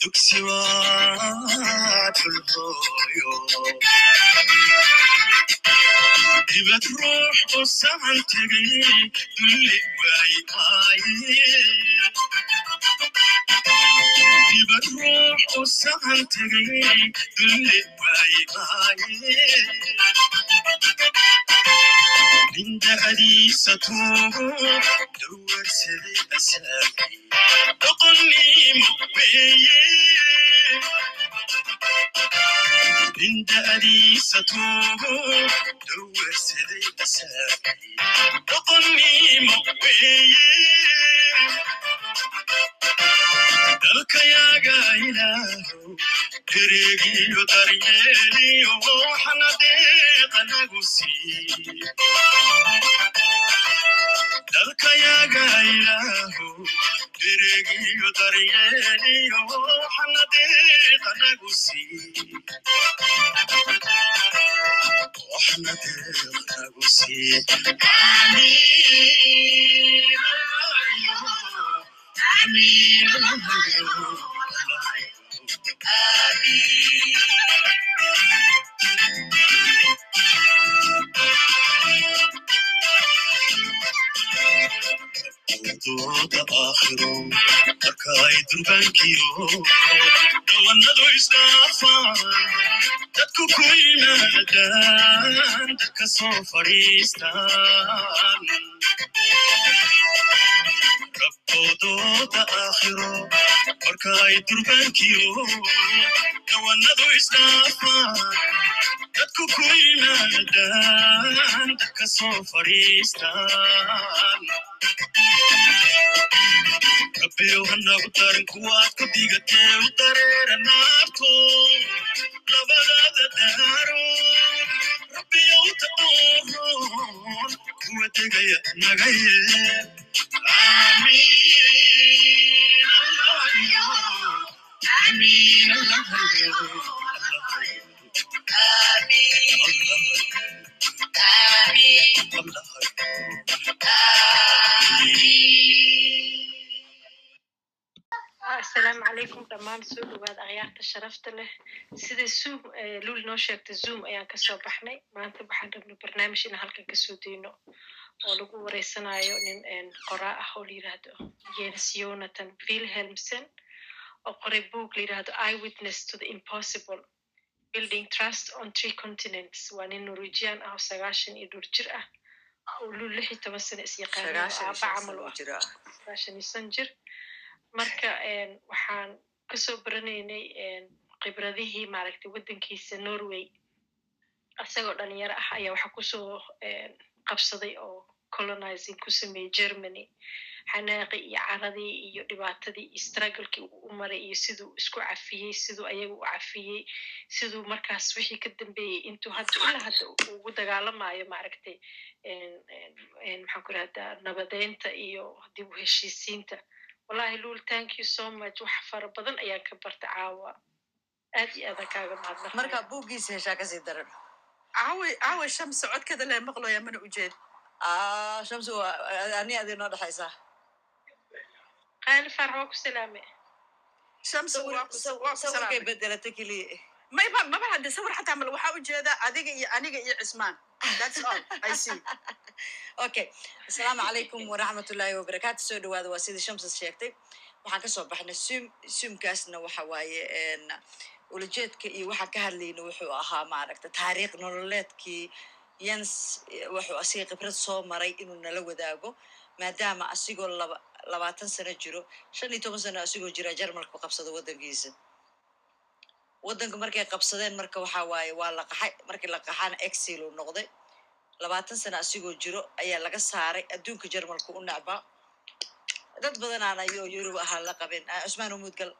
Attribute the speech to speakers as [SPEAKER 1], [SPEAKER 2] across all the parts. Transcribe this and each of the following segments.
[SPEAKER 1] dugsi waa dhulhooyo dibad ruux u sahan tegay dulli waay maaye dibad ruux u sahan tegay dulli waay maaye ninda'diisa tuugo dawarsaday asaagay doqonnimo weeye ninda'diisa tuugo dawarsaday asaagay doqonnimo weeye dalkayaga ilaahow dereegiyo daryeeliyo waxna deeqa nagu sii dalkayaga ilaahow dereegiyo daryeeliyo waxna deeqa nagu sii waxna deeqa nagu sii amiin amiin dooda aakhiro marka ay durbaankiyo dhawanadu isdhaafaan dadku ku yimaadaan dadka soo fadhiistaan rabbodooda aakhiro marka ay durbaankiyo dhawanadu isdhaafaan dadku ku yimaadaan dadka soo fadhiistaan rabbiyow hanagu darin kuwaad ku digatee u dareera naarto labadaada daaro rabbiyow tadooroon kuwa degaya naga yeel amiin
[SPEAKER 2] asalaamu calaykum dhammaan soo dhawaad akhyaarta sharafta leh sida zoom lul noo sheegtay zoom ayaan ka soo baxnay maanta waxaan rabnay barnaamij inaan halkan ka soo dayno oo lagu wareysanayo nin qoraa ah oo la yiraahdo jens jonathan wilhelmsen. oo qoray book la yiraahdo eye witness to the impossible building trust on three continents. Waa nin norwegian ah oo sagaashan iyo dhowr jir ah oo lul lix iyo toban sano isyaqaano aaba camal u ah sagaashan iyo shan jir marka waxaan ka soo baranaynay khibradihii maaragtay waddankiisa norway. Isagoo dhalinyaro ah ayaa waxaa ku soo qabsaday oo colonizing ku sameeyey germany xanaaqii iyo caradii iyo dhibaatadii iyo strugglekii uu u maray iyo siduu isku cafiyey siduu ayaga u cafiyey siduu markaas wixii ka dambeeyey intuu hadda ilaa hadda ugu dagaalamayo maaragtay maxaan ku rahdaa nabadeynta iyo dib u heshiisiinta. Wallahi lul thank you so much. Wax fara badan ayaan ka barta caawa. Aad iyo aadan kaaga mahadnaq
[SPEAKER 3] marka buuggiisa heshaa ka sii daran.
[SPEAKER 4] Caawi caawi shams codkeeda lee maqlaya mana ujeed
[SPEAKER 3] Ah, shamsi waa ani noo dhexaysaa
[SPEAKER 2] qaali far waa ku salaame
[SPEAKER 3] sawirkay
[SPEAKER 4] salaamay
[SPEAKER 3] bedelata keliya
[SPEAKER 4] mayba maba hadde sawir xataa mal waxaa ujeeda adiga iyo aniga iyo cismaan
[SPEAKER 3] okay. Asalaamu calaykum waraxmatullaahi wabarakaatu soo dhawaada waa sidii shamsas sheegtay waxaan ka soo baxnay sum sumkaasna waxa waaye ulajeedka iyo waxaan ka hadlayna wuxuu ahaa maaragta taariikh nololeedkii yans eh, wuxuu asiga khibrad soo maray inuu nala wadaago maadaama asigoo laba labaatan sano jiro shan iyo toban sano asigoo jira jarmalka qabsado waddankiisa. Waddanka markay qabsadeen marka waxa waaye waa la qaxay. Markii la qaxana exil uu noqday. Labaatan sano asigoo jiro ayaa laga saaray adduunka jarmalka u necbaa dad badanaan ayuu yurub ahaa la qabin. Ah, cusmaan umuudgal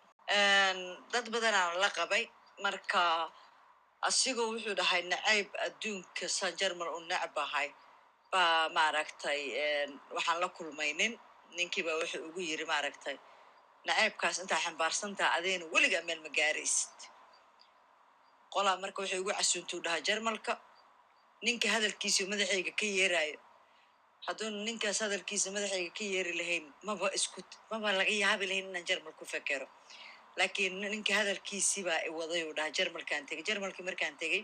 [SPEAKER 3] dad badanaan la qabay marka asigoo wuxuu dhahay nacayb adduunka san jarmal u necbahay. Baa maaragtay waxaan la kulmay nin ninkiiba wuxuu ugu yiri maaragtay nacaybkaas intaa xambaarsantaa adeena weligaa meel ma gaaraysid. Qolaa marka waxay ugu casuuntuu dhahaa jarmalka ninka hadalkiisa madaxayga ka yeerayo hadduuna ninkaas hadalkiisa madaxayga ka yeeri lahayn maba isku maba laga yaabi lahayn inaan jarmal ku fekero laakiin ninka hadalkiisii baa waday uu dhaha jarmalkaan tegey jarmalkii markaan tegey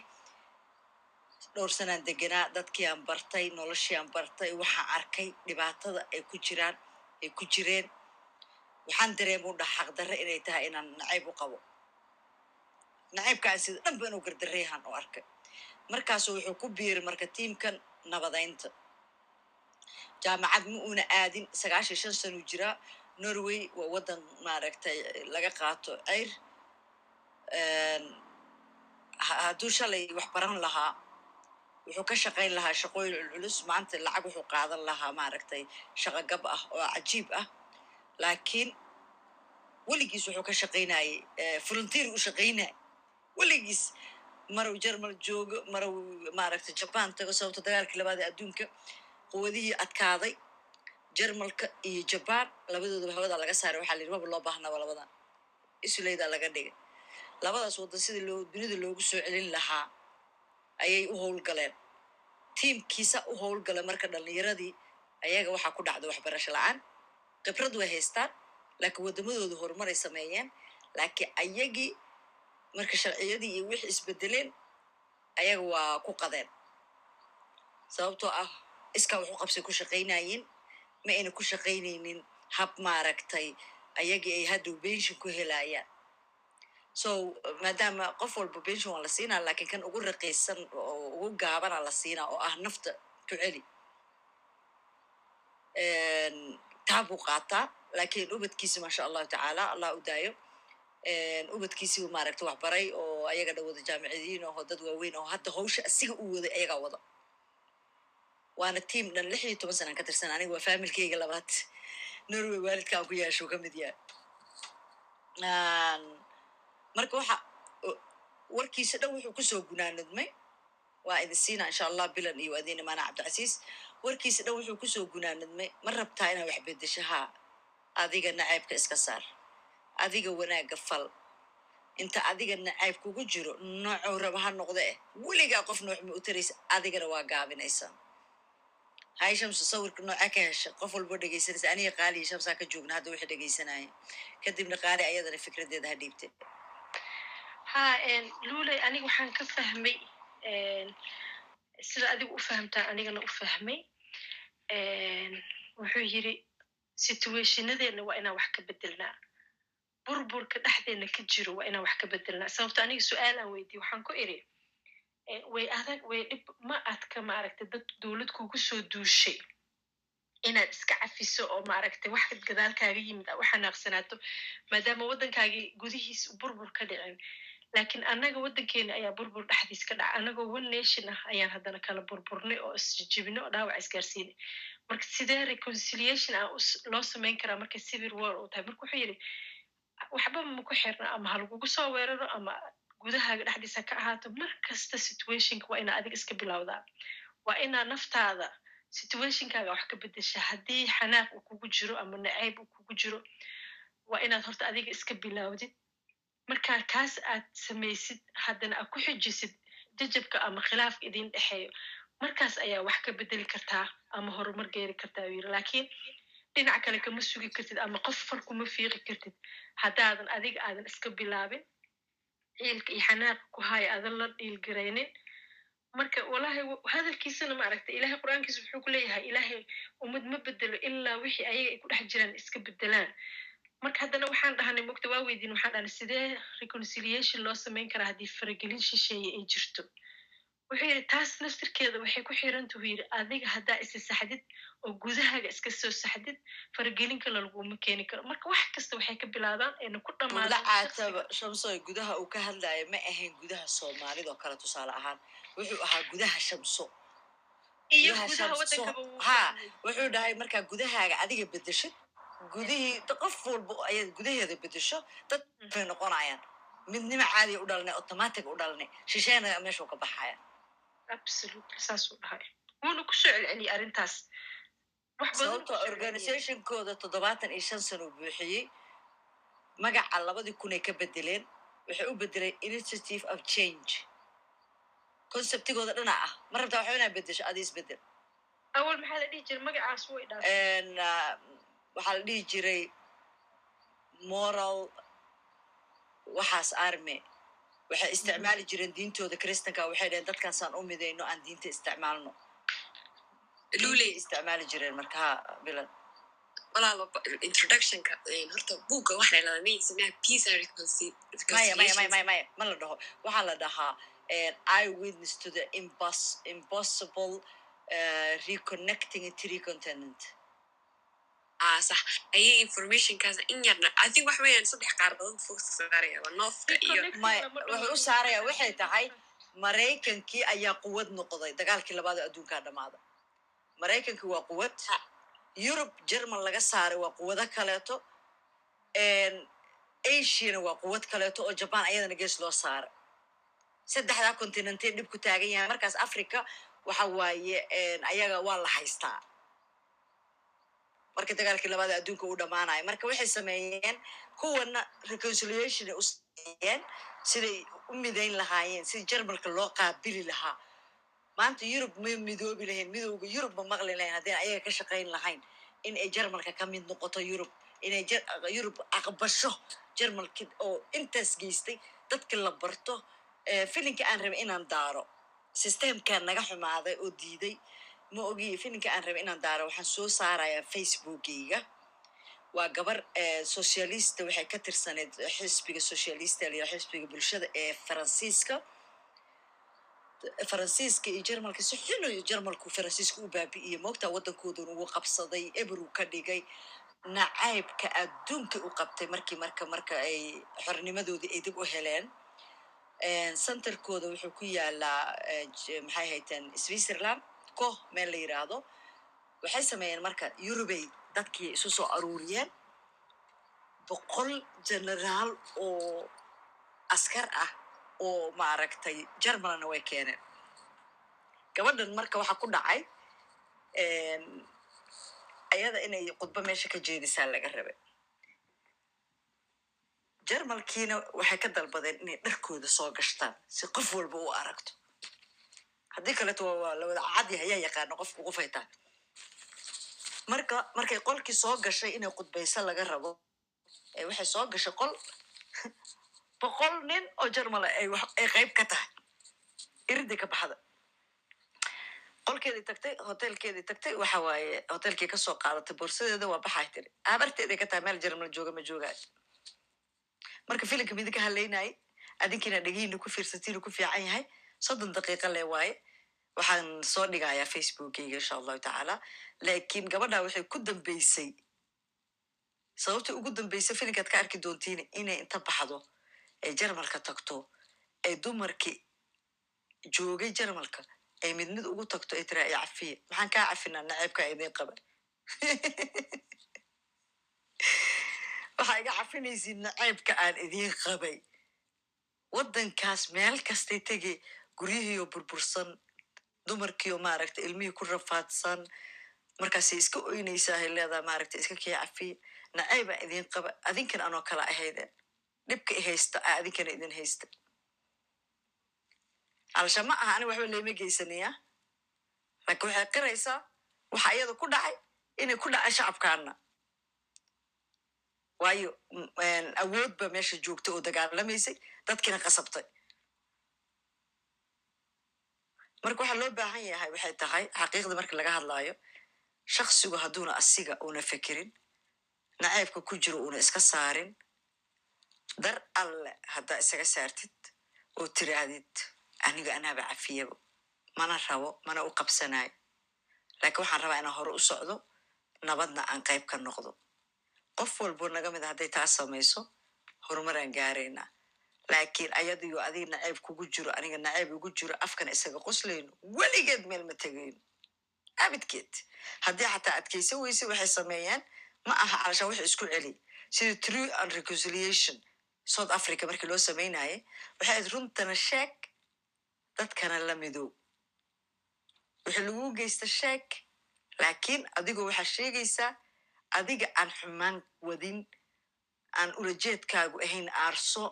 [SPEAKER 3] dhowr sanaan deganaa dadkii aan bartay noloshii aan bartay waxaan arkay dhibaatada ay ku jiraan ay ku jireen. Waxaan dareema u dhaha xaqdarre inay tahay inaan nacayb u qabo. Nacaybkaan sida dhanba inuu gardareyahan u arkay. Markaasu wuxuu ku biiray marka tiimkan nabadaynta. Jaamacad ma uuna aadin sagaashan shan sanuu jiraa norway waa waddan maaragtay laga qaato ceyr ha- hadduu shalay wax baran lahaa wuxuu ka shaqayn lahaa shaqooyin culculus maanta lacag wuxuu qaadan lahaa maaragtay shaqo gab ah oo cajiib ah. Laakiin weligiis wuxuu ka shaqaynayay volunteer u shaqaynay weligiis maruu jermal joogo maruu maaragtay jaban tago sababto dagaalkii labaad ee adduunka quwadihii adkaaday jermalka iyo jaban labadoodaba hawada laga saaray waxaa la yidhi maba loo baahnaba labadan. Isuleydaa laga dhigay. Labadaas waddan sidii loo dunida loogu soo celin lahaa ayay u howlgaleen tiimkiisa u howlgala marka dhallinyaradii ayaga waxaa ku dhacda waxbarasho la'aan. Khibrad way haystaan laakiin waddamadooda horumar ay sameeyeen. Laakiin ayagii marka sharciyadii iyo wixii isbedeleen ayaga waa ku qadeen. Sababtoo ah iskaa u qabsay ku shaqaynayeen ma ayna ku shaqaynaynin hab maaragtay ayagii ay haddow benshin ku helayaan so maadaama qof walba benshin waa la siinaa laakiin kan ugu raqiisan oo ugu gaabana la siinaa oo ah nafta ku celi taa buu qaataa. Laakiin ubadkiisi maasha allahu tacaala allah u daayo ubadkiisibu maaragta wax baray oo ayaga dha wada jaamicadiin oo dad waaweyn oo hadda hawsha asiga u waday ayagaa wada. Waana tiam dhan lix iyo toban sanaan ka tirsan aniga waa faamilkeyga labaad. Norway waalidka aan ku yeesho ka mid yahay marka waxa warkiisa dhan wuxuu ku soo gunaanadmay waa idin siina insha allah bilan iyo adiin imaana cabdicasiis. Warkiisa dhan wuxuu ku soo gunaanadmay ma rabtaa inaa wax bedesho haa adiga nacaybka iska saar. Adiga wanaagga fal. Inta adiga nacaybk kugu jiro noocou raba ha noqde. Eh weligaa qof nooc ma u taraysa adigana waa gaabinaysaa. Hay shamsu sawirka noocaa ka hesha qof walbo dhegaysanaysa aniga qaali iyo shamsaa ka joogna hadda wixii dhegaysanaya kadibna qaali ayadana fikradeeda ha dhiibte
[SPEAKER 2] ha luuley aniga waxaan ka fahmay sida adigu u fahamtaa anigana u fahmay wuxuu yiri situationadeena waa inaan wax ka bedelnaa burburka dhexdeena ka jiro waa inaan wax ka bedelnaa sababto aniga su'aal aan weydiye waxaan ku iri way adag way dhib ma adka maaragtay dad dowlad kugu soo duushay inaad iska cafiso oo maaragtay wax gadaalkaaga yimid a u xanaaqsanaato maadaama waddankaagii gudihiis burbur ka dhicin laakiin annaga waddankeena ayaa burbur dhexdiis ka dhaca. Annagoo one nation ah ayaan haddana kala burburnay oo isjijibinay oo dhaawac isgaarsiinay. Marka sidee reconciliation ah loo samayn karaa markay civil war uu tahay? Marka wuxuu yidhi waxba ma ku xirna ama ha lagugu soo weeraro ama gudahaaga dhexdiisa ka ahaato. Mar kasta situationka waa inaa adiga iska bilowdaa. Waa inaa naftaada situationkaaga wax ka bedesha haddii xanaaq uu kugu jiro ama nacayb uu kugu jiro waa inaad horta adiga iska bilowdid markaa kaas aad samaysid haddana aad ku xijisid jajabka ama khilaafka idin dhexeeyo markaas ayaa wax ka bedeli kartaa ama horumar geeri kartaa yiri laakiin dhinac kale kama sugi kartid ama qof far kuma fiiqi kartid. Haddaadan adiga aadan iska bilaabin ciilka iyo xanaaqa ku haya aadan la dhiilgaraynin. Marka walahi hadalkiisana maaragta ilahay qur'aankiisa wuxuu ku leeyahay ilaahay ummad ma bedelo ilaa wixii ayaga ay ku dhex jiraan iska bedelaan marka haddana waxaan dhahanay mogta waa weydiin waxaan dhahnay sidee reconciliation loo samayn karaa haddii faragelin shisheeye ay jirto? Wuxuu yidhi taas naftirkeeda waxay ku xirantahu yidhi adiga haddaa isa saxdid oo gudahaaga iska soo saxdid faragelin kale laguma keeni karo. Marka wax kasta waxay ka bilaabaan ayna ku
[SPEAKER 3] la
[SPEAKER 2] dhammaadaan
[SPEAKER 3] caataba shamsoy gudaha uu ka hadlaya ma ahayn gudaha soomaalida oo kale tusaale ahaan. Wuxuu ahaa gudaha shamso.
[SPEAKER 2] Iyo
[SPEAKER 3] gudaha shamso.
[SPEAKER 2] waddankaba wuu
[SPEAKER 3] ha wuxuu dhahay markaa gudahaaga adiga bedeshid gudihii qof walba ayaad gudaheeda bedesho dad bay noqonayaan. Midnimo caadiya u dhalanay automatic u dhalanay shisheena meeshuu ka baxaya
[SPEAKER 2] absolutely saasuu dhahay. Wuuna ku soo celceliyay arrintaas. Wax badan
[SPEAKER 3] sababtoo
[SPEAKER 2] uu ku soo celceliyay.
[SPEAKER 3] organizationkooda toddobaatan iyo shan sano uu buuxiyey. Magaca labadii kunay ka bedeleen waxay u bedeleen initiative of change. Conceptigooda dhana ah. Ma rabtaa waxba inaa bedesho adi isbeddel
[SPEAKER 2] awal maxaa la dhihi jiray? Magacaas way
[SPEAKER 3] ah, waxaa la dhihi jiray moral waxaas arme waxay isticmaali jireen diintooda kristanka waxay dhaheen dadkan saan u midayno aan diinta isticmaalno.
[SPEAKER 5] Luley
[SPEAKER 3] isticmaali jireen marka ha bilan
[SPEAKER 5] walaalo introductionka een, horta buugga waxay ladaa magaciisa peace and reconcil-
[SPEAKER 3] maya maya maya
[SPEAKER 5] reconciliation.
[SPEAKER 3] maya maya ma la dhaho. Waxaa la dhahaa eye witness to the impos impossible uh, reconnecting a tree continent
[SPEAKER 5] ah sax ayay informationkaas in yarna i think wax weeyaan saddex saaraya waa noofka iyo
[SPEAKER 3] wuxuu u saaraya waxay tahay maraykankii ayaa quwad noqday dagaalkii labaad oo adduunkaa dhammaada maraykankii waa quwad yurub german laga saaray waa quwado kaleeto asiana waa quwad kaleeto oo jaban ayadana gees loo saaray saddexdaa continentee dhib ku taagan yahay markaas africa waxa waaye ayaga waa la haystaa marka dagaalkii labaad adduunka uu dhammaanayo marka waxay sameeyeen kuwana reconciliation ay u sameeyeen siday u midayn lahaayeen sidii jarmalka loo qaabili lahaa. Maanta yurub may midoobi lahayn midowga yurub ma maqli lahayn haddii ayaga ka shaqayn lahayn in ay jarmalka ka mid noqoto yurub inay yurub aqbasho jarmalki oo intaas geystay dadka la barto filinka aan rabay inaan daaro. Systemkan naga xumaaday oo diiday ma ogi filinka aan rabay inaan daaro? Waxaan soo saarayaa facebookgayga waa gabar eh, socialista waxay ka tirsaneyd xisbiga socialista la xisbiga bulshada ee faransiiska. Faransiiska iyo jarmalka si xun iyo jarmalku faransiiska u baabi'iyey. Moogtaa waddankoodan ugu qabsaday eberu ka dhigay nacaybka adduunka u qabtay markii marka marka ay xornimadoodii ay dib u heleen. Centerkooda wuxuu ku yaalaa eh, maxay hayteen switzerland ko meel la yiraahdo waxay sameeyeen marka yurubay dadkii isu soo aruuriyeen boqol generaal oo askar ah oo maaragtay germanna way keeneen. Gabadhan marka waxaa ku dhacay ayada inay khudbo meesha ka jeedisaa laga rabay. Jarmalkiina waxay ka dalbadeen inay dharkooda soo gashtaan si qof walba u aragto haddii kaleeto waa- lawada cadi ayaa yaqaano qofku qofay tahay marka markay qolkii soo gashay inay khudbayso laga rabo waxay soo gashay qol boqol nin oo jarmala ay ay qayb ka tahay. Iridii ka baxda. Qolkeedii tagtay hotelkeedii tagtay waxa waaye hotelkii ka soo qaadatay borsadeeda waa baxay tiri. Abarteeday ka tahay meel jarmal jooga ma joogaayo marka filimka midi ka haleynayay adinkiina dhegihiina ku fiirsatiinu ku fiican yahay soddon daqiiqa le waaye waxaan soo dhigayaa facebookgayga insha allahu tacaala. Laakiin gabadha waxay ku dambeysay. Sababta ugu dambeysay filimkaad ka arki doontiin inay inta baxdo ay jarmalka tagto ay dumarkii joogay jarmalka ay mid mid ugu tagto ay tiraa i cafiya maxaan kaa cafinaa naceebka idiin qaba waxaa iga cafinaysiin naceebka aan idiin qabay. Waddankaas meel kastay tegi guryihiiyo burbursan dumarkiiyo maaragta ilmihii ku rafaadsan markaasay iska oynaysaa leedaa maaragta iska kii cafiya naceebaa idiin qaba adinkan anoo kala ahaydeen dhibka i haysta a adinkana idin haysta. Alsha ma aha ani waxba leema geysanaya laakiin waxay qiraysaa waxa iyada ku dhacay inay ku dhacay shacabkaana. Waayo m- een, awood ba meesha joogtay oo dagaalamaysay dadkina qasabtay marka waxaa loo baahan yahay waxay tahay xaqiiqda marka laga hadlaayo shaksigu hadduuna asiga una fekerin naceebka ku jiro una iska saarin dar alle haddaa isaga saartid oo tiraahdid aniga anaaba cafiyabo mana rabo mana u qabsanayo laakiin waxaan rabaa inaan hore u socdo nabadna aan qayb ka noqdo. Qof walbo naga mid a hadday taa samayso horumaraan gaaraynaa laakiin ayadiyo adiga naceeb kugu jiro aniga naceeb igu jiro afkana isaga qoslayno weligeed meel ma tegayno abidkeed. Haddii xataa adkaysan weyse waxay sameeyeen ma aha calashaan wax isku celi. Sida true and reconciliation south africa markii loo sameynayay waxay runtana sheeg dadkana la midow wixii lagu geysta sheeg laakiin adigoo waxaa sheegaysaa adiga aan xumaan wadin aan ulajeedkaagu ahayn aarso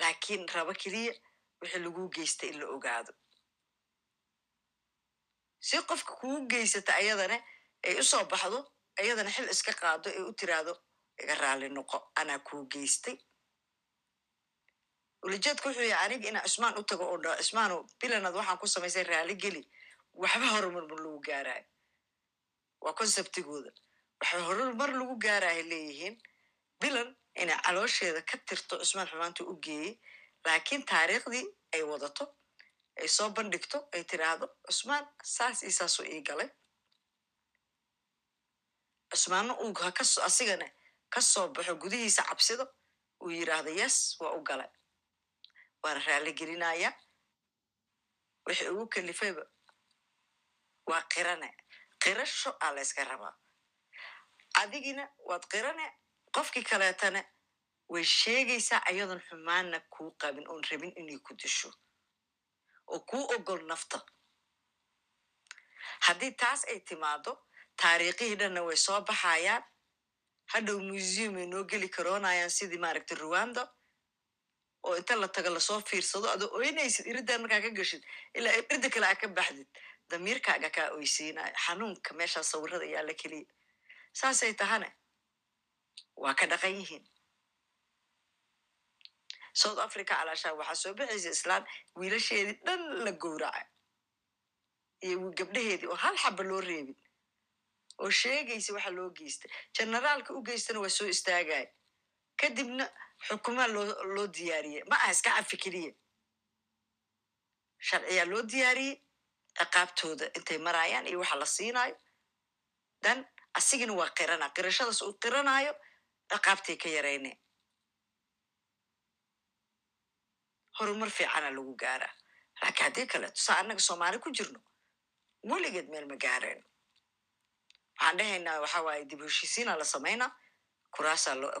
[SPEAKER 3] laakiin rabo keliya wixii lagu geysta in la ogaado. Si qofka kugu geysata ayadana ay u soo baxdo ayadana xil iska qaado ay u tiraahdo iga raali noqo anaa kuu geystay. Ulajeedka wuxuu yahay aniga inaa cusmaan u tago oo dha cusmaano bilanad waxaan ku samaysay raali geli waxba horumar lagu gaaraayo waa conceptigooda. Waxa horumar lagu gaaraayo leeyihiin bilan inay caloosheeda ka tirto cusmaan xumaanta u geeyey laakiin taariikhdii ay wadato ay soo bandhigto ay tiraahdo cusmaan saas iyo saasuu ii galay cusmaanna uu ha kaso asigana ka soo baxo gudihiisa cabsido uu yidhaahdo yes waa u galay waana raali gelinaya wixii ugu kalifayba waa qirane qirasho aa la yska rabaa adigina waad qirane qofkii kaleetana way sheegaysaa ayadoon xumaanna kuu qabin oon rabin inay ku disho oo kuu ogol nafta. Haddii taas ay timaado taariikhihii dhanna way soo baxayaan. Hadhow museum ay noo geli karoonayaan sidii maaragtay ruwanda oo inta la tago la soo fiirsado adoo oynaysid iridaan markaa ka gashid ilaa irida kale aa ka baxdid damiirkaaga kaa oysiinayo xanuunka meeshaa sawirada yaalla keliya. Saasay tahane waa ka dhaqan yihiin south africa calaashaa waxaa soo baxaysa islaan wiilasheedii dhan la gowraca iyo gabdhaheedii oo hal xaba loo reebin oo sheegaysa waxa loo geystay generaalka u geystana waa soo istaagaya kadibna xukumaa loo loo diyaariyey ma aha iska cafi keliya sharciyaa loo diyaariyey ciqaabtooda intay maraayaan iyo waxa la siinayo dan asigina waa qirana qirashadaas uu qiranaayo ciqaabtay ka yarayne. Horumar fiicana lagu gaaraa laakiin haddii kaleeto saa annaga soomaali ku jirno weligeed meel ma gaareen. Waxaan dhahaynaa waxa waaye dib heshiisiina la samaynaa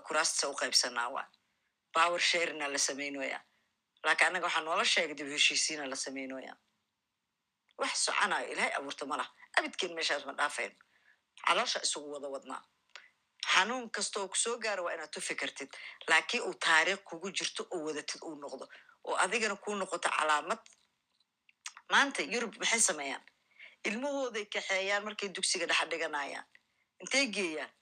[SPEAKER 3] kuraasta u qaybsanaa waa. Power sharina la samaynoya laakiin annaga waxaa noola sheegay dib heshiisiina la samaynoya wax soconayo ilaahay abuurta ma laha. Abidkeen meeshaas ma dhaafayno caloosha isugu wada wadnaa xanuun kasta oo ku soo gaaro waa inaad tufi kartid laakiin uu taariikh kugu jirto oo wadatid uu noqdo oo adigana kuu noqoto calaamad. Maanta yurub maxay sameeyaan? Ilmahooday kaxeeyaan markay dugsiga dhexa dhiganayaan. Intay geeyaan?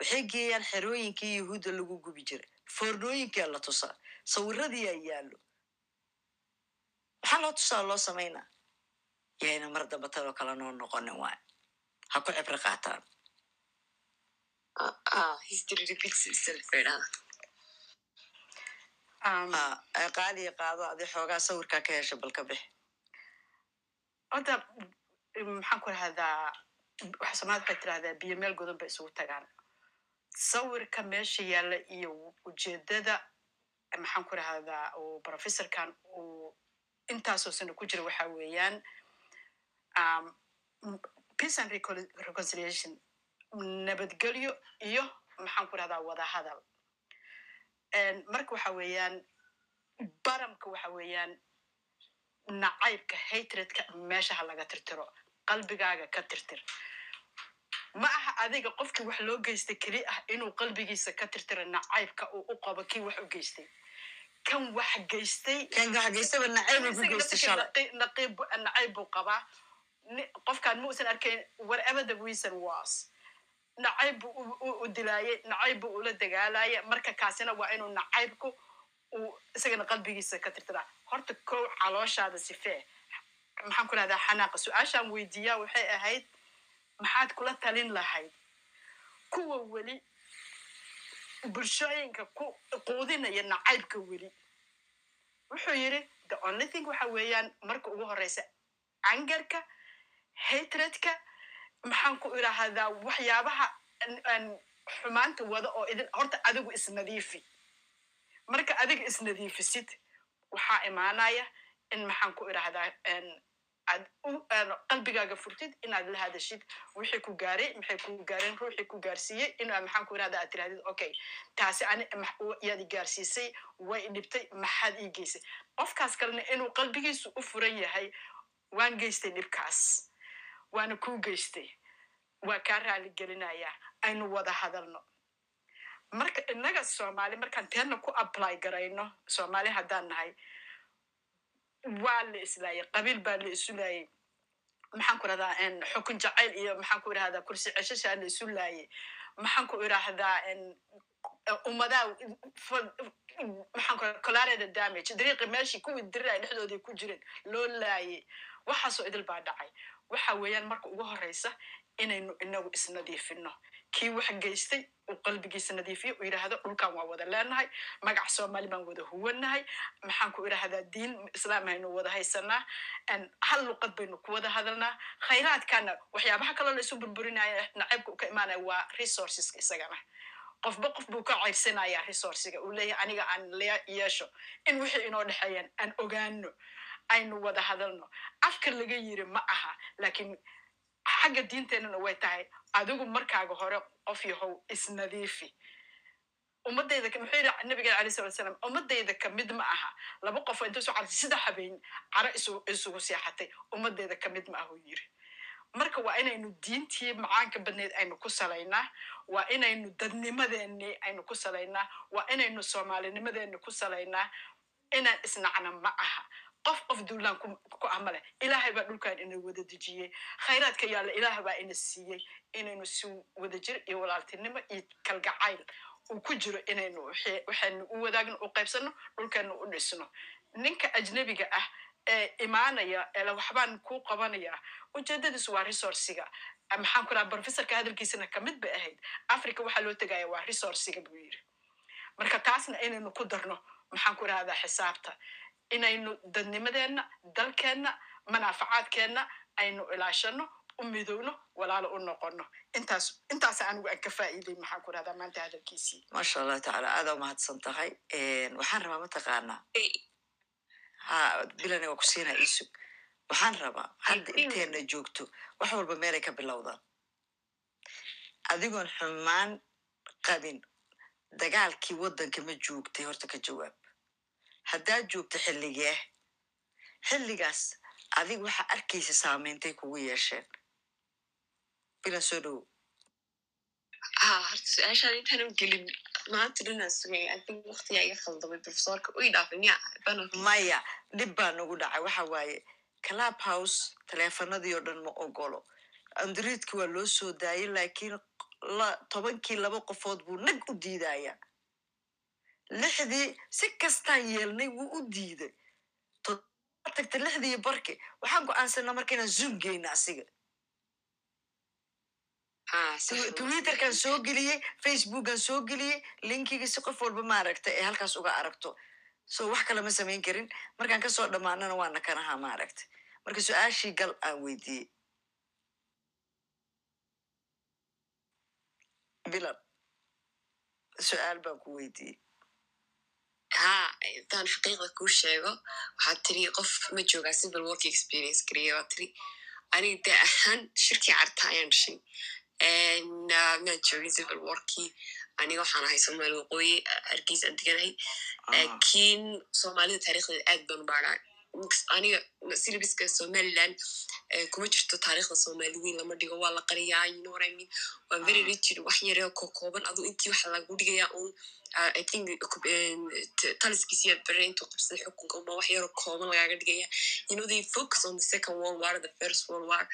[SPEAKER 3] Waxay geeyaan xerooyinkii yahuudda lagu gubi jiray. Foornooyinkaa la tusaa sawiradiyaa yaallo. Maxaa loo tusaa loo samaynaa yayna mar damba tanoo kale noo noqonin waay ha ku cibro qaataan
[SPEAKER 5] history repeats itself
[SPEAKER 3] qaado adi xoogaa sawirkaa ka hesha bal ka
[SPEAKER 4] horta mm, maxaan ku rahdaa waxa soomaalida waxay tirahdaa biyo meel godan bay isugu tagaan sawirka meesha yaalla iyo ujeedada maxaan ku rahdaa uu professorkan uu intaasoo sano ku jira waxa weeyaan peace and recon- reconciliation nabadgelyo iyo maxaan ku rahdaa wadahadal. Marka waxa weeyaan baramka waxa weeyaan nacaybka hatredka meesha ha laga tirtiro qalbigaaga ka tirtir. Ma aha adiga qofkii wax loo geystay keli ah inuu qalbigiisa ka tirtiro nacaybka uu u qabo kii wax u geystay. Kan wax geystay nacayb buu qabaa. Qofkaan ma uusan arkayn whatever the reason was nacayb buu u- dilaayay nacayb buu ula dagaalaya marka kaasina waa inuu nacaybku uu isagana qalbigiisa ka tirtiraa. Horta kow calooshaada sifee maxaan ku rahdaa xanaaqa? Su'aashaan weydiiyaa waxay ahayd maxaad kula talin lahayd? Kuwa weli bulshooyinka ku quudinaya nacaybka weli. Wuxuu yidhi the only thing waxa weeyaan marka ugu horeysa angarka hatredka maxaan ku idhaahdaa waxyaabaha an- an xumaanta wada oo idin horta adigu isnadiifi. Marka adiga isnadiifisid waxaa imaanaya in maxaan ku idhaahdaa en, aad qalbigaaga furtid inaad la hadashid. Wixii ku gaaray maxay ku gaareen ruuxii ku gaarsiiyey? Inaa maxaan ku idhahdaa aad tirahdid okay taasi ani yaad i gaarsiisay way i dhibtay maxaad ii geysay. Qofkaas kalena inuu qalbigiisu u furan yahay waan geystay dhibkaas waana kuu geystay. Waa kaa raali gelinayaa. Aynu wada hadalno. Marka innaga soomaali markaan teena ku apply garayno soomaali haddaan nahay waa la islaayay qabiil baa la isu laayay maxaan ku idhahdaa en, xukun jacayl iyo maxaan ku idhahdaa kursi ceshashaa la isu laayay maxaan ku ummadaha fal- maxaan ku colareda damage dariiqi meeshii kuwii diray dhexdoodii ku jireen loo laayay. Waxaasoo idil baa dhacay waxa weeyaan marka ugu horeysa inaynu inagu isnadiifino. Kii wax geystay uu qalbigiisa nadiifiyo uu yidhaahdo dhulkan waa wada leenahay magac soomaali baan wada huwanahay maxaan ku idhahdaa diin islaam haynu wada haysanaa hal luqad baynu ku wada hadalnaa khayraadkana waxyaabaha kaloo la isu burburinaya naceybka u ka imaanaya waa resourceska isagana. Qofba qof buu ka ceyrsanaya resourciga uu leeyahay aniga aan yeesho in wixii inoo dhexeeyaan aan ogaano aynu wada hadalno. Afka laga yiri ma aha laakiin xagga diinteenana way tahay. Adigu markaaga hore qof yahow isnadiifi ummadayda muxuu yidhi nabigeena alayh salatu wasalaam ummadayda ka mid ma aha. Laba qof oo inta soo cartay sida habeen isu isugu seexatay. Ummadayda ka mid ma aha uu yiri marka waa inaynu diintii macaanka badneed aynu ku salaynaa. Waa inaynu dadnimadeeni aynu ku salaynaa. Waa inaynu soomaalinimadeeni ku salaynaa. Inaan isnacna ma aha qof qof duulaan ku ku ah male ilaahay baa dhulkan ina wada dejiyey khayraadka yaalla ilaah baa ina siiyey inaynu si wadajir iyo walaaltinimo iyo kalgacayl uu ku jiro inaynu waxaynu u wadaagno u qaybsano dhulkeenu u dhisno ninka ajnebiga ah ee imaanaya ee la waxbaan kuu qabanaya ujeedadiisu waa resourciga maxaan ku raha hadalkiisana ka mid bay ahayd africa waxaa loo tegaya waa resourciga buu yiri marka taasna inaynu ku darno maxaan ku rahdaa xisaabta inaynu dadnimadeenna dalkeenna manaafacaadkeenna aynu ilaashano u midowno walaalo u noqono intaas intaas anigu aan ka faa'iiday maxaan ku rahdaa maanta hadalkiisii
[SPEAKER 3] maasha allah tacaala aada umahadsan tahay waxaan rabaa mataqaanaa ha bilani waa ku siinaa iisug waxaan rabaa hadda inteena joogto wax walba meelay ka bilowdaan adigoon xumaan qabin dagaalkii waddanka ma joogtay horta ka jawaab haddaad joogto xilligee? Xilligaas adig waxaa arkaysa saameyntay kugu yeesheen. Bilan soo dhowo
[SPEAKER 5] horta su'aashaan intaan u gelin maanta dhanaan sugay i think waqtigaa iga khaldamay profesorka uy dhaafay. Miya
[SPEAKER 3] maya dhib baa nagu dhacay waxa waaye. Club house taleefanadii oo dhan ma ogolo androidki waa loo soo daayay laakiin la- tobankii laba qofood buu nag u diidaya lixdii si kastaan yeelnay wuu u diiday tagta lixdii barki waxaan go'aansanaa marka inaan zoom geyna asiga twitterkan soo geliyey facebookan soo geliyey linkiga si qof walba maaragta ee halkaas uga aragto so wax kale ma samayn karin markaan ka soo dhammaanana waana kanaha maaragta marka su'aashii gal aan weydiiyey bilan su'aal baan ku weydiiyey
[SPEAKER 5] ha intaan xaqiiqda kuu sheego waxaad tiri qof ma joogaa civil work experience gareeya waa tiri aniga de ahaan shirkii carta ayaan dhashay maan joogin civil workii aniga waxaan ahay soomaali waqooyi hargeysa aan deganahay laakiin soomaalida taariikhdeeda aad baan u baadhaa aniga syllabuska somaliland eh, kuma jirto taariikhda soomaali weyn lama dhigo waa la qariyaa mean? Waa very
[SPEAKER 3] Ah.
[SPEAKER 5] rigid wax yaree ko kooban. Adu intii waxa lagu dhigayaa un uh, I think taliskiisiya bere intuu qabsaday xukunka uma wax yaroo kooban lagaaga dhigaya you know they focus on the second world war the first world war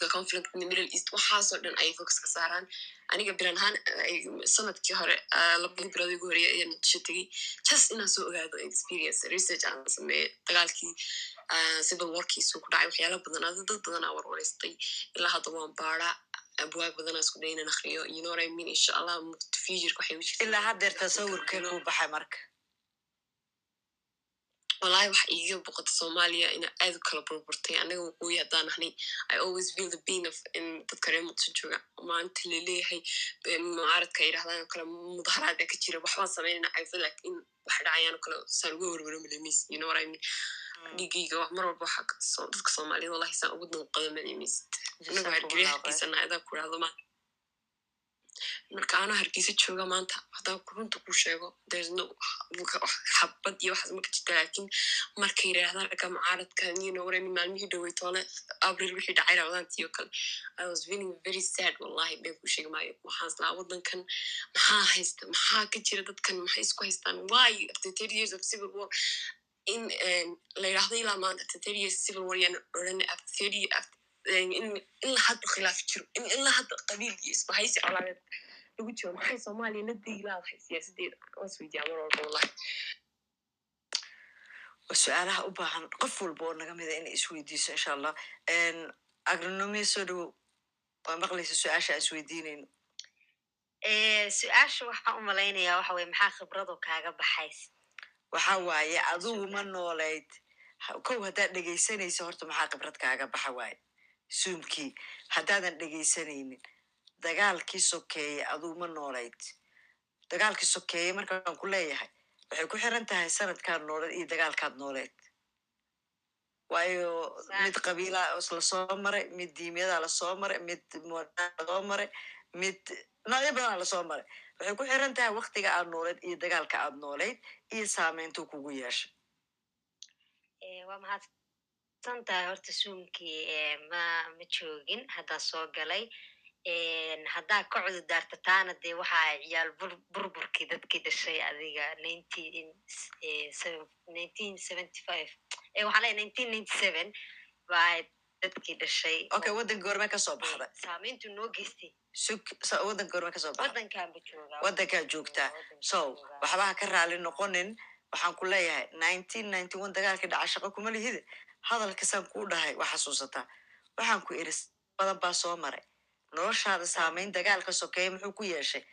[SPEAKER 5] the conflict middle east waxaasoo dhan ayay focus ka saaraan aniga bilan ahaan eh, sannadkii hore labadii bilood ugu horeeyay ayaan natiijo tegey just inaan soo ogaado experience research aan sameeye dagaalkii ah, civil warkiisu ku dhacay waxyaala badan adi dad badanaa warwareystay ilaa hadda waan baara abwaag badanaa isku day inaan akriyo you know insha allah futureka waxay u
[SPEAKER 3] ilaa haddeer tasawurkee kuu baxay marka
[SPEAKER 5] wallahi waxa iiga boqota soomaaliya ina aad u kala burburtay anaga waqooyi haddaan ahnay i always feel the pain of in dadka reer muqdisho jooga maanta la leeyahay mucaaradka ay yidhahdaan oo kale mudaharaad ka jira waxbaan sameynayna i feel like in wax dhacayaan oo kale saan uga warwaro malemis you know what i mean dhigayga mar walba waxa dadka soomaaliyada wallahi saan ugu danqado malemis anagu hargeliya hargeysana adaa ku marka anaa hargeysa jooga maanta haddaan runta ku sheego xabad iyo waxaas ma ka jirta laakiin markay yidhaahdaan ragga mucaaradka you know what I mean. maalmihii dhowey toole abril wixii dhacay rabadaantii oo kale i was feeling very sad wallahi been ku sheegi maayo waxaan islaa waddankan maxaa haysta maxaa ka jira dadkan maxay isku haystaan why? After thirty years of civil war. In la yidhaahdo ilaa maanta after thirty years civil war yaan odhan after thirty after la hadda khilaaf jiro la hadda qabiil iyo isbahaysi colaadeed
[SPEAKER 6] lagu jiro maxay soomaaliya la degi laadahay siyaasadeeda waan isweydiiyaa mar walba wallahi
[SPEAKER 3] su'aalaha u baahan qof walba oo naga mida inay isweydiiso insha allah agronomia soo dhawow waa maqlaysa su'aasha aan isweydiinayno
[SPEAKER 7] su'aasha waxaan u malaynayaa waxa weye maxaa khibrado kaaga baxays
[SPEAKER 3] waxa waaye adigu ma noolayd Ha- kow haddaad dhegaysanayso horta maxaa khibrad kaaga baxa waaye suumkii haddaadan dhegaysanaynin dagaalkii sokeeye adigu ma noolayd dagaalkii sokeeye markaan ku leeyahay waxay ku xiran tahay sanadkaad nooleed iyo dagaalkaad nooleed. Waayo mid qabiila la soo maray mid diimyadaa la soo maray mid la soo maray mid noocyo badanaa la soo maray. Waxay ku xiran tahay waktiga aad nooleed iyo dagaalka aad nooleyd iyo saameyntuu kugu yeeshay
[SPEAKER 7] Eh, tahay horta suumkii eh, ma ma joogin haddaa soo galay haddaa ka cududaarta taana dee waxa ay ciyaal bur- burburkii dadkii dhashay adiga waxaa ninety seven baa dadkii dhashay
[SPEAKER 3] okay goorme ka soo
[SPEAKER 7] eh,
[SPEAKER 3] baxday.
[SPEAKER 7] saameyntu noo geystay.
[SPEAKER 3] Sug goorme ka soo baxday.
[SPEAKER 7] Waddankaanba joogaa
[SPEAKER 3] waddankaa joogtaa so
[SPEAKER 7] joogaa.
[SPEAKER 3] waxba ha ka raali noqonin waxaan ku leeyahay nineteen ninety one dagaalkii dhaca shaqo kuma lihide hadalkasaan kuu dhahay waa xasuusataa waxaan ku iri s- badan baa soo maray. Noloshaada saameyn dagaalka sokeeye muxuu ku yeeshay?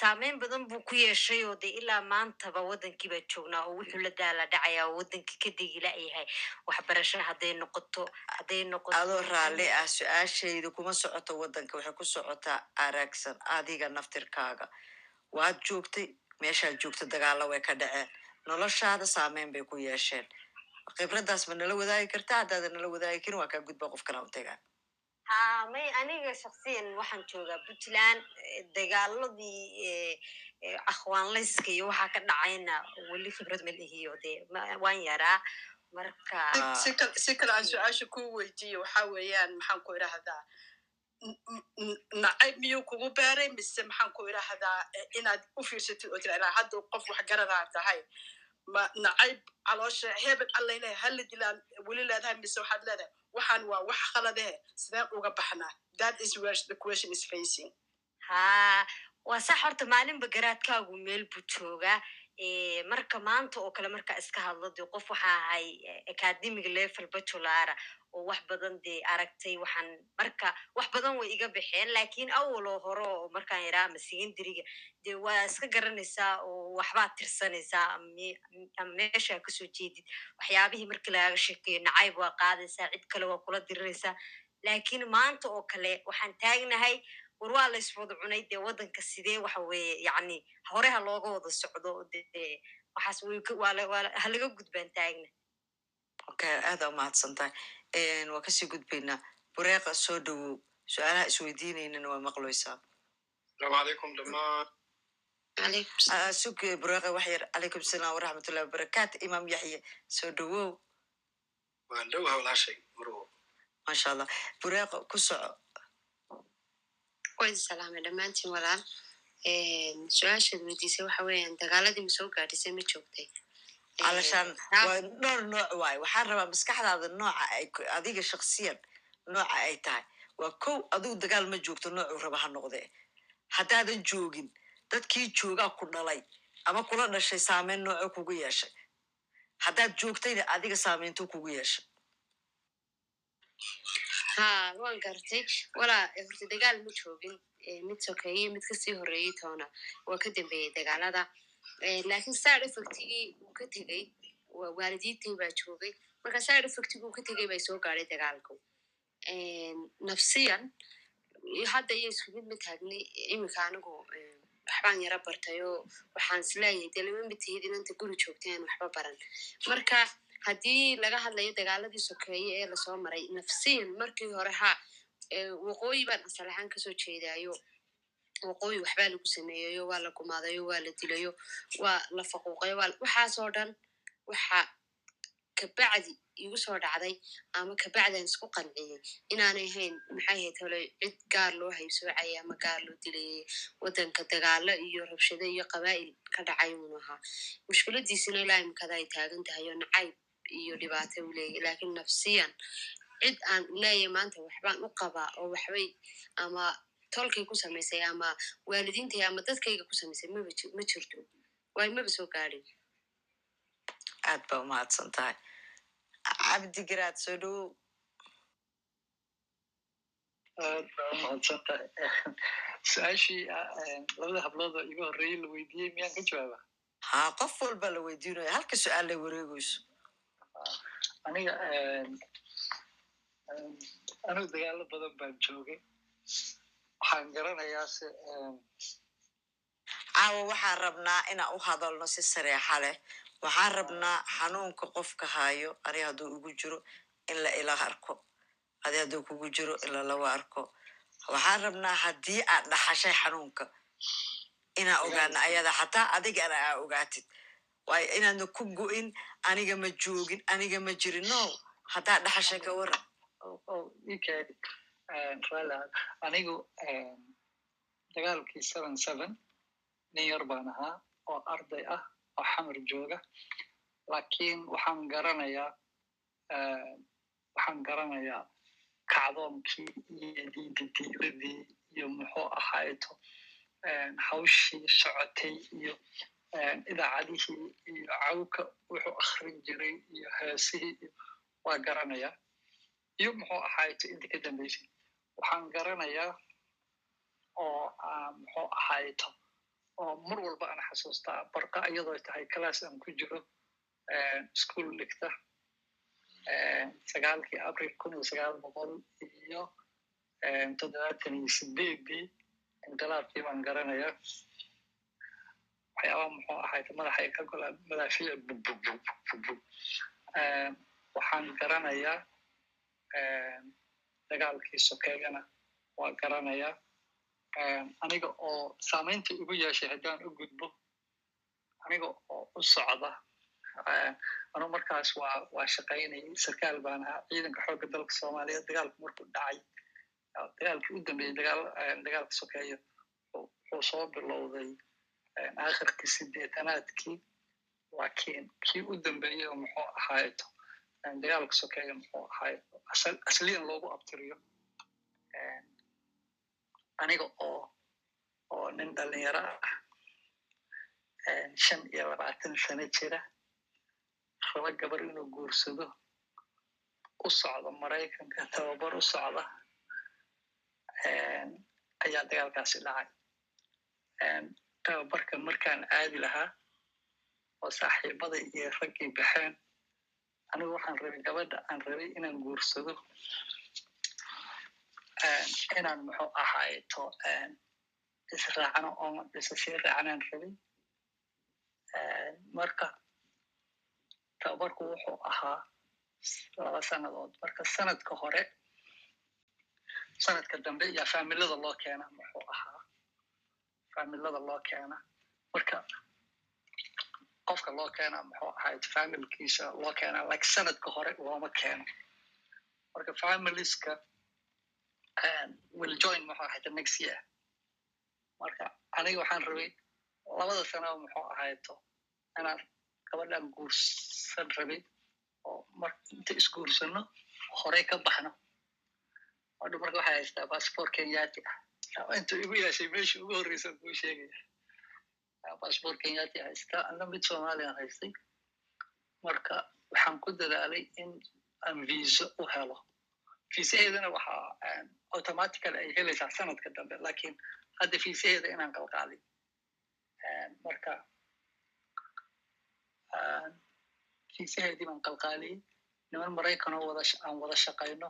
[SPEAKER 7] Saameyn badan buu ku yeeshay oo dee ilaa maantaba waddankii baa joognaa oo wuxuu la daala dhacayaa oo waddankii ka degila yahay. Waxbarasho hadday noqoto hadday noqoto
[SPEAKER 3] adoo raalli ah su'aashayda kuma socoto waddanka waxay ku socotaa aragsan adiga naftirkaaga. Waad joogtay meeshaad joogta dagaalla way ka dhaceen noloshaada saameyn bay ku yeesheen khibraddaas ma nala wadaagi kartaa haddaadan nala wadaagi karin waa kaa gudba qof kala tagaa
[SPEAKER 7] ha may aniga shaksiyan waxaan joogaa puntland dagaaladii akhwaanlayska iyo waxaa ka dhacayna weli khibrad ma lihiyo dee waan yaraa. Marka
[SPEAKER 4] si kal- si kale aan su'aasha ku weydiiyo waxa weeyaan maxaan ku idhaahdaa nacayb miyuu kugu beeray mise maxaan ku idhaahdaa inaad u fiirsatid oo tira ilaa hadda qof wax garanaa tahay ma nacayb caloosha hebel allaylehe hala dilaan weli leedahay mise waxaad leedahay waxaan waa wax khaladehe sideen uga baxnaa that is where the question is facing
[SPEAKER 7] ha waa sax horta maalinba garaadkaagu meel buu joogaa marka maanta oo kale marka iska hadlo dee qof waxaa ahay academic level bachulara oo wax badan dee aragtay waxaan marka wax badan way iga baxeen laakiin awaloo hore oo markaan yaraa ama secondariga dee waa iska garanaysaa oo waxbaad tirsanaysaa ama me- ama meeshaa ka soo jeedid waxyaabihii markii lagaga sheekeeyo nacayb waa qaadaysaa cid kale waa kula diriraysaa laakiin maanta oo kale waxaan taagnahay war waa lays iswada cunay dee waddanka sidee waxa weeye? Yani hore looga wada socdo dee waxaas ha laga gudbaan taagna.
[SPEAKER 3] Okay aada umahadsan tahay waan ka sii gudbaynaa bureeqa soo dhowow su'aalaha isweydiinaynana waa maqloysaa sug bureeqa wax yar. Calaykum asalaam waraxmatullahi wabarakaatu. Imaam yaxye soo
[SPEAKER 8] dhowow
[SPEAKER 3] masha allah. Bureeqa ku soco
[SPEAKER 6] waa idin salaamay dhammaantiin walaal su'aashaad weydiisay waxa weeyaan dagaaladii ma soo gaadhisay ma joogtay
[SPEAKER 3] calashaan waa dhowr nooc waaye waxaan rabaa maskaxdaada nooca ay adiga shaksiyan nooca ay tahay waa kow adigu dagaal ma joogto noocuu raba ha noqdee haddaadan joogin dadkii joogaa ku dhalay ama kula dhashay saameyn noocoo kugu yeeshay haddaad joogtayna adiga saameyntuu kugu yeeshay
[SPEAKER 6] ha waan gartay walaa horta dagaal ma joogin mid sokeeye mid ka sii horeeyey toona waa ka dambeeyey dagaalada laakiin side effectigii uu ka tegey waa waalidiintii baa joogay marka side effectigii uu ka tegey bay soo gaadhay dagaalku nafsiyan hadda iyo isku mid ma taagni iminka anigu waxbaan yara bartayoo waxaan is leeyahay dee lama mid tihid inanta guri joogteen waxba baran marka haddii laga hadlayo dagaaladii sokeeye ee la soo maray nafsiyan markii hore ha waqooyi baan asal ka soo jeedaayo. Waqooyi waxbaa lagu sameeyayo waa la gumaadayo waa la dilayo waa la faquuqayo waxaasoo dhan waxa kabacdi igu soo dhacday ama kabacdan isku qanciyey inaanay ahayn maxay ahayd hole cid gaar loo haybsoocaya ama gaar loo dilayay waddanka dagaalo iyo rabshado iyo qabaa'il ka dhacay uunu ahaa. Mushkiladiisina ilaa imikada ay taagan tahay oo nacayb iyo dhibaato u leeyahy laakiin nafsiyan cid aan leeyahay maanta waxbaan u qabaa oo waxbay ama
[SPEAKER 7] tolkay ku samaysay ama waalidiintay ama dadkayga ku samaysay maba ji- ma jirto. Waayo maba soo gaadhin.
[SPEAKER 3] Aad baa umahadsan tahay. Cabdi garaad soo dhowow
[SPEAKER 9] aad baa umahadsan tahay. Su'aashii eh, labada hablood oo iga horreeyey la weydiiyey miyaan ka jawaaba
[SPEAKER 3] haa qof walba la weydiinaya halka su'aal la wareegayso
[SPEAKER 9] aniga anigu dagaalo badan baan joogay. Waxaan garanayaa se eh,
[SPEAKER 3] caawa waxaan rabnaa inaan u hadalno si sareexa leh. Waxaan rabnaa xanuunka qofka hayo ani hadduu igu jiro in la ila arko. Adi hadduu kugu jiro in lalawa arko. Waxaan rabnaa haddii aad dhaxashay xanuunka inaa ogaana ayada xataa adigana aa ogaatid waayo inaadna ku go-in aniga ma joogin aniga ma jirin no haddaa dhaxashay ka waran
[SPEAKER 9] anigu dagaalkii seven seven. Nin yar baan ahaa oo arday ah oo xamar jooga laakiin waxaan garanayaa waxaan garanayaa kacdoonkii iyo diididiiradii iyo muxuu ahayto eh, hawshii socotay iyo idaacadihii iyo cawka wuxuu akhrin jiray iyo heesihii waa garanayaa iyo muxuu ahayto inta ka dambeysay waxaan garanayaa oo muxuu ahayto oo mar walba aan xasuustaa barqa iyadoo tahay class aan ku jiro school dhigta sagaalkii abril kun iyo sagaal boqol iyo toddobaatan iyo sideedii inqilaabkii baan garanayaa waxyaaba muxuu ahayd madaxay ka gola madaafiic bubbub waxaan garanayaa dagaalkii sokeegana waa garanayaa aniga oo saamaynta igu yeeshay haddaan u gudbo aniga oo u socda anu markaas waa waa shaqaynayay. Sarkaal baan ahaa ciidanka xoogga dalka soomaaliyeed dagaalku markuu dhacay dagaalkii u dambeeyey dagaal dagaalka sokeeya wuxuu soo bilowday akhirkii sideetanaadkii laakiin kii u dambeeyey muxuu ahaayeto dagaalka sokeeya muxuu ahaayeto asliyan loogu abtiriyo aniga oo oo nin dhalinyaro ah shan iyo labaatan sano jira raba gabar inuu guursado u socda maraykanka tababar u socda ayaa dagaalkaasi dhacay tababarka markaan aadi lahaa oo saaxiibaday iyo raggii baxeen. Anigu waxaan rabay gabadha aan rabay inaan guursado inaan muxuu ahaayeto israacno oo isa sii raacnaan rabay marka tababarku wuxuu ahaa laba sannadood. Marka sanadka hore sanadka dambe iyo faamilada loo keena muxuu ahaa faamilada loo keena. Marka qofka loo keena muxuu ahayd familkiisa loo keena like sanadka hore looma keeno. Marka familiska will join muxuu ahayd next year. Marka aniga waxaan rabay labada sanaba muxuu ahayto inaan gabadhan guursan rabay oo mar inta isguursano horey ka baxno. Odha marka waxay haystaa bassbort kenyati ah intuu igu yeeshay meeshii ugu horreysan kuu sheegaya bassbort kenyati haystaa ana mid somalian haystay marka waxaan ku dadaalay in aan viisa u helo viisaheedana waxaa automatical ay helaysaa sanadka dambe laakiin hadda viisaheeda inaan qalqaalin marka viisaheedii baan qalqaaliyey niman maraykanoo aan wada shaqayno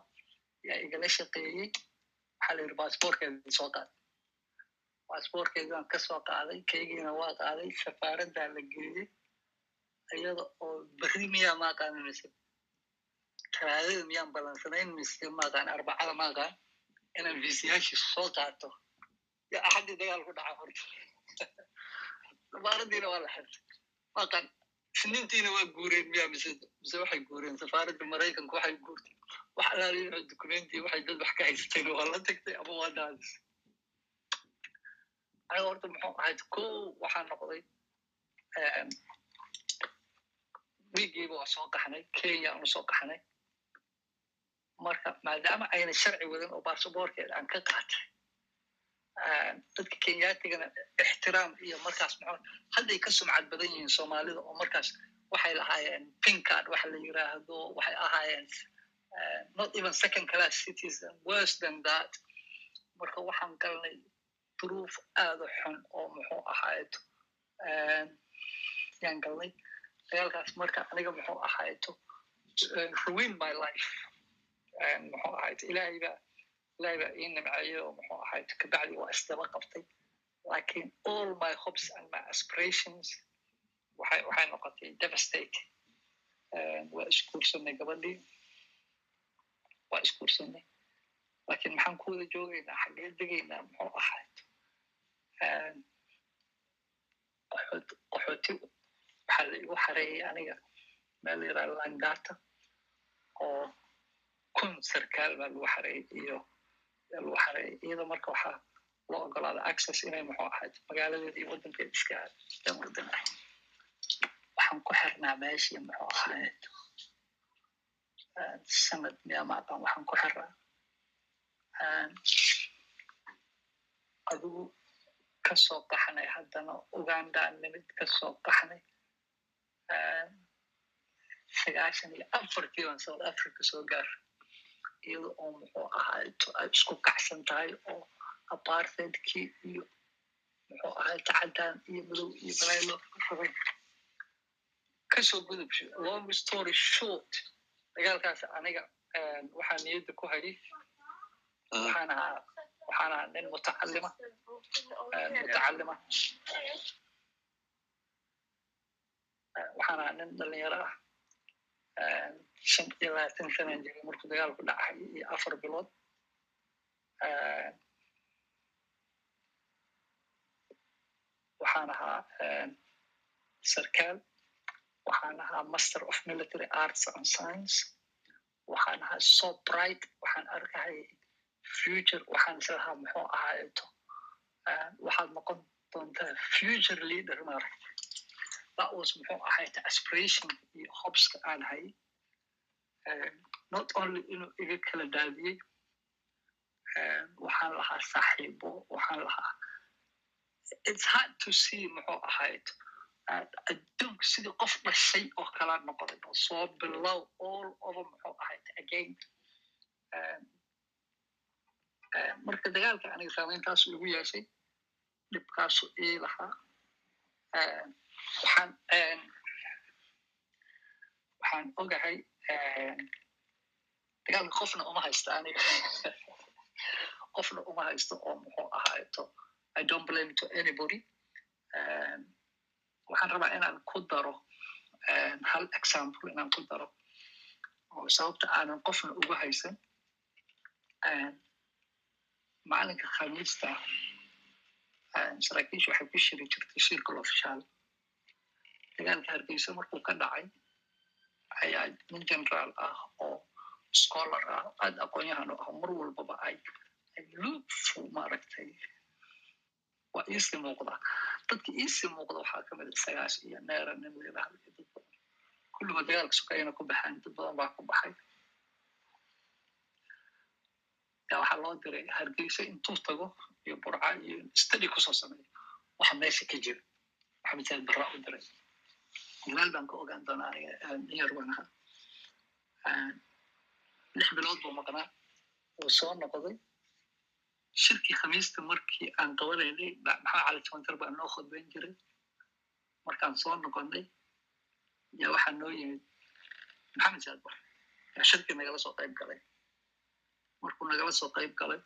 [SPEAKER 9] yaa igala shaqeeyey waxaa la yidhi bassbortkeedii soo qaad bassbortkeedii baan ka soo qaaday keygiina waa qaaday safaaraddaa la geeyey iyada oo berri miyaa maaqaan mise talaadada miyaan ballansanayn mise maaqaan arbacada maaqaan inaan viisayaashii soo qaato axaddii dagaal ku dhaca horta safaaradiina waa la xirtay maaqaan isniintiina waa guureen miya mise mise waxay guureen? Safaaradda maraykanka waxay guurtay wax alaaliin oo documenti waxay dad wax ka haysteen waa la tagtay ama waa daadis? Aniga horta muxuu ahayd ko waxaa noqday wiigiiba waa soo qaxnay kenya aanu soo qaxnay marka maadaama ayna sharci wadan oo basabortkeeda aan ka qaatay dadka kenyaatigana ixtiraam iyo markaas muxuu hadday ka sumcad badan yihiin soomaalida oo markaas waxay lahaayeen pincard waxa la yiraahdo waxay ahaayeen not even second class citizen worse than that. Marka waxaan galnay duruuf aada xun oo muxuu ahaayeto yaan galnay. Dagaalkaas marka aniga muxuu ahaayeto ruin my life. Muxuu ahaayeto ilaahay baa ilaahay baa ii nimceeyey oo muxuu ahaayeto kabacdi waa isdaba qabtay laakiin all my hopes and my aspirations waxay noqotay devastating waa isguursanay gabadhii waa isguursanay laakiin maxaan ku wada joogaynaa xaggee degaynaa muxuu ahayd qaxooti waxaa la igu xareeyay aniga meel la yiraha langata oo kun sarkaal baa lagu xareeyay iyo lagu xareeyay iyada marka waxaa loo ogolaada access inay muxuu ahayd magaaladeeda iyo waddankeeda iska dan wadan waxaan ku xirnaa meeshii muxuu ahayd sanad miyamaaqan waxaan ku xirnaa adigu ka soo qaxnay haddana ugandaan nimid ka soo qaxnay sagaashan iyo afartii baan south africa soo gaara iyada oo muxuu ahaay ay isku kacsan tahay oo apartheidkii iyo muxuu ahaay tacadaan iyo madow iyo balaylo ka soo gudubsho long story short dagaalkaas aniga waxaa niyadda ku hayay waxaan ahaa waxaan ahaa nin mutacalima mutacalima waxaan ahaa nin dhalinyaro ah shan iyo labaatan sanan jiray markuu dagaalku dhacay iyo afar bilood waxaan ahaa sarkaal waxaan ahaa master of military arts and science waxaan ahaa so bright waxaan arkahay future waxaan islahaa muxuu ahaayeto waxaad noqon doontaa future leader maaragta that was muxuu ahayta aspiration iyo hobska aan hay not only inuu iga kala daadiyey waxaan lahaa saaxiibo waxaan lahaa it's hard to see muxuu ahayd adduunka sidii qof dhashay oo kala noqday oo soo bilow all over muxuu ahayd again marka dagaalka aniga saameyntaasu igu yeeshay dhibkaasu ii lahaa waxaan waxaan ogahay dagaalka qofna uma haysto aniga qofna uma haysto oo muxuu ahaato i don't blame to anybody. waxaan rabaa inaan ku daro hal example inaan ku daro oo sababta aanan qofna uga haysan macalinka khamiista saraakiisha waxay ku shiri jirtay shirkal ofishaal dagaalka hargeysa markuu ka dhacay ayaa nin generaal ah oo scholar ah aad aqoonyahan u ah mar walbaba ay lufu maaragtay waa iisii muuqda dadka iisii muuqda waxaa ka mid isagaas iyo neera nin la yidhahdo iyo dad badan kulligood dagaalka sukayana ku baxaan dad badan baa ku baxay yaa waxaa loo diray hargeysa intuu tago iyo burca iyo study ku soo sameeyo waxa meesha ka jira waxa misaal barra u diray gadaal baan ka ogaan doonaa aniga niyar baan ahaa lix bilood buu maqnaa wuu soo noqday shirkii khamiista markii aan qabanaynay maxaa cali jamantar baa noo khudbayn jiray markaan soo noqonnay yaa waxaa noo yimid maxamed saadbar yaa shirkii nagala soo qayb galay markuu nagala soo qayb galay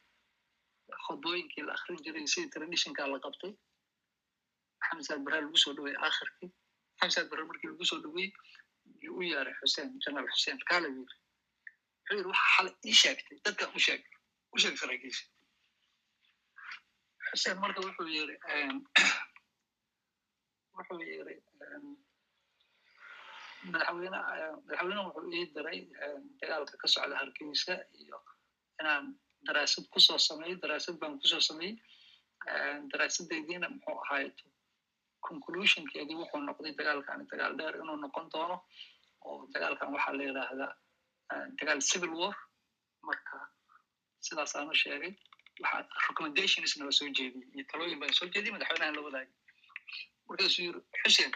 [SPEAKER 9] khudbooyinkii la akrin jiray sidii traditionkaa la qabtay maxamed saad barre lagu soo dhaweeyey akhirkii saad barre markii lagu soo dhaweeyey yuu u yeeray xuseen jenaraal xuseen kaala yiri wuxuu yiri waxa xalay ii sheegtay dadkan u sheeg u sheeg saraakiisha xuseen marka wuxuu yiri wuxuu yiri madaxweyne madaxweyne wuxuu ii diray dagaalka ka socda hargeysa iyo inaan daraasad ku soo sameeyo daraasad baan ku soo sameeyey daraasadaydiina muxuu ahayd conclusionkeedii wuxuu noqday dagaalkani dagaal dheer inuu noqon doono oo dagaalkan waxaa la yidhaahdaa dagaal civil war. Marka sidaasaanu sheegay waxaa recommendations nala soo jeediyey iyo talooyin baan soo jeediyey madaxweynahan la wadaagay. Markaasuu yiri xuseen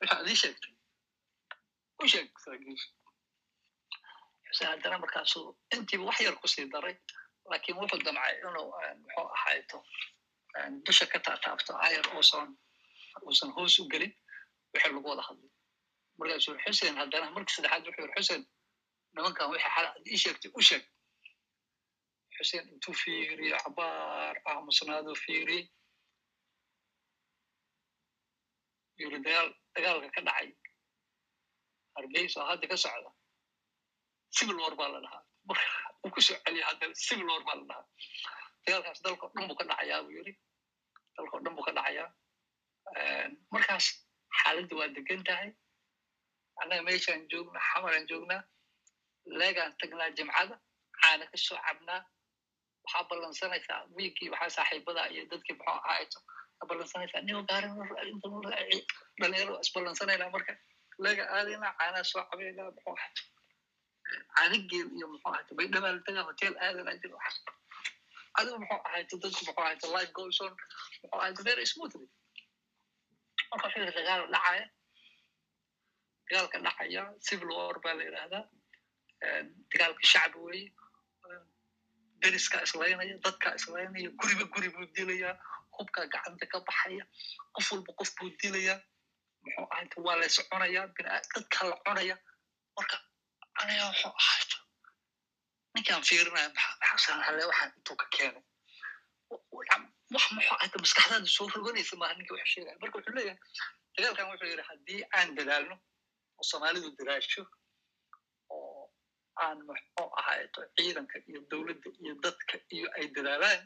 [SPEAKER 9] waxa adii sheegtay u sheeg saraakiisha xuseen haddana markaasuu intiiba wax yar ku sii daray laakiin wuxuu damcay inuu muxuu ahayto dusha ka taataabto ayar uusan uusan hoos u gelin wixii lagu wada hadlay. Markaasuu yiri xuseen haddana markii saddexaad wuxuu yiri xuseen nimankan wixii xala ii sheegtay u sheeg. Xuseen intuu fiiriyo cabaar aamusnaaduu fiiriyey yiri dagaal dagaalka ka dhacay. Hargeysa hadda ka socda. Civil war baa la dhahaa. Uu ku soo celiya haddana civil war baa la dhahaa. Dagaalkaas dalka o dhan buu ka dhacayaa buu yiri dalka o dhan buu ka dhacayaa markaas xaaladda waa degan tahay annaga meeshaan joognaa xamaraan joognaa leegaan tagnaa jimcada caana ka soo cabnaa waxaa ballansanaysaa wiigii waxaa saaxiibada iyo dadkii muxuu ahaato ballansanaysaa nigo gaarin dhalinyaro marka leega aadayna caanaa soo cabayna muxuu ahaato caanigeel iyo muxuu ahaato baydhabaal tagaa hotel aadana jiro adigu muxuu ahaato dadku muxuu ahaato life goes muxuu ahaato very smoothly marka yiri dagaal dhacaya dagaalka dhacaya civil war baa la yidhahdaa dagaalka shacbi weeye deriska islaynaya dadka islaynaya guriba guri buu dilayaa hubkaa gacanta ka baxaya qof walba qof buu dilayaa muxuu ahayta waa la soconaya dadka la cunaya marka aniga muxuu ahayta ninkaan fiirinaya maxasanale waxaan intuu ka keenay wax muxuu ahayta maskaxdaada soo roganaysa maaha ninka wuxuu sheegaya. Marka wuxuu leeyahay dagaalkan wuxuu yidhi haddii aan dadaalno oo soomaalidu dadaasho oo aan muxuu ahayto ciidanka iyo dowladda iyo dadka iyo ay dadaalaan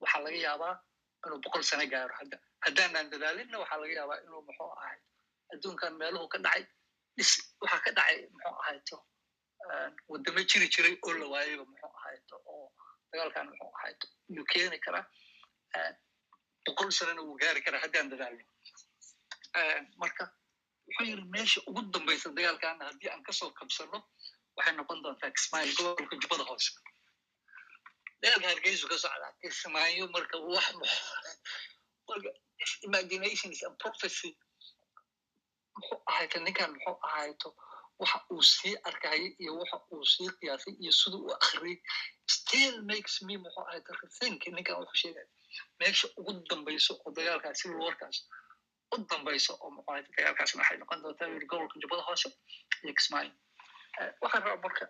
[SPEAKER 9] waxaa laga yaabaa inuu boqol sano gaaro. Hadda haddaanaan dadaalinna waxaa laga yaabaa inuu muxuu ahay adduunkan meeluhu ka dhacay dhis waxaa ka dhacay muxuu ahayto waddamo jiri jiray oo la oo dagaalkan muxuu ahayto inuu keeni karaa boqol sanona wuu gaari karaa haddaan dadaalno marka wuxuu yiri meesha ugu dambaysa dagaalkaana haddii aan ka soo kabsano waxay noqon doontaa kismaayo gobolka jubbada hoose. Dagaalka hargeysu ka socdaa kismaayo marka wax imaginations and prophecy. Muxuu ahayto ninkan muxuu ahayto waxa uu sii arkayay iyo waxa uu sii qiyaasay iyo sida uu akhriyay still makes me muxuu ahayto rethink ninkan wuxuu sheegaya meesha ugu dambayso oo dagaalkaas civil warkaas u dambayso oo muxuu ahayto dagaalkaasna waxay noqon doontaa yiri gobolka jubbada hoose iyo kismaayo waxaan rabaa marka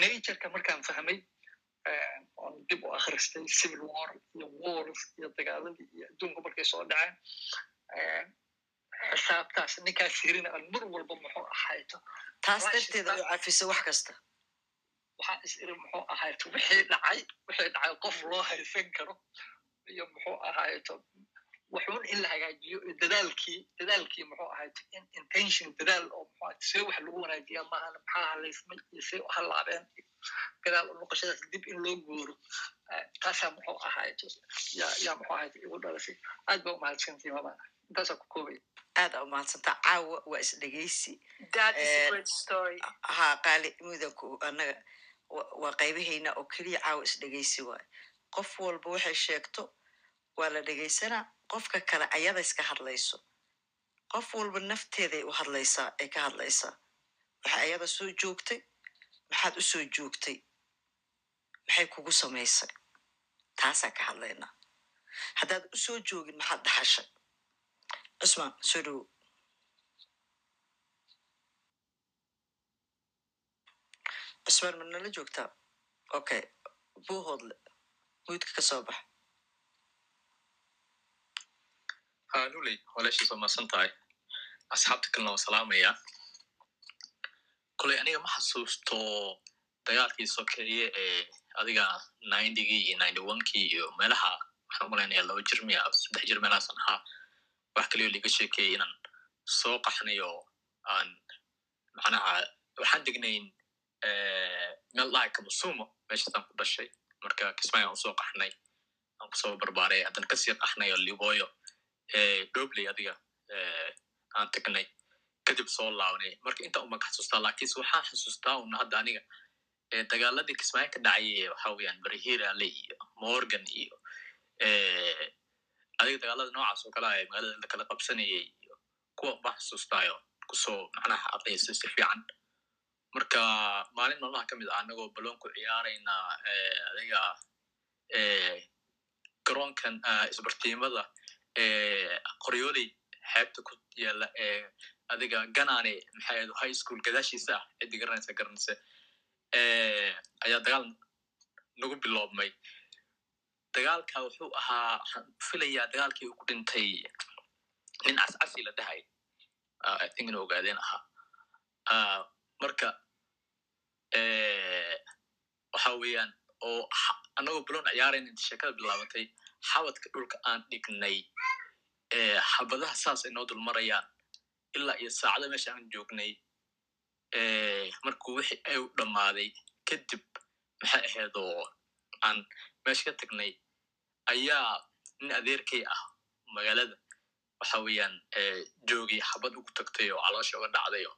[SPEAKER 9] natureka markaan fahmay oon dib u akhristay civil war iyo wars iyo dagaaladii iyo adduunka markay soo dhaceen xisaabtaas ninkaas hirina aan mar walba muxuu ahayto
[SPEAKER 3] taas darteeda u cafisa wax kasta
[SPEAKER 9] waxaa is iri muxuu ahayto wixii dhacay wixii dhacay qof loo haysan karo iyo muxuu ahayto wuxuun in la hagaajiyo dadaalkii dadaalkii muxuu ahayto in intention dadaal oo muxuu see wax lagu wanaajiyaa maahan maxaa halaysmay iyo see u halaabeen gadaal u noqoshadaas dib in loo guuro taasaa muxuu ahayto yaa yaa muxuu ahayto igu dhalasay aad baa umahadsantii mama. Intaasaa ku koobaya
[SPEAKER 3] aada umahadsantaa caawa waa isdhegeysi
[SPEAKER 4] that is a
[SPEAKER 3] Eh,
[SPEAKER 4] great story.
[SPEAKER 3] haa qaali mudanku annaga. wa- waa qaybahayna oo keliya caawa isdhegeysi waay. Qof walba waxay sheegto waa la dhegeysanaa qofka kale ayada iska hadlayso. Qof walba nafteeday u hadlaysaa ay ka hadlaysaa. Waxay ayada soo joogtay maxaad u soo joogtay? Maxay kugu samaysay? Taasaan ka hadlaynaa. Haddaad u soo joogin maxaad dhaxashay? Cusmaan soo dhowo cusmaan ma nala joogtaa okay buuhoodle muudka ka soo bax
[SPEAKER 10] ha luley walaashiis waa maasan tahay. Asxaabta kalena waa salaamaya. Koley aniga ma xasuusto dagaalkii sokeeye ee adiga ninetygii iyo ninety onekii iyo meelaha waxaan u malaynaya laba jir miya saddex jir meelahaasan ahaa. Wax kaliyo liga sheekeeyay inaan soo qaxnay oo aan macnaha waxaan degnayn meel dhahay kamasumo meeshaasaan ku dhashay marka kismaayo aan u soo qaxnay aan ku soo barbaaray haddana ka sii qaxnay oo liboyo dobley adiga aan tagnay. Kadib soo laawnay marka inta uma ka xasuustaa laakiinse waxaan xasuustaa una hadda aniga dagaaladii kismaayo ka dhacay waxa weeyaan berihirale iyo morgan iyo adiga dagaalada noocaas oo ah ee magaalada lakala qabsanayay iyo kuwa ba xasuustaayo ku soo macnaha aqeysay si fiican marka maalin maalmaha ka mid ah anagoo baloonku ciyaarayna eh, adiga garoonkan ah, isbartiimada qoryooley xeebta ku yaalla ee adiga ganane maxay high school gadaashiisa ah ciddi garanaysa eh, ayaa dagaal nagu biloobmay. Dagaalka wuxuu ahaa filayaa dagaalkii uu ku dhintay nin cascasi la dhahay Ah, i think ina ogaadeen ahaa. Ah, marka waxa weeyaan oo anagoo buloon ciyaarayna inta sheekada bilaabatay xabadka dhulka aan dhignay xabadaha saas ay noo dul marayaan ilaa iyo saacada meesha aan joognay markuu wixii ay u dhammaaday kadib maxay ahayd oo aan meesha ka tagnay ayaa nin adeerkay ah magaalada waxa weeyaan joogii xabad ugu tagtay oo caloosha uga dhacday oo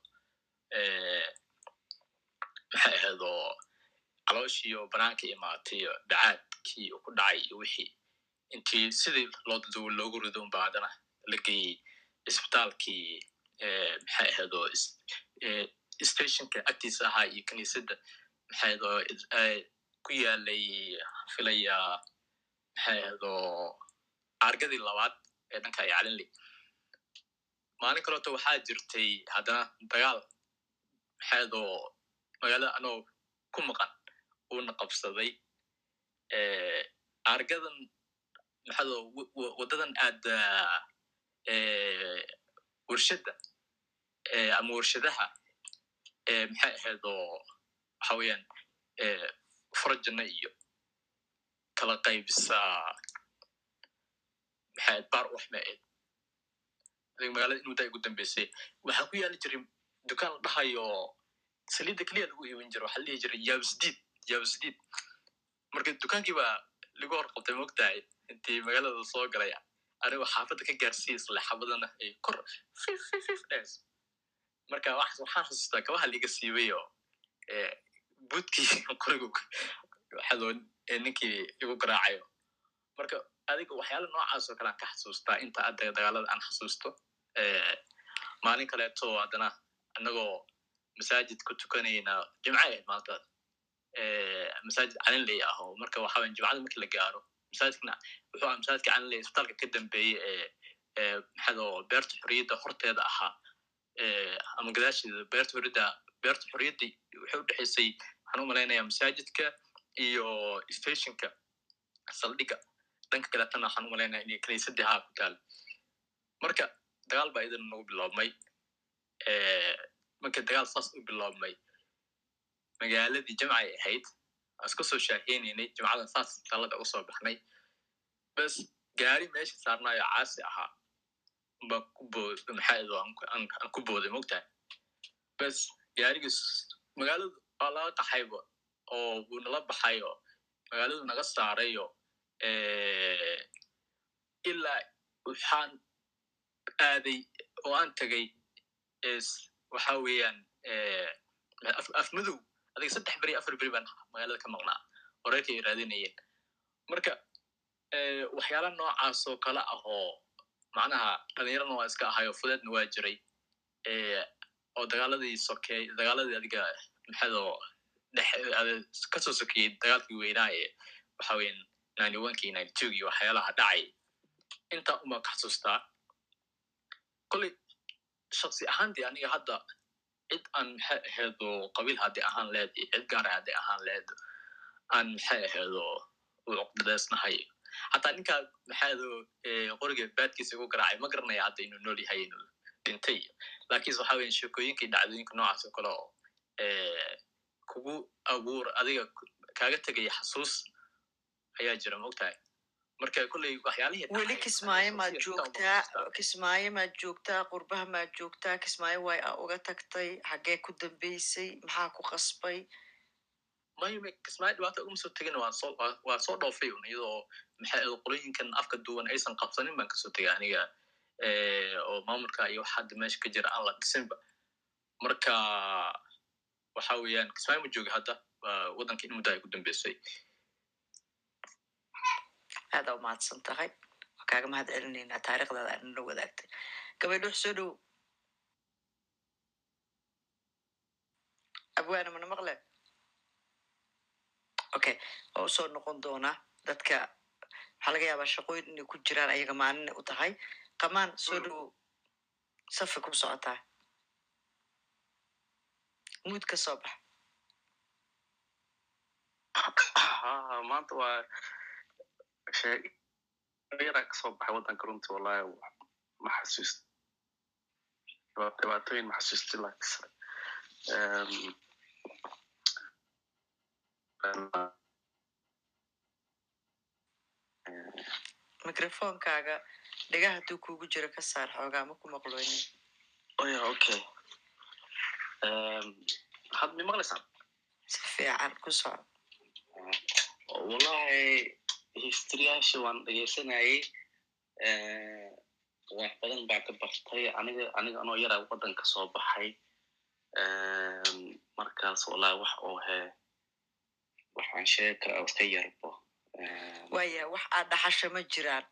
[SPEAKER 10] maxay ahayd oo calooshii oo banaanka imaatay oo dacaadkii uu ku dhacay iyo wixii. Intii sidii loo daduwo loogu rido unba haddana la geeyey isbitaalkii eh, maxay ahayd oo is- eh, stationka agtiisa ahaa iyo kiniisadda maxay eh, ku yaalay filaya maxay ahayd oo argadii labaad ee dhanka ay calinley maalin kaleeto waxaa jirtay haddana dagaal maxay ahayd oo magaalada anoo ku maqan uuna qabsaday argadan maxado waddadan aada warshadda ama warshadaha maxay ahayd oo waxa weeyaan farajana iyo kala qaybisa maxay ahayd baar uwaxmeed adiga magaalada inuu daa ugu dambeysay waxaa ku yaali jiray dukaan la dhahayo saliidda keliya lagu iibin jiro waxaa la dhihi jiray yaabsdiid yaabsdiid marka dukaankii baa lagu hor qabtay mogtahay intii magaalada soo galay anigoo xaafadda ka gaarsiiya isle xabadana ay kor marka wax- waxaan xasuustaa kabaha liga siibay oo buudkii qorigu ninkii igu garaacayo marka adiga waxyaala noocaas oo kale aan ka xasuustaa inta adda dagaalada aan xasuusto eh, maalin kaleeto haddana anagoo masaajid ku tukanayna jimce ahayd maanta masaajid calinley ah oo marka waxa weyan jimcada marki la gaaro masaajidkana wuxuu aha masaajidka calinley isbitaalka ka dambeeyey ee maxadoo beerta xorriyadda horteeda ahaa ama gadaasheeda beerta xorriyadda beerta xorriyaddii waxay u dhexaysay waxaan u malaynayaa masaajidka iyo stationka saldhigga dhanka kaleetana waxaan u malaynaya inay kiniisadii haa ku taal marka dagaal baa idin nagu biloobmay eh, marka dagaal saas u biloobmay magaaladii jamcay ahayd aan iska soo shaaheynanay jimcadan saas talada uga soo baxnay bes gaari meesha saarnaayo caasi ahaa baa ku bood maxaa ido aan ku- booday mogtahay bes gaarigiis magaaladu waa laga qaxaybo oo wuu nala baxayo magaaladu naga saarayo ilaa waxaan aaday oo aan tegay is waxa weeyaan eh, af- afmadow adiga saddex beri afar beri baan magaalada ka maqnaa oo reerka ay raadinayeen. Marka eh, waxyaala noocaas oo kale ah oo macnaha dhalinyarana waa iska ahayo fudeedna waa jiray eh, oo dagaaladii sokeey dagaaladii adiga maxadoo ka soo sokeeyey dagaalkii weynaa ee waxa weyan ninety onkii ninety twogii waxyaalaha dhacay. Intaa uma ka xasuustaa kolley shaksi ahaantii aniga hadda cid aan maxay ahayd oo qabiil haddii ahaan leed iyo cid gaara haddii ahaan leed aan maxay ahayd oo u cuqdadeysnahay hataa ninkaa eh, qoriga baadkiisa igu garaacay ma garanaya hadda inuu nool yahay inuu dhintay lakiinse waxa weyan sheekooyinkii dhacdooyinka noocaas oo kale oo kugu abuur adiga ku- kaaga tegaya xasuus ayaa jira waxyaalihii
[SPEAKER 3] weli kismaayo maad joogtaa kismaayo maad joogtaa qurbaha maad joogtaa kismaayo way a uga tagtay xaggee ku dambeysay maxaa ku qasbay
[SPEAKER 10] mayme kismaayo dhibaata uguma soo tegin waa soo dhoofay un iyadoo maxay ahayd qolooyinkan afka duwan aysan qabsanin baan ka soo tegay aniga oo maamulka iyo wax hadda meesha ka jira aan la dhisinba marka waxa weeyaan kismaayo ma jooga hadda waa waddanka in muddo ay ku dambeysay
[SPEAKER 3] aada umahadsan tahay waa kaaga mahad celinaynaa taariikhdaada aad nala wadaagtay gabadhuux soo dhow abwaana mana maqle okay waa u soo noqon doonaa dadka waxaa laga yaabaa shaqooyin inay ku jiraan ayaga maalina u tahay qamaan soo dhow safi ku socotaa muud ka soo bax
[SPEAKER 1] ha maanta waa sheeg yaraa ka soo baxay waddanka runtii wallahi ma xasuust dhibaatooyin ma xasuusti laakse
[SPEAKER 3] microfonkaaga dhagaha hadduu kuugu jiro ka saar xoogaa ma ku maqloonin
[SPEAKER 1] oya okay had mi maqlaysaan
[SPEAKER 3] si fiican ku soco
[SPEAKER 1] wallahi historyyaasha waan dhegeysanayay wax badan baa ka bartay. Aniga aniga anoo yaraa waddanka soo baxay. Markaas wallahi wax oo he waxaan sheegi karaa iska yarbo
[SPEAKER 3] waaya wax aad dhaxasho ma jiraan.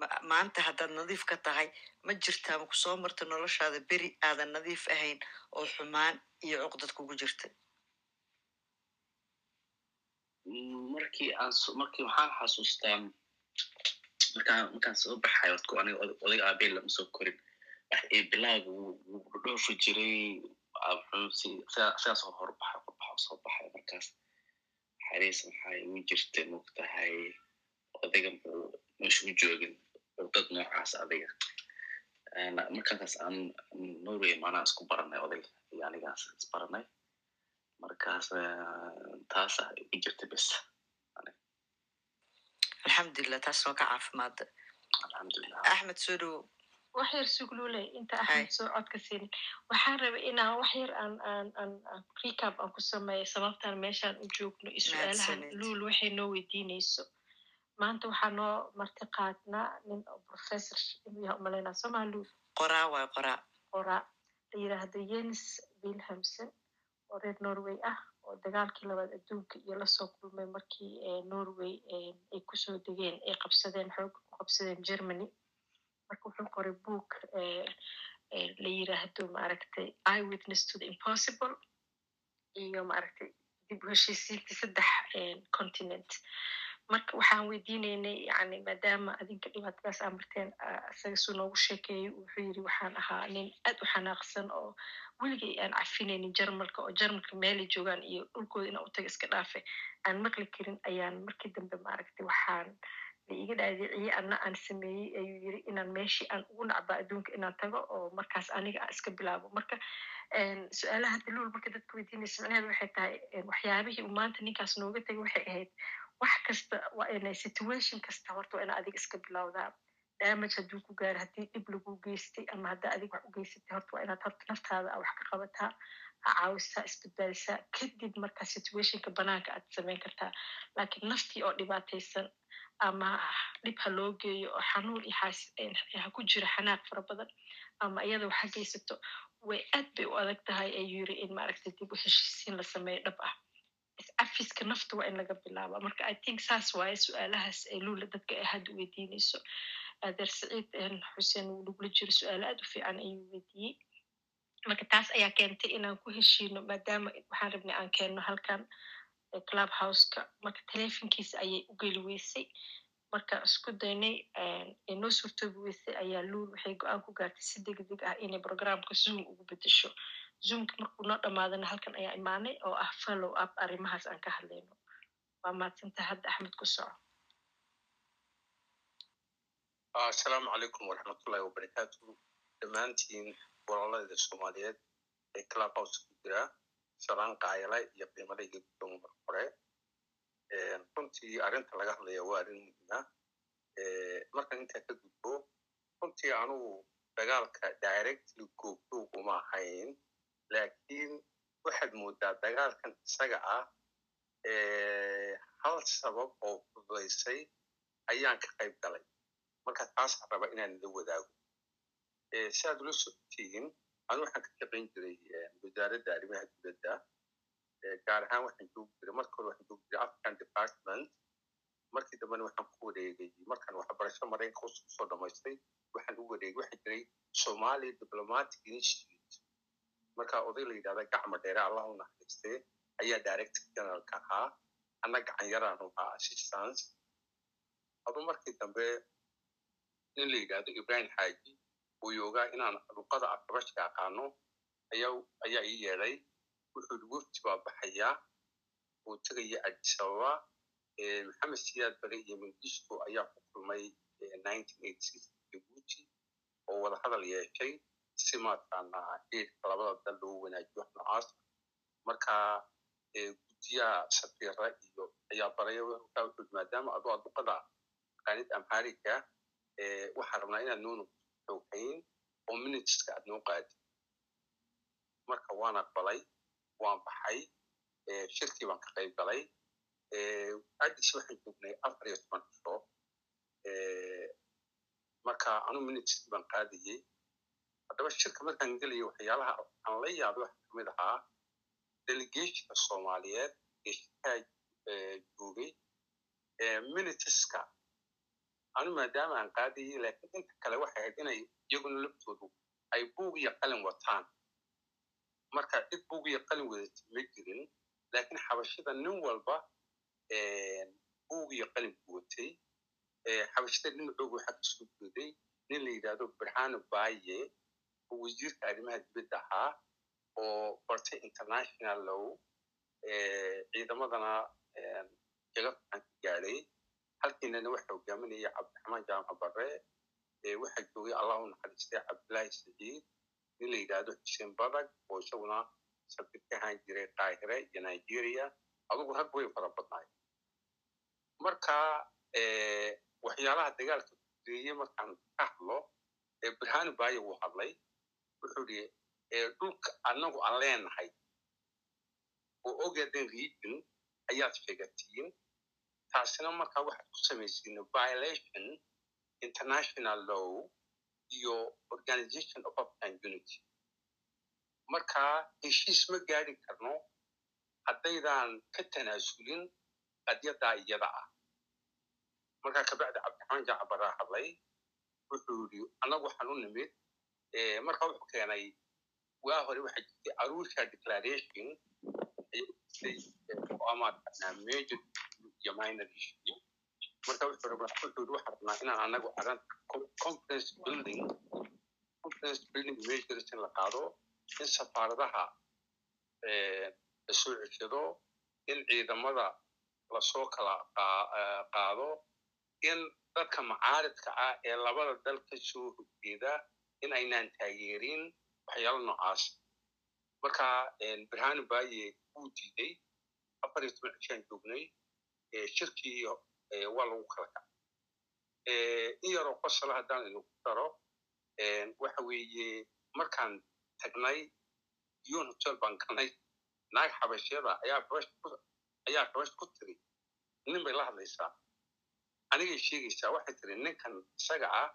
[SPEAKER 3] Ma- maanta haddaad nadiif ka tahay ma jirtaa ma ku soo marta noloshaada beri aadan nadiif ahayn oo xumaan iyo cuqdad kugu jirta
[SPEAKER 1] markii aan markii waxaan xasuustaa markaan markaan soo baxay odku aniga od- odayga aabey lama soo korin. Bilaaga wuu dhoofi jiray. Sidaas oo horbaxa horbaxa soo baxay markaas. Xariis maxaa igu jirta mogtahay odayga muxuu meesha u joogin? Oo dad noocaas adiga. Markaas aan norway maanaa isku baranay odayga iyo anigaas isbaranay markaas eh, taasa igu jirta bes.
[SPEAKER 3] Alxamdulilah taas noo ka
[SPEAKER 1] alxamdulilah
[SPEAKER 3] axmed soo dhowo
[SPEAKER 2] wax yar suglule inta axmed soo codka siinin waxaan rabay inaan wax yar aan aan aan aan recap aan ku sameeyo sababtaan meeshaan u joogno iyo su'aalahan
[SPEAKER 3] Mahadsanid.
[SPEAKER 2] luul waxay noo weydiinayso. Maanta waxaa noo marti qaadnaa nin professor inuu yahay umalaynaa somaa luul
[SPEAKER 3] qoraa waay qoraa
[SPEAKER 2] qoraa la yiraahdo jens wilhelmson oo reer norway ah oo dagaalkii labaad adduunka iyo la soo kulmay markii eh, norway eh, ay ku soo degeen ay qabsadeen xoog ku qabsadeen germany. Marka wuxuu qoray book eh, la yiraahdo maaragtay eye witness to the impossible iyo maaragtay dib u heshiisiinta saddex continent marka waxaan weydiinaynay yani maadaama adinka dhibaatadaas aa marteen isaga suu noogu sheekeeyey wuxuu yiri waxaan ahaa nin aad u xanaaqsan oo weligay aan cafinaynin jarmalka oo jarmalka meelay joogaan iyo dhulkooda inaan utaga iska dhaafe. Aan maqli karin ayaan markii dambe maaragtay waxaan la iga dhaadiciye anna aan sameeyey ayuu yiri inaan meeshii aan ugu nacba adduunka inaan tago oo markaas aniga aan iska bilaabo. Marka su'aalaha hadda luul marka dadka weydiinaysa macnaheedu waxay tahay waxyaabihii maanta ninkaas nooga tegay waxay ahayd wax kasta waa inay situation kasta horta waa ina adiga iska bilowdaa damage hadduu ku gaaro haddii dhib lagu geystay ama haddaa adiga wax u geysatay horta waa inaad horta naftaada aa wax ka qabataa aa caawisaa isbadbaadisaa kadib markaa situationka banaanka aad samayn kartaa laakiin naftii oo dhibaataysan ama dhib ha loo geeyo oo xanuun ha ku jiro xanaaq fara badan ama iyada wax ha geysato way aad bay u adag tahay ayuu yiri in maaragtay dib u heshiisiin la sameeyo dhab ah cafiska nafta waa in laga bilaaba marka i think saas waaye su'aalahaas ee luula dadka ay hadda weydiinayso adeer saciid en, xuseen wuu nagula jiro su'aalo aad u fiican ayuu weydiiyey marka taas ayaa keentay inaan ku heshiino maadaama waxaan rabnay aan keenno halkan club houseka marka telefonkiisa ayay u geli weysay marka isku daynay ee noo suurtoobi weysay ayaa luul waxay go'aan ku gaartay si degdeg ah inay programka zoom ugu bedesho zoomka markuu noo dhamaadana halkan ayaa imaanay oo ah follow up arrimahaas aan ka hadlayno. Waa mahadsantaha hadda axmed ku soco.
[SPEAKER 11] Asalaamu calaykum waraxmatullahi wabarakaatu dhammaantiin walaaladeda soomaaliyeed ee club house ku jira salaan qaayala iyo qiimadayga guddoon mar hore runtii arrinta laga hadlaya waa arrin muhiima markaan intaa ka gudbo runtii anugu dagaalka directly googdoog uma ahayn laakiin waxaad moodaa dagaalkan isaga ah hal sabab oo fududaysay ayaan ka qayb galay. Marka taasaan raba inaan ila wadaago. Si aad ula socotiin anu waxaan ka shaqayn jiray wasaaradda arrimaha dibadda gaar ahaan waxaan joogi jiray marka hore waxaan joogi jiray african department. Markii dambena waxaan ku wareegay markaan waxbarasho maraykanka u soo dhamaystay waxaan u wareegay waxaa jiray somali diplomatic institute marka oday la yidhahda gacma dheere allah u naxariistee ayaa director generalka ahaa anna gacan yaraan u ahaa assistance adu markii dambe nin la yidhahdo ibrahim xaaji uu yoogaa inaan luqada afrabashka aqaano ayaa ii yeedhay wuxuu wafdi baa baxayaa uu tegaya addis ababa maxamed siyaad bare iyo mangisto ayaa ku kulmay jabuuti oo wada hadal yeeshay si maataqaana eedka labada dal loo wanaajiyo wax noocaas marka guddiyaha safiira iyo ayaa baraya wuxuu maadaama adoo aduqada aqaanid amhariga waxaan rabnaa inaad noonu xoogayn oo miniteska aad noo qaadi marka waan aqbalay waan baxay shirkii baan ka qayb galay addis waxaan joognay afar iyo toban cisho marka anu miniteskii baan qaadayey haddaba shirka markaan gelaya waxyaalaha aan la yaabay waxa ka mid ahaa delegationka soomaaliyeed ee shirkaa joogay miniteska anu maadaama aan qaadayey laakiin inta kale waxay ahayd inay iyaguna laftoodu ay buug iyo qalin wataan. Marka cid buug iyo qalin wadata ma jirin laakiin xabashida nin walba buug iyo qalin ku watay. Xabashida dhinacooga waxaa ka soo jeeday nin la yidhahdo birhano baye oo wasiirka arrimaha dibadda ahaa oo bartay international low ciidamadana jaga fiican ka gaadhay halkiinana waxa hogaaminaya cabdiraxmaan jaamac barre waxaa joogay allah u naxariistay cabdullaahi saciid nin la yidhahdo xuseen badag oo isaguna sabir ka ahaan jiray qaahire iyo nigeria adugu rag way fara badnaay marka waxyaalaha dagaalka kureeye markaan ka hadlo birhani bayo wuu hadlay wuxuu yidhi dhulka anagu aan leenahay oo ogaden region ayaad sheegatiin taasina markaa waxaad ku samaysiin violation international law iyo organization of african unity. Marka heshiis ma gaadi karno haddaydan ka tanaasulin qadyadaa iyada ah markaa kabacdi cabdiraxmaan jacbaraa hadlay wuxuu yidhi annagu waxaan u nimid marka wuxuu keenay waa hore waxaa jirtay arusha declaration issue marka wuxuu waxaan rabnaa inaan annagu arran conference building conference building measures in la qaado in safaaradaha la soo ceshado in ciidamada la soo kala qaado in dadka macaaridka ah ee labada dal ka soo horjeeda in aynaan taageerin waxyaalo noocaas. Marka birhani baye wuu diiday afar iyo toban cishaan joognay shirkii waa lagu kala kacay. In yaroo qosala haddaan inagu daro waxa weeye markaan tagnay dion hotel baan galnay naag xabashyada ayaa xabash ku tiri nin bay la hadlaysaa. Anigay sheegaysaa waxay tiri ninkan isaga ah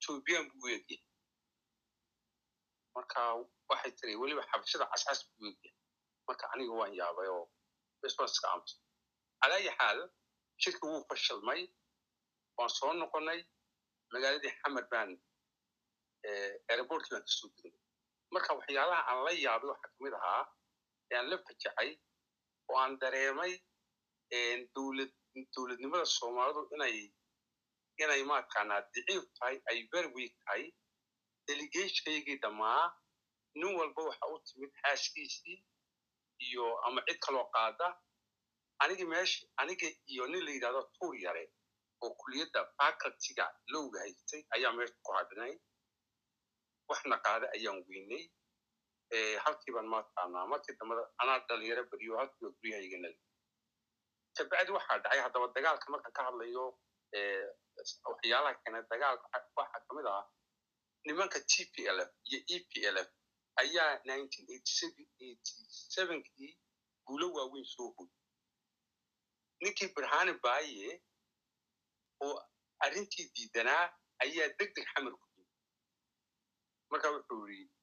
[SPEAKER 11] ethoobiyan buu egyahay marka waxay tiri weliba xabashada cascas buu egyahay marka aniga waan yaabay oo responska aamus calaayi xaal shirki wuu fashilmay waan soo noqonnay magaaladii xamar baan airportkii baan ka soo degnay marka waxyaalaha aan la yaabay waxaa ka mid ahaa ee aan la fajacay oo aan dareemay dowlad dowladnimada soomaalidu inay inay maataqaanaa daciif tahay ay weak tahay. Delegationkaygii dhammaa nin walba waxa u timid xaaskiisii iyo ama cid kaloo qaada. Anigi meesha aniga iyo nin la yidhahdo tuur yare oo kuliyadda facultyga lowga haystay ayaa meesha ku hadhinay waxna qaada ayaan weynay. Halkii baan maataqaanaa markii dambada anaa dhalinyaro beriyo halkiiba guryahaygana kabacdi waxaa dhacay haddaba dagaalka markaan ka hadlayo waxyaalaha keenay dagaalka waxaa ka mid ah nimanka t p l f. Iyo e p l f. Ayaa kii guulo waaweyn soo hoy ninkii birhani baye oo arrintii diidanaa ayaa deg deg xamar ku. Yimi marka wuxuu yidhi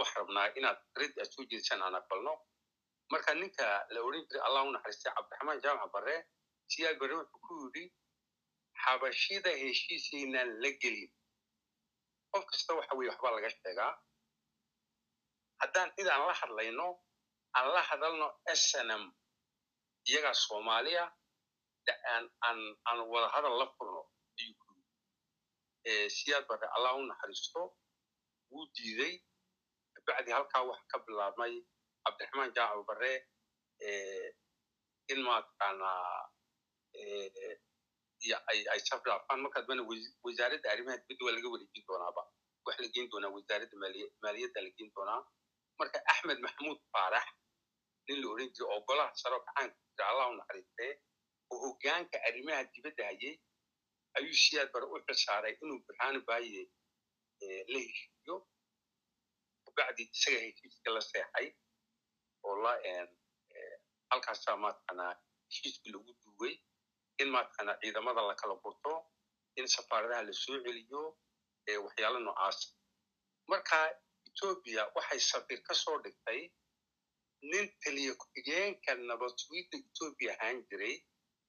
[SPEAKER 11] waxaan rabnaa inaad rid aad soo jeedisaan aan aqbalno marka ninka la odhan jiray allah u naxariistay cabdiraxmaan jaamac barre siyaad barre wuxuu ku yidhi xabashida heshiisiinaan la gelin. Qof kasta waxa weye waxbaa laga sheegaa haddaan cid aan la hadlayno aan la hadalno snm iyagaa soomaaliya aan wada hadal la furno ayuu ku yidhi. Siyaad barre allah u naxariisto wuu diiday. Bacdi halkaa waxa ka bilaabmay cabdiraxmaan jaamac barre in maataqaanaa ay safraafaan markaa dambana wasaaradda arrimaha dibadda laga wareejin doonaaba waxa la geyn doonaa wasaaradda maaliyadda la geyn doonaa marka axmed maxamuud faarax nin la odhan jiray oo golaha saro gacaanka jira allah u naxariistee oo hoggaanka arrimaha dibadda hayay ayuu siyaad bare u xilsaaray inuu burhaanu baaye la heshiiyo bacdi isaga heshiiska la seexay oo la halkaasaa maataqaanaa heshiiskii lagu duugay in maataqaanaa ciidamada la kala gurto in safaaradaha la soo celiyo waxyaalo noocaas. Marka etoobiya waxay safiir ka soo dhigtay nin taliya ku-xigeenka nabad sugidda etoobiya ahaan jiray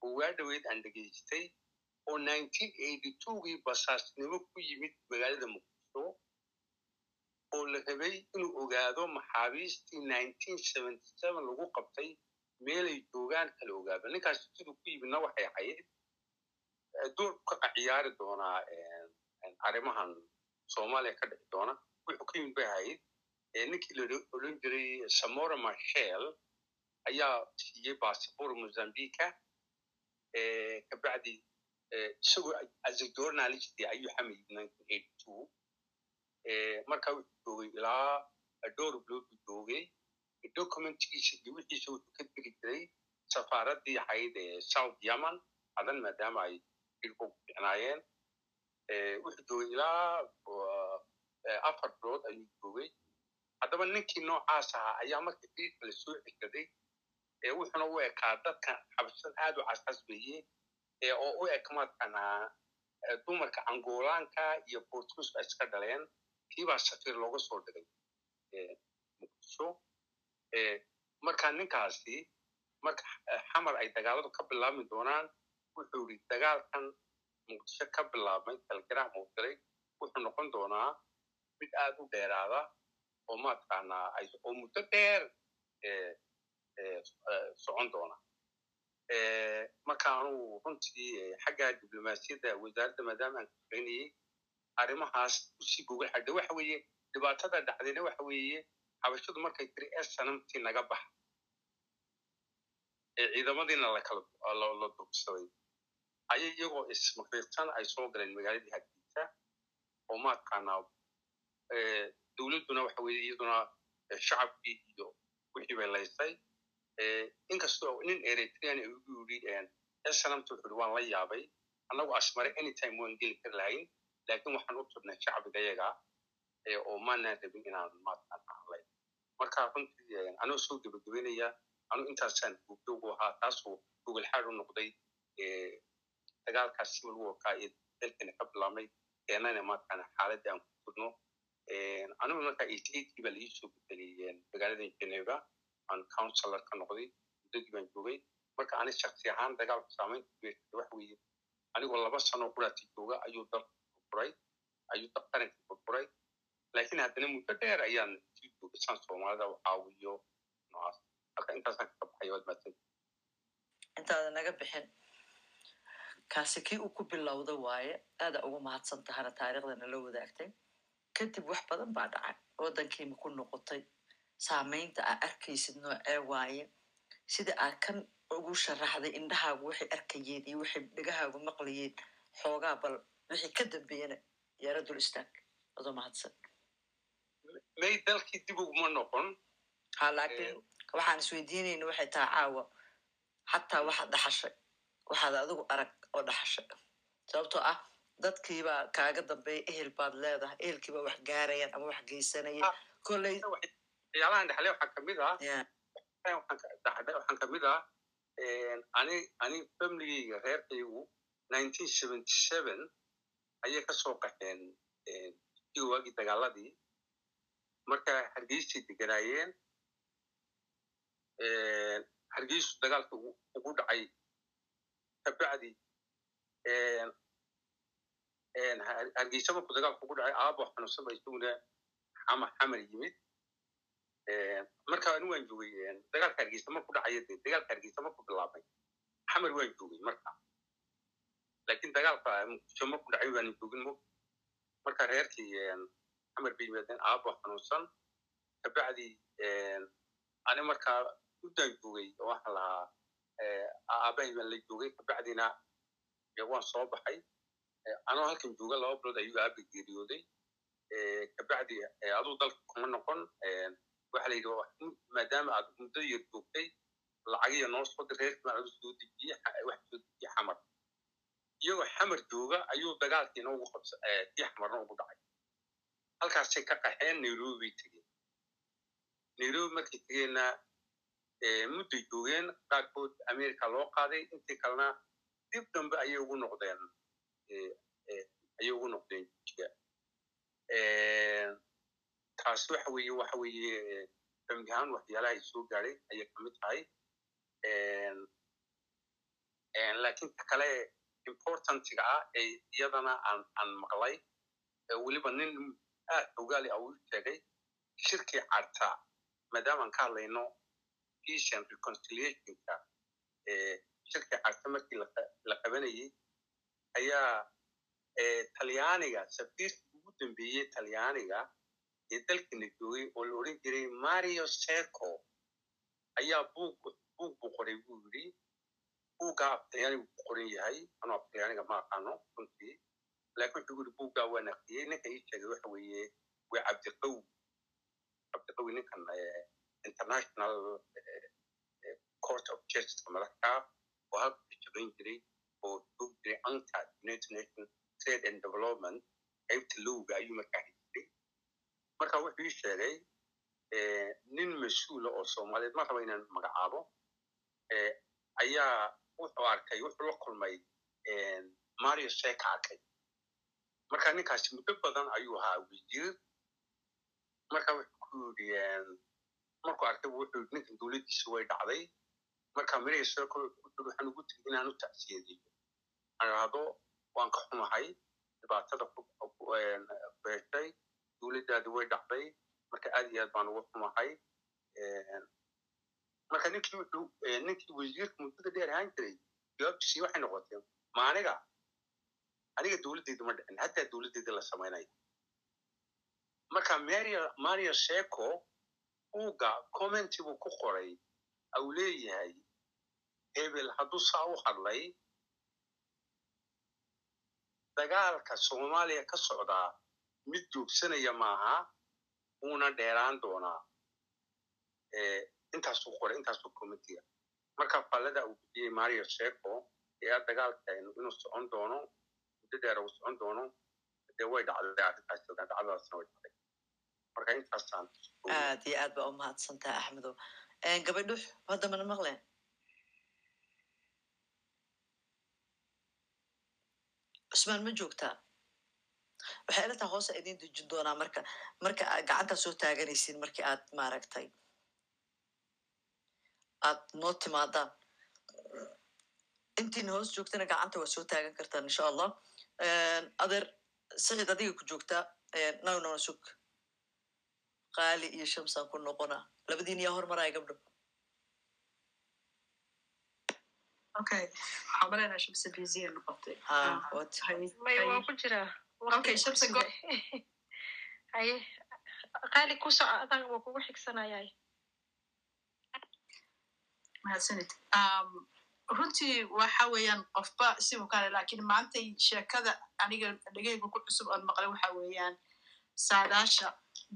[SPEAKER 11] oo waa dhoweyd aan dhegaystay oo gii basaasnimo ku yimid magaalada muqdisho oo la rabay inuu ogaado maxaabiistii lagu qabtay meelay joogaan kala ogaado ninkaas siduu ku yimidna waxay ahayd door ka ciyaari doonaa arrimahan soomaaliya ka dhici doona. Wuxuu ka yimid bay ahayd ninkii la odhan jiray samora marshel ayaa siiyey bassabor mozambica kabacdi isagoo as a journalist ayuu xamayid marka wuxuu joogay ilaa dhowr bilood buu joogay documentkiisa iyo wixiisa wuxuu ka tegi jiray safaaraddii ahayd south yemen adan maadaama ay ilku ficnaayeen wuxuu joogay ilaa afar bilood ayuu joogay haddaba ninkii noocaas ahaa ayaa markii diirka la soo ceshaday wuxuuna u ekaa dadka xabashada aad u cascasbeeye oo u eg maataqaanaa dumarka angolaanka iyo portuguska iska dhaleen kiibaa safiir looga soo dhigay muqdisho marka ninkaasi marka xamar ay dagaaladu ka bilaabmi doonaan wuxuu yidhi dagaalkan muqdisho ka bilaabmay talgarac muudiray wuxuu noqon doonaa mid aad u dheeraada oo maataqaanaa oo muddo dheer socon doona marka anugu runtii xagga diblomaasiyadda wasaaradda maadaama aan ka shaqaynayey arrimahaas u sii gogol xadha waxa weeye dhibaatada dhacdayna waxa weeye xabashadu markay tiri sanamtii naga baxa. Ee ciidamadiina la dugsaday ayay iyagoo ismaqiirsan ay soo galeen magaaladii hadiisa oo maataqaanaa dowladduna waxa iyaduna shacabkii iyo wixii bay laysay inkastoo nin eritrean ugu yidhi esanamta wuxu uhi waan la yaabay. Annagu asmare anytime waan geli kari lahayn. Laakiin waxaan u turnay shacbigayaga oo maanaan rabin inaan maatan hadlay marka runtii anoo soo gebagabeynaya anu intaasaan goobjoogu ahaa taasoo gogol xaad u noqday dagaalkaas civil warka iyo dalkeena ka bilaabmay keenana maatana xaaladda aan ku jirno anigu marka eighty baa laii soo bedelay magaalada geneva aan counselor ka noqday muddadii baan joogay marka ani shaksi ahaan dagaalku waxa weeye anigoo laba sano quraati jooga ayuu dalka burburay ayuu qaranka burburay laakiin haddana muddo dheer ayaan sii joogay saan soomaalida caawiyo noocaas marka intaasaan kaga baxay waad mahadsan
[SPEAKER 3] intaada naga bixin kaasi kii uu ku bilowda waaye aada ugu mahadsan tahana taariikhdana la wadaagtay kadib wax badan baa dhacay waddankiima ku noqotay saamaynta aa arkaysid noocee waaye sida aad kan ugu sharaxday indhahaagu waxay arkayeen iyo waxay dhegahaagu maqlayeen xoogaa bal wixii ka dambeeyana yaara dul istaag adoo mahadsan
[SPEAKER 11] may dalkii dib uguma noqon.
[SPEAKER 3] Ha laakiin waxaan isweydiinayna waxay tahay caawa. Xataa waxaad dhaxashay waxaad adigu arag oo dhaxashay sababtoo ah dadkiibaa kaaga dambeeya ehel baad leedahay. Ehelkiibaa wax gaarayaan ama wax geysanaya
[SPEAKER 11] waxyaalahan dhexle waxaa ka mid ah. Waxaan ka mid ah ani ani famligeyga reerkaygu nineteen seventy seven ayay ka soo qaxeen waagii dagaaladii marka hargeysay deganaayeen hargeysu dagaalka ugu dhacay kabacdi Har- hargeysa markuu dagaalka ugu dhacay aabo xanuunsan ba isaguna xama xamar yimid. Marka ani waan joogay dagaalka hargeysa markuu dhacaya de dagaalka hargeysa markuu bilaabay xamar waan joogay marka. Laakiin dagaalka muqdisho markuu dhacay waanan joogin marka reerkii xamar bay yimaadeen aabo xanuunsan. Kabacdi ani markaa uddaan joogay oo lahaa aabahay baan la joogay. Kabacdina waan soo baxay. Anoo halkan jooga laba bilood ayuu aabi geeriyooday. Kabacdi aduu dalka kuma noqon. Waxa la yidhi maadaama aad muddo yar joogtay lacagiya noo soo dir reerkii baan adu soo dejiye wax soo dejiye xamar. Iyagoo xamar jooga ayuu dagaalkii noogu qabsa kii xamarna ugu dhacay halkaasay ka qaxeen nairobi bay tegeen nairobi markay tegeenna mudday joogeen qaarkood america loo qaaday. Intii kalena dib dambe ayay ugu noqdeen ayay ugu noqdeen jiga taas waxa weeye waxa weeye family ahaan waxyaalaha ay soo gaadhay ayay ka mid tahay. Laakiin ta kale importantiga ah ee iyadana aan maqlay weliba nin aad ogaali a uu sheegay shirkii carta maadaama aan ka hadlayno peace and reconciliationka shirkii carta markii la qabanayey ayaa talyaaniga safiirkii ugu dambeeyey talyaaniga ee dalkana joogay oo la odhan jiray mario seco ayaa buug buu qoray buu yidhi. Buuggaa aftalyaaniga ku qoran yahay. Anuu aftalyaaniga ma aqaano runtii laakiin wuxuu yidhi buuggaa waa naqdiyey ninka ii sheegay waxa weeye waa cabdiqawi cabdiqawi ninkan international court of justice madaxka oo halka ka shaqayn jiray oo joog jiray unctad united nation trade and development qaybta lowga ayuu markaa haystay marka wuxuu ii sheegay nin mas'uula oo soomaaliyeed ma raba inaan magacaabo ayaa wuxuu arkay wuxuu la kulmay mario seka marka ninkaasi muddo badan ayuu ahaa wasiir marka wuxuu ku yidhi markuu arkay wuxuu ninkan dowladdiisa way dhacday marka seko wuxuu waxaan ugu tegi inaan u tacsiyadeeyo aan waan ka xumahay dhibaatada ku beeshay dowladdaadi way dhacday marka aad iyo aad baan ugu xumahay marka ninkii wasiirka muddada dheer ahaan jiray jawaabtiisii waxay noqotay ma aniga dowladdeyda ma dhicin hataa dowladdeyda la samaynayo. Marka seco uuga commenti buu ku qoray au leeyahay hebel hadduu saa u hadlay dagaalka soomaaliya ka socdaa mid joogsanaya maaha wuuna dheeraan doonaa. Intaasuu qoray intaasuu committiga marka fallada uu bixiyey mario seco ee a dagaalka inuu socon doono muddo dheer uu socon doono dee way dhacday arrintaas dhacdadaasna way dhacday marka intaasaan
[SPEAKER 3] aad iyo aad baa u mahadsantaha axmedo gabadhux hadda mana maqleen cusmaan ma joogtaa waxay ila taha hoose idin dejin doonaa marka marka aad gacanta soo taaganaysiin markii aad maaragtay aad noo timaadaan intiina hoos joogtana gacanta waa soo taagan kartaan insha allah adeer sicid adiga ku joogtaa nawnona sug qaali iyo shamsaan ku noqonaa labadiin yaa hormaraya gabdho
[SPEAKER 4] runtii waxa weeyaan qofba sibu kale laakiin maantay sheekada aniga dhegeyga ku cusub oon maqlay waxa weeyaan saadaasha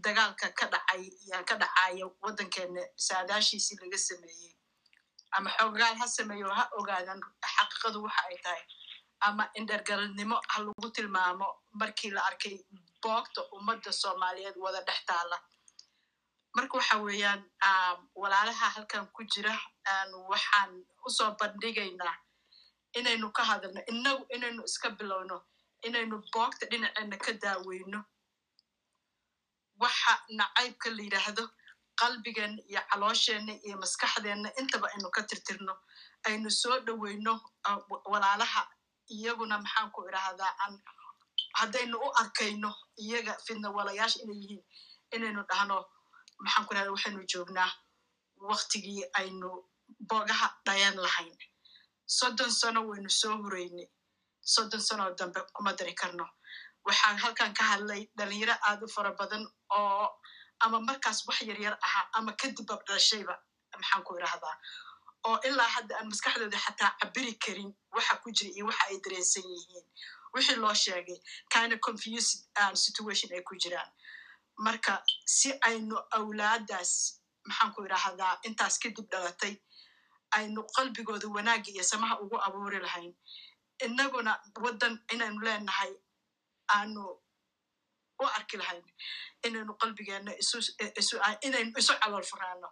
[SPEAKER 4] dagaalka ka dhacay yaa ka dhacaya waddankeena saadaashiisii laga sameeyey. Ama xoogaal ha sameeyo ha ogaadan xaqiiqadu waxa ay tahay. Ama indhergaradnimo ha lagu tilmaamo markii la arkay boogta ummadda soomaaliyeed wada dhex taala marka waxa weeyaan walaalaha halkan ku jira waxaan u soo bandhigaynaa inaynu ka hadalno inagu inaynu iska bilowno inaynu boogta dhinaceena ka daaweyno. Waxa nacaybka la yidhaahdo qalbigeenna iyo caloosheenna iyo maskaxdeenna intaba aynu ka tirtirno aynu soo dhoweyno ah, wa- walaalaha iyaguna maxaan ku idhaahdaa aan haddaynu u arkayno iyaga fidna walayaasha inay yihiin inaynu dhahno maxaan ku idhahdaa waxaynu joognaa waktigii aynu boogaha dhayan lahayn. Soddon sano waynu soo huraynay. Soddon sanoo dambe kuma dari karno. Waxaan halkan ka hadlay dhalinyaro aad u fara badan oo ama markaas wax yaryar ahaa ama kadib ab dhashayba maxaan ku idhahdaa oo ilaa hadda aan maskaxdooda xataa cabiri karin waxa ku jira iyo waxa ay dareensan yihiin. Wixii loo sheegay kind confused um, situation ay ku jiraan. Marka si aynu awlaadaas maxaan ku idhahdaa intaas kadib dhalatay aynu qalbigooda wanaagga iyo samaha ugu abuuri lahayn. Innaguna waddan inaynu leenahay aanu u arki lahayn inaynu qalbigeena inaynu isu calool furaano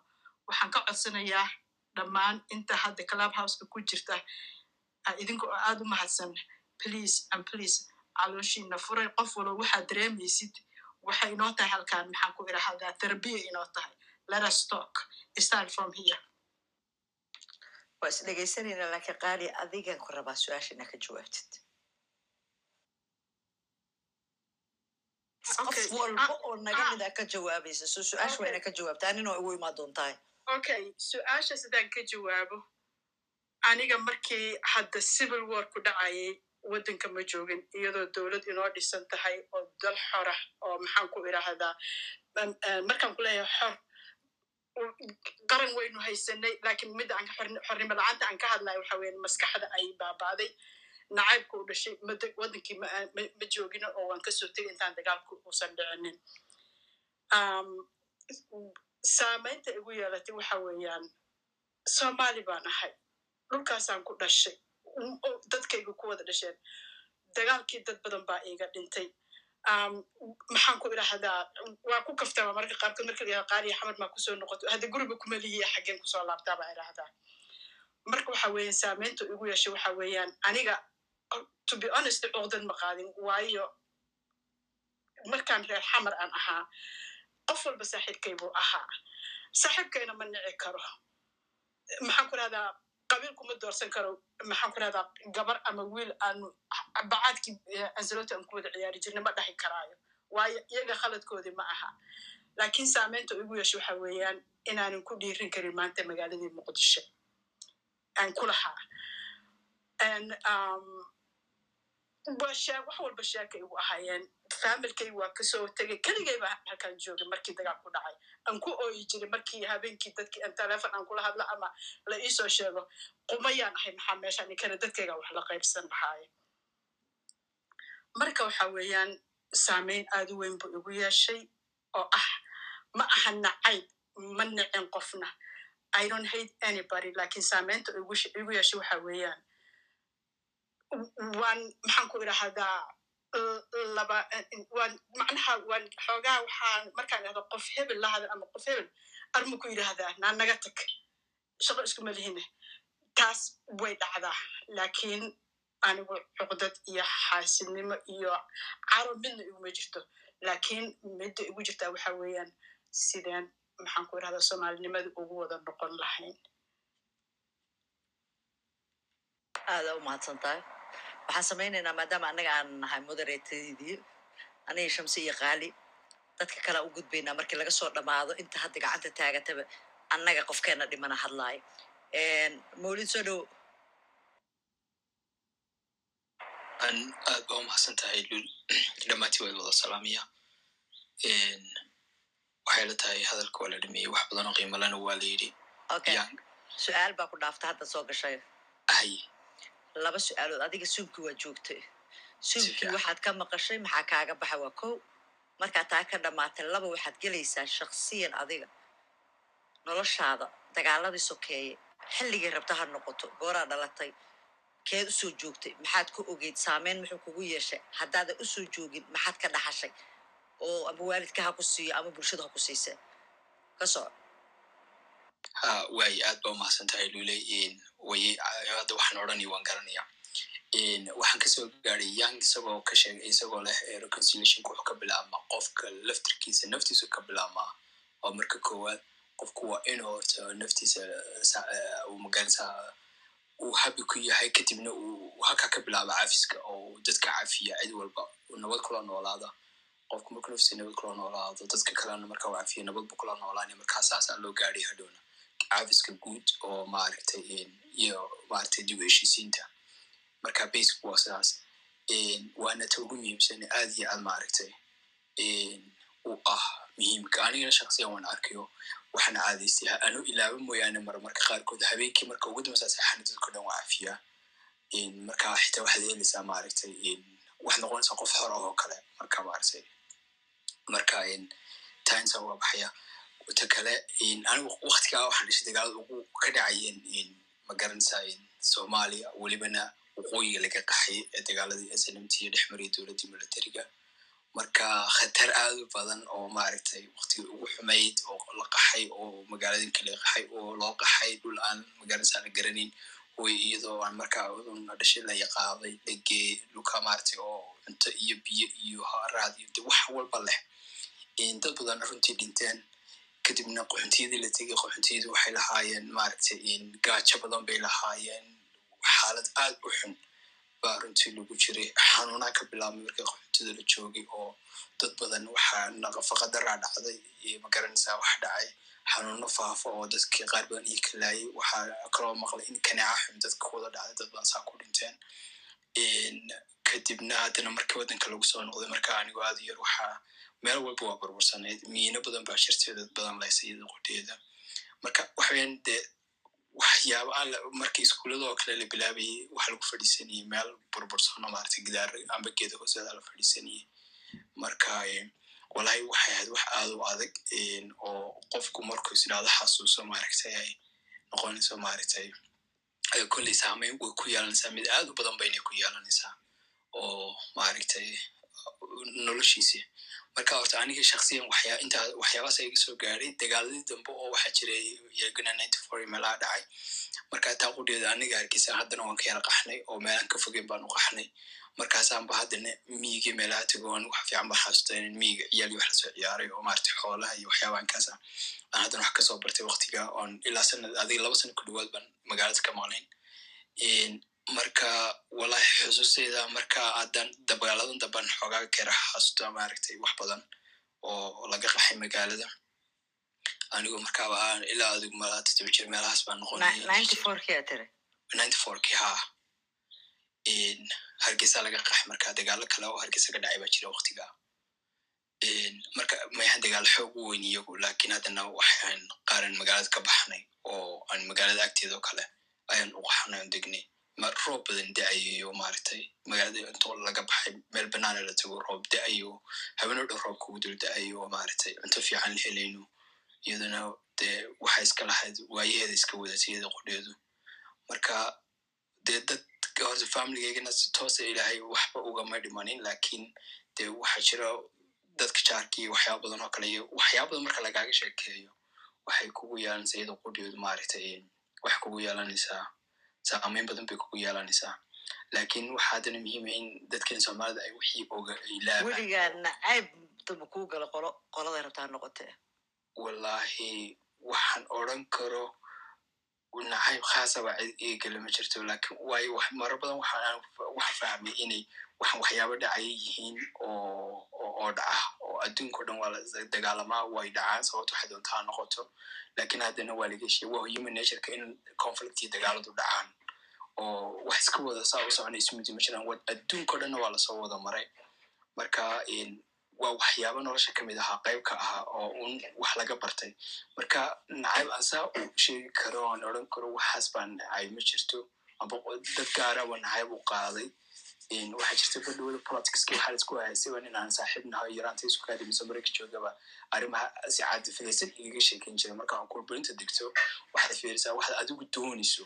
[SPEAKER 4] waxaan ka codsanayaa dhammaan inta hadda club houseka ku jirta. Idinka oo aad u mahadsan. Please and please calooshiina furay. Qof walba waxaad dareemaysid. Waxay inoo tahay halkan maxaan ku idhahdaa therapia inoo tahay. Let us talk. Start from here
[SPEAKER 3] waa is dhegaysanayna laakiin qaali adigan ku rabaa su'aasha inaa ka jawaabtid qof walba oo naga
[SPEAKER 4] ah.
[SPEAKER 3] mid a ka jawaabaysa so su'aasha waa ina ka jawaabta anina igu imaa doontahay
[SPEAKER 4] okay su'aasha sidaan ka jawaabo aniga markii hadda civil war ku dhacayay waddanka ma joogin iyadoo dowlad inoo dhisan tahay oo dal xora oo maxaan ku idhaahdaa markaan ku leeyahay xor qaran waynu haysanay laakiin midda xornimo la'aanta aan ka hadlayo waxa weeye maskaxda ay baabaaday. Nacaybka u dhashay waddankii ma joogino oo waan ka soo tegay intaan dagaalku uusan dhicinin saamaynta igu yeelatay waxa weeyaan soomaali baan ahay. Dhulkaasaan ku dhashay. Dadkayga ku wada dhasheen. Dagaalkii dad badan baa iiga dhintay maxaan ku idhahdaa waa ku kaftama marka qaarkood marka la qaaliya xamar maa ku soo noqoto. Hadda guriga kuma lihiya xaggeen ku soo laabtaa baa idhahdaa. Marka waxa weeyaan saamaynta igu yeeshay waxa weeyaan aniga to be honest cuqdad ma qaadin. Waayo markaan reer xamar aan ahaa qof walba saaxiibkay buu ahaa. Saaxiibkayna ma nici karo. Maxaan ku rahdaa qabiil kuma doorsan karo maxaan ku rahdaa gabar ama wiil aanu bacaadkii ansalota aan ku wada ciyaari jirna ma dhahi karaayo. Waayo iyaga khaladkoodii ma aha. Laakiin saamaynta igu yeesha waxa weeyaan inaanan ku dhiirin karin maanta magaaladii muqdisho. Aan ku lahaa. Um, wax walba sheeka igu ahaayeen familkay waa ka soo tegay keligay baa halkaan joogay markii dagaal ku dhacay aan ku ooyi jiray markii habeenkii dadkii aan telefon aan kula hadlo ama la iisoo sheego qumayaan ahay maxaa meeshaan ikana dadkayga wax la qaybsan lahaaye marka waxa weeyaan saameyn aad u weyn buu igu yeeshay oo ah ma aha nacayb ma nicin qofna i don't hate anybody laakiin saameynta igu sh- igu yeeshay waxa weeyaan waan maxaan ku idhahdaa l- laba waan macnaha waan xoogaa waxaan markaan idhahdo qof hebel la hadal ama qof hebel armu ku yidhahdaa naa naga tag shaqo iskuma lihine taas way dhacdaa laakiin anigu cuqdad iyo xaasidnimo iyo caro midna iguma jirto. Laakiin midda igu jirtaa waxa weeyaan sideen maxaan ku idhahdaa soomaalinimada ugu wada noqon lahayn.
[SPEAKER 3] Aada u mahadsan tahay waxaan samaynaynaa maadaama annaga aan nahay moderatadii aniga shamsi iyo qaali dadka kale aan u gudbaynaa markii laga soo dhammaado inta hadda gacanta taagataba annaga qofkeena dhimana hadlaayo. Mawlid soo dhow.
[SPEAKER 10] An aad ba umahadsan tahay lul dhammaantii waa wada salaamaya waxay la tahay hadalka waa la dhameeyey wax badan oo qiimo lana waa la yidhi.
[SPEAKER 3] Su'aal baa ku dhaafta hadda soo gashay laba su'aalood adiga suubkii waa joogtay. Suubkii waxaad ka maqashay maxaa kaaga baxa? Waa kow. Markaa taa ka dhammaatay laba waxaad gelaysaa shaksiyan adiga. Noloshaada dagaaladii sokeeye xilligay rabta ha noqoto gooraa dhalatay. Keed u soo joogtay? Maxaad ku ogeyd saameyn muxuu kugu yeeshay? Haddaadan u soo joogin maxaad ka dhaxashay? Oo ama waalidka ha ku siiyo ama bulshada ha ku siisee ka soco
[SPEAKER 10] ha waay aad ba umahadsan tahay lule way hadda waxaan odhanaya waan garanaya.
[SPEAKER 12] Waxaan ka soo gaaray young isagoo ka sheegay isagoo leh reconciliationka wuxuu ka bilaabmaa qofka laftirkiisa naftiisu ka bilaabmaa. Oo marka koowaad qofku waa inuu horta naftiisa uu magarasa uu habi ku yahay kadibna uu halkaa ka bilaaba cafiska oo dadka cafiya cid walba nabad kula noolaada qofku marku naftiisa nabad kula noolaado dadka kalena marka uu cafiya nabad bu kula noolaanaya markaa saasaa loo gaadhay hadhowna cafiska guud oo maaragtay iyo maaragtay dib u heshiisiinta marka basic waa sidaas waana ta ugu muhiimsan aad iyo aad maaragtay u ah muhiimka anigana shaksiyan waan arkayo waxaana caadaystay anu ilaaba mooyaane mar marka qaarkood habeenkii marka ugu dambeysa saxana dadko dhan waa cafiyaa marka xitaa waxaad helaysaa maaragtay waxaad noqonaysaa qof hor oo kale marka maaragtay marka tainsa waa baxaya ta kale anigu waktigaa waxaan dhashay dagaalada ugu ka dhacayeen ma garanaysaa soomaaliya welibana waqooyiga laga qaxay ee dagaaladii snmt iyo dhex mariya dowladdii militariga marka khatar aad u badan oo maaragtay waktigii ugu xumayd oo la qaxay oo magaaladinka laga qaxay oo loo qaxay dhul aan ma garanaysaa la garanayn way iyadoo aan markaa una dhashay la yaqaaday dhegee dhulka maaragtay oo cunto iyo biyo iyo haraad iyo wax walba leh dad badan runtii dhinteen kadibna qoxuntiyadii la tegay qoxuntiyadii waxay lahaayeen maaragtay gaajo badan bay lahaayeen. Xaalad aad u xun baa runtii lagu jiray. Xanuunaa ka bilaabmay markii qoxuntida la joogay oo dad badan waxaa naqafaqadaraa dhacday iyo ma garanaysaa wax dhacay. Xanuuno faafo oo dadkii qaar badan ii kalaayay. Waxaa kaloo maqlay in kanaaca xun dadka wada dhacday dad badan saa ku dhinteen. Kadibna haddana markii waddanka lagu soo noqday marka anigu aad yar waxaa meel walba waa burbursanayd miino badan baa jirtay dad badan laysayada qudheeda marka waxaweyaan dee waxyaaba aan marka iskuullada oo kale la bilaabayay waxa lagu fadhiisanayay meel burbursano maaragtay gidaar amba geeda hooseeda la fadhiisanayay. Marka walahi waxay ahayd wax aad u adag oo qofku markuu isdhaado xasuuso maaragtay ay noqonayso maaragtay kolley saameyn way ku yeelanaysaa mid aad u badan baynay ku yeelanaysaa oo maaragtay noloshiisi marka horta aniga shaksiyan intaa waxyaabaas iga soo gaaray dagaaladii dambe oo waxaa jiray iyagana ninety four meelaha dhacay. Marka taa qudheeda aniga hargeysa haddana waan ka yara qaxnay oo meelaan ka fogeyn baan u qaxnay. Markaasaanba haddana miyiga meelaha tego an wax fiican baan xasuusta in miyiga ciyaali wax la soo ciyaaray oo maaragtay xoolaha iyo waxyaabahan kaasa aan haddana wax ka soo bartay waktiga oon ilaa sanad adiga laba sana ku dhawaad baan magaalada ka maqnayn marka walahi xusuusteyda marka adan dagaaladan damban xoogaa kera xasuusta maaragtay wax badan oo laga qaxay magaalada. Anigu markaaba aan ilaa adigu malaa todoba jir meelahaas baan
[SPEAKER 3] fourkii
[SPEAKER 12] ha hargeysa laga qaxay marka dagaalo kale oo hargeysa ka dhacay baa jira waktiga marka mayahan dagaal xoog u weyn iyagu laakiin haddana waxaan qaaran magaalada ka baxnay oo aan magaalada agteeda oo kale ayaan u qaxnay on degnay roob badan da'ayo maaragtay magaalada intoo laga baxay meel banaana la tago roob da'ayo habeno dhan roob kugu dul da'ayo maaragtay cunto fiican la helayno iyaduna dee waxa iska lahayd waayaheeda iska wadatay iyada qudheedu marka dee dad horta familigeygana si toosa ilaahay waxba ugama dhimanin laakiin dee waxa jira dadka jaarkii waxyaaba badan oo kale iyo waxyaaba badan marka lagaaga sheekeeyo waxay kugu yeelanaysaa iyada qudheedu maaragtay waxay kugu yeelanaysaa saameyn badan bay kugu yeelanaysaa laakiin waxa haddana muhiima in dadkan soomaalida ay wixii
[SPEAKER 3] weligaa nacayb damba kuu gala qolo qolada rabtaa noqotee.
[SPEAKER 12] Wallahi waxaan odran karo nacayb khaasaba cid igala ma jirto laakiin waayo maro badan waxaan waxa fahmay inay waxyaaba dhacaya yihiin oo dhaca oo adduunka o dhan waa la dagaalamaa way dhacaan sababto waxay noqoto. Lakin haddana waa laga heshiya waa human natureka in conflict dagaaladu dhacaan oo wax iska wada saa u socona ismudi ma dhanna waa la soo wada maray. Marka waa waxyaaba nolosha ka mid ahaa qayb ka ahaa oo un wax laga bartay. Marka nacayb aan saa u sheegi karo aan odran karo waxaas baa nacayb ma jirto. Aba dad gaaraba nacayb u qaaday waxaa jirta badhowada politicski waxaa la isku haystay nin aan saaxiib nahay yaraanta isku kaadimiso marayka joogaba arrimaha si caadifadaysan igaga sheekeyn jira marka aan kurburinta degto waxaad fiirisaa waxaad adigu doonayso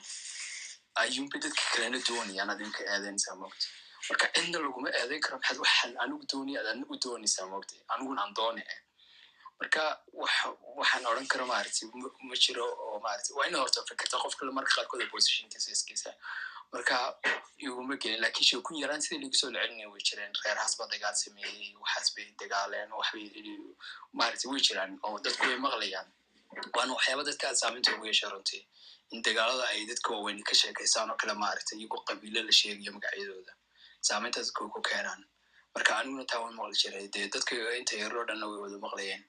[SPEAKER 12] ayuunba dadka kalena doonayaan ad inka eedeynaysaa moogta marka cidna laguma eedeyn karo maxaad waxaan anigu doonaya ad anigu doonaysaa moogta aniguna aan doone marka waxaan odran karo maaragtay ma jiro oo maaragtay waa ina horta fikirta qof kale marka qaarkood positionkiisa iskiisa marka iguma gelin laakiin sheekun yaraan sidii lagu soo lecelinaya way jireen. Reerhaas ba dagaal sameeyey waxaas bay dagaaleen waxbay way jiraan oo dadku way maqlayaan. Waana waxyaaba dadka aad saameynta ugu yeesha runtii. In dagaalada ay dadka waaweyn ka sheekaystaan oo kale maaragtay iyagoo qabiilo la sheegayo magacyadooda. Saameynta dadka ku keenaan. Marka aniguna taa waan maqli jiray. Dee dadka inta yaroo dhanna way wada maqlayeen.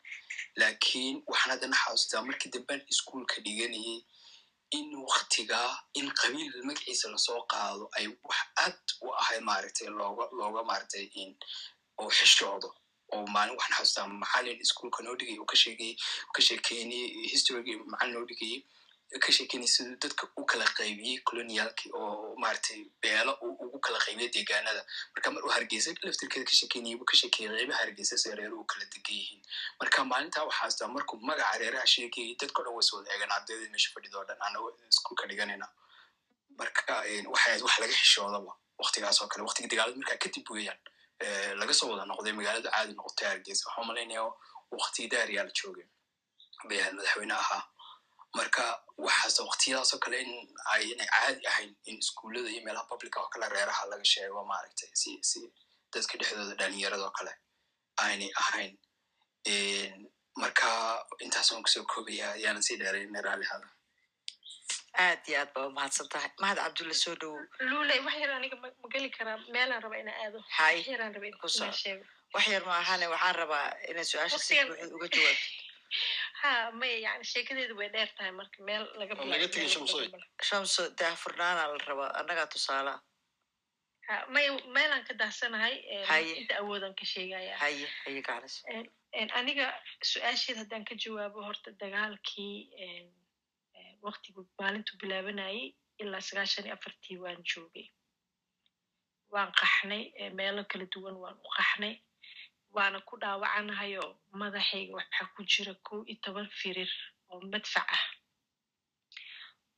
[SPEAKER 12] Lakin waxaan haddana xasuustaa markii damben iskuolka dhiganayay in waktigaa in qabiil magaciisa la soo qaado ay wax aad u ahay maaragtay looga looga maaragtay oo xishoodo. Oo maalin waxaan xasuustaa macalin iskuolka noo dhigay oo ka sheegay ka sheekeynayay historygii macalin noo dhigayay ka sheekeynay dadka u kala qaybiyey colonialki oo maaragtay beelo ugu kala qaybiyay deegaanada marka mar uu hargeysa laftirkeeda ka sheekeynayay buu ka sheekeeyay qeybaha hargeysa si reer u kala degan yihiin marka maalintaa waxaa astaa markuu magaca reeraha sheegayay dadka dhan was wada eegan ardayda meesha fadhidoo dhan ana iskuolka dhiganayna marka waxay wax laga xishoodaba waktigaas kale waktiga dagaalada markaa kadib weeyaan laga soo wada noqday magaalada caadi noqotay hargeysa waxaa u malaynaya waktigii daariyaa la joogay bay madaxweyne ahaa marka waxaas waktiyadaasoo kale in ay inay caadi ahayn in iskuullada iyo meelaha publica oo kale reeraha laga sheego maaragtay si si dadka dhexdooda dhalinyarada oo kale aynay ahayn. Marka intaas waan ku soo koobaya ayaanan sii dheerayna raallihada
[SPEAKER 3] aad iyo aad baa umahadsan tahay mahad cabdulla soo dhowow
[SPEAKER 2] luley wax yar aniga ma geli karaa. Meelaan raba ina aado.
[SPEAKER 3] Hay
[SPEAKER 2] wax
[SPEAKER 3] yar ma ahane waxaan rabaa inay su'aasha si buuxda uga jawaabto
[SPEAKER 2] ha maya yani sheekadeedu way dheer tahay marka meel laga
[SPEAKER 13] Waa laga
[SPEAKER 2] bilaabo,
[SPEAKER 13] tegay
[SPEAKER 2] meel
[SPEAKER 13] Shamsoy.
[SPEAKER 2] laga bilaabo.
[SPEAKER 3] shamso daahfurnaana la rabaa annagaa tusaala
[SPEAKER 2] ha maya meelaan ka daahsanahay
[SPEAKER 3] Haye.
[SPEAKER 2] inta awoodan ka sheegaya
[SPEAKER 3] haye haye
[SPEAKER 2] aniga su'aasheed haddaan ka jawaabo horta dagaalkii waqtigu maalintu bilaabanayay ilaa sagaashan iyo afartii waan joogay waan qaxnay meelo kala duwan waan u qaxnay waana ku dhaawacanahayo madaxayga waxaa ku jira kow iyo toban firir oo madfac ah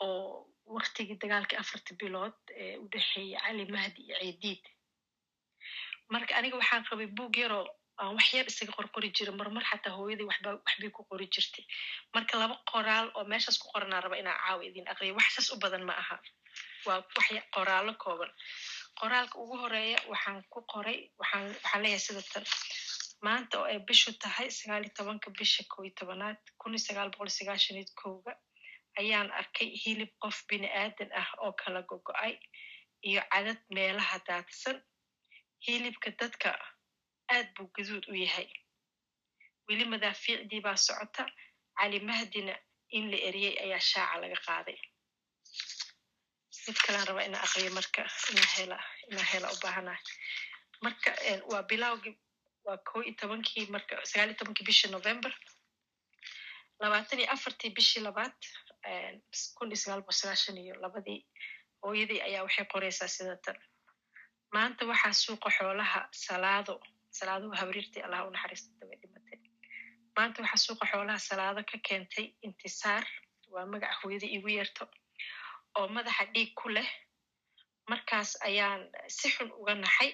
[SPEAKER 2] oo waqtigii dagaalkii afartii bilood ee u dhexeeyey cali mahdi iyo ceediid marka aniga waxaan qabay buug yaroo aan wax yar isaga qorqori jira marmar xataa hooyadii waxba waxbay ku qori jirtay. Marka laba qoraal oo meeshaas ku qoranaa raba inaan caawa idin aqriyo wax saas u badan ma aha. Waa wax qoraallo kooban. Qoraalka ugu horreeya waxaan ku qoray waxaan leeyahay sida tan maanta oo ay bishu tahay sagaal iyo tobanka bisha kow iyo tobanaad kun iyo sagaal boqol sagaashan iyo kowga ayaan arkay hilib qof bini aadan ah oo kala gogo'ay iyo cadad meelaha daadsan. Hilibka dadka aad buu gaduud u yahay. Weli madaafiicdii baa socota cali mahdina in la eriyey ayaa shaaca laga qaaday. Mid kalaan rabaa inaa aqriyo marka inaa hela inaa hela u baahanahay marka waa bilowgii waa kow iyo tobankii marka sagaal iyo tobankii bishii november labaatan iyo afartii bishii labaad kun iyo sagaal boqol sagaashan iyo labadii hooyadii ayaa waxay qoreysaa sida tan maanta waxaa suuqa xoolaha salaado salaaduhu habriirtii allah u naxariista daba dhimatay maanta waxaa suuqa xoolaha salaado ka keentay intisaar waa magaca hooyadii igu yeerto oo madaxa dhiig ku leh markaas ayaan si xun uga naxay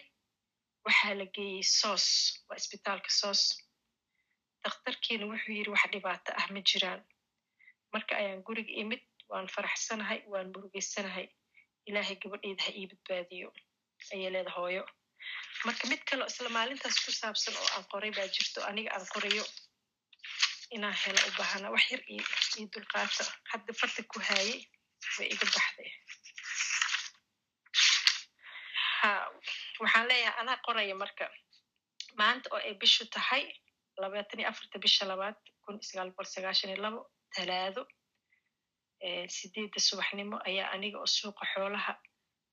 [SPEAKER 2] waxaa la geeyey soos waa isbitaalka soos. Dakhtarkiina wuxuu yidhi wax dhibaato ah ma jiraan. Marka ayaan guriga imid waan faraxsanahay waan murugeysanahay ilaahay gabadheeda ha ii badbaadiyo. Ayay leeda hooyo. Marka mid kale isla maalintaas ku saabsan oo aan qoray baa jirto aniga aan qorayo inaan helo u baahana wax yar io dulqaata. Hadda farta ku haayay way iga baxday ha waxaan leeyahay anaa qoraya marka. Maanta oo ay bishu tahay labaatan iyo afarta bisha labaad kun sagaal boqol sagaashan iyo labo talaado sideedda subaxnimo ayaa aniga oo suuqa xoolaha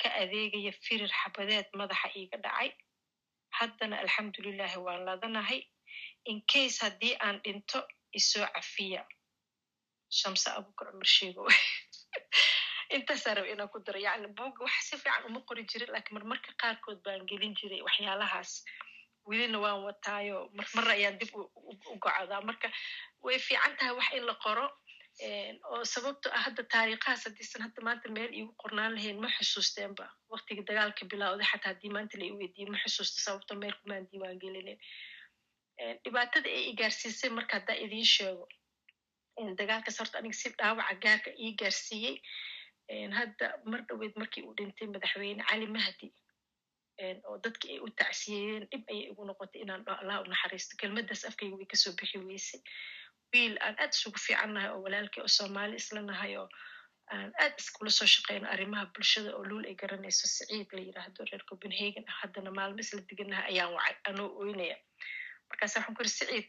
[SPEAKER 2] ka adeegaya firir xabadeed madaxa iiga dhacay. Haddana alxamdulilahi waan ladanahay in case haddii aan dhinto isoo cafiya. Shamse abukar cumar sheego intaasaa raba inaan ku daro yacni buugga wax si fiican uma qori jirin laakiin marmarka qaarkood baan gelin jiray waxyaalahaas. Welina waan wataayo marmar ayaan dib u- gocadaa marka way fiican tahay wax in la qoro oo sababto ah hadda taariikhahaas haddiisan hadda maanta meel iigu qornaan lahayn ma xusuusteenba. Waqtiga dagaalka bilowday xataa haddii maanta la i weydiiye ma xusuusta sababto meel kumaan diiwaan gelinin. Dhibaatada ay i gaarsiisay marka haddaa idiin sheego dagaalkaas horta aniga si dhaawaca gaarka ii gaarsiiyey hadda mar dhoweed markii uu dhintay madaxweyne cali mahdi oo dadkii ay u tacsiyeeyeen dhib ayay igu noqotay inaan allah u naxariisto kelmaddaas afkayga way ka soo bixi weysay. Wiil aan aad isugu fiicannahay oo walaalkay oo soomaali isla nahay oo aan aad iskula soo shaqeyno arrimaha bulshada oo luul ay garanayso siciid la yiraahdo reer copenhagen ah haddana maalmo isla diganahay ayaan wacay anoo oynaya. Markaas waxaan ku iri siciid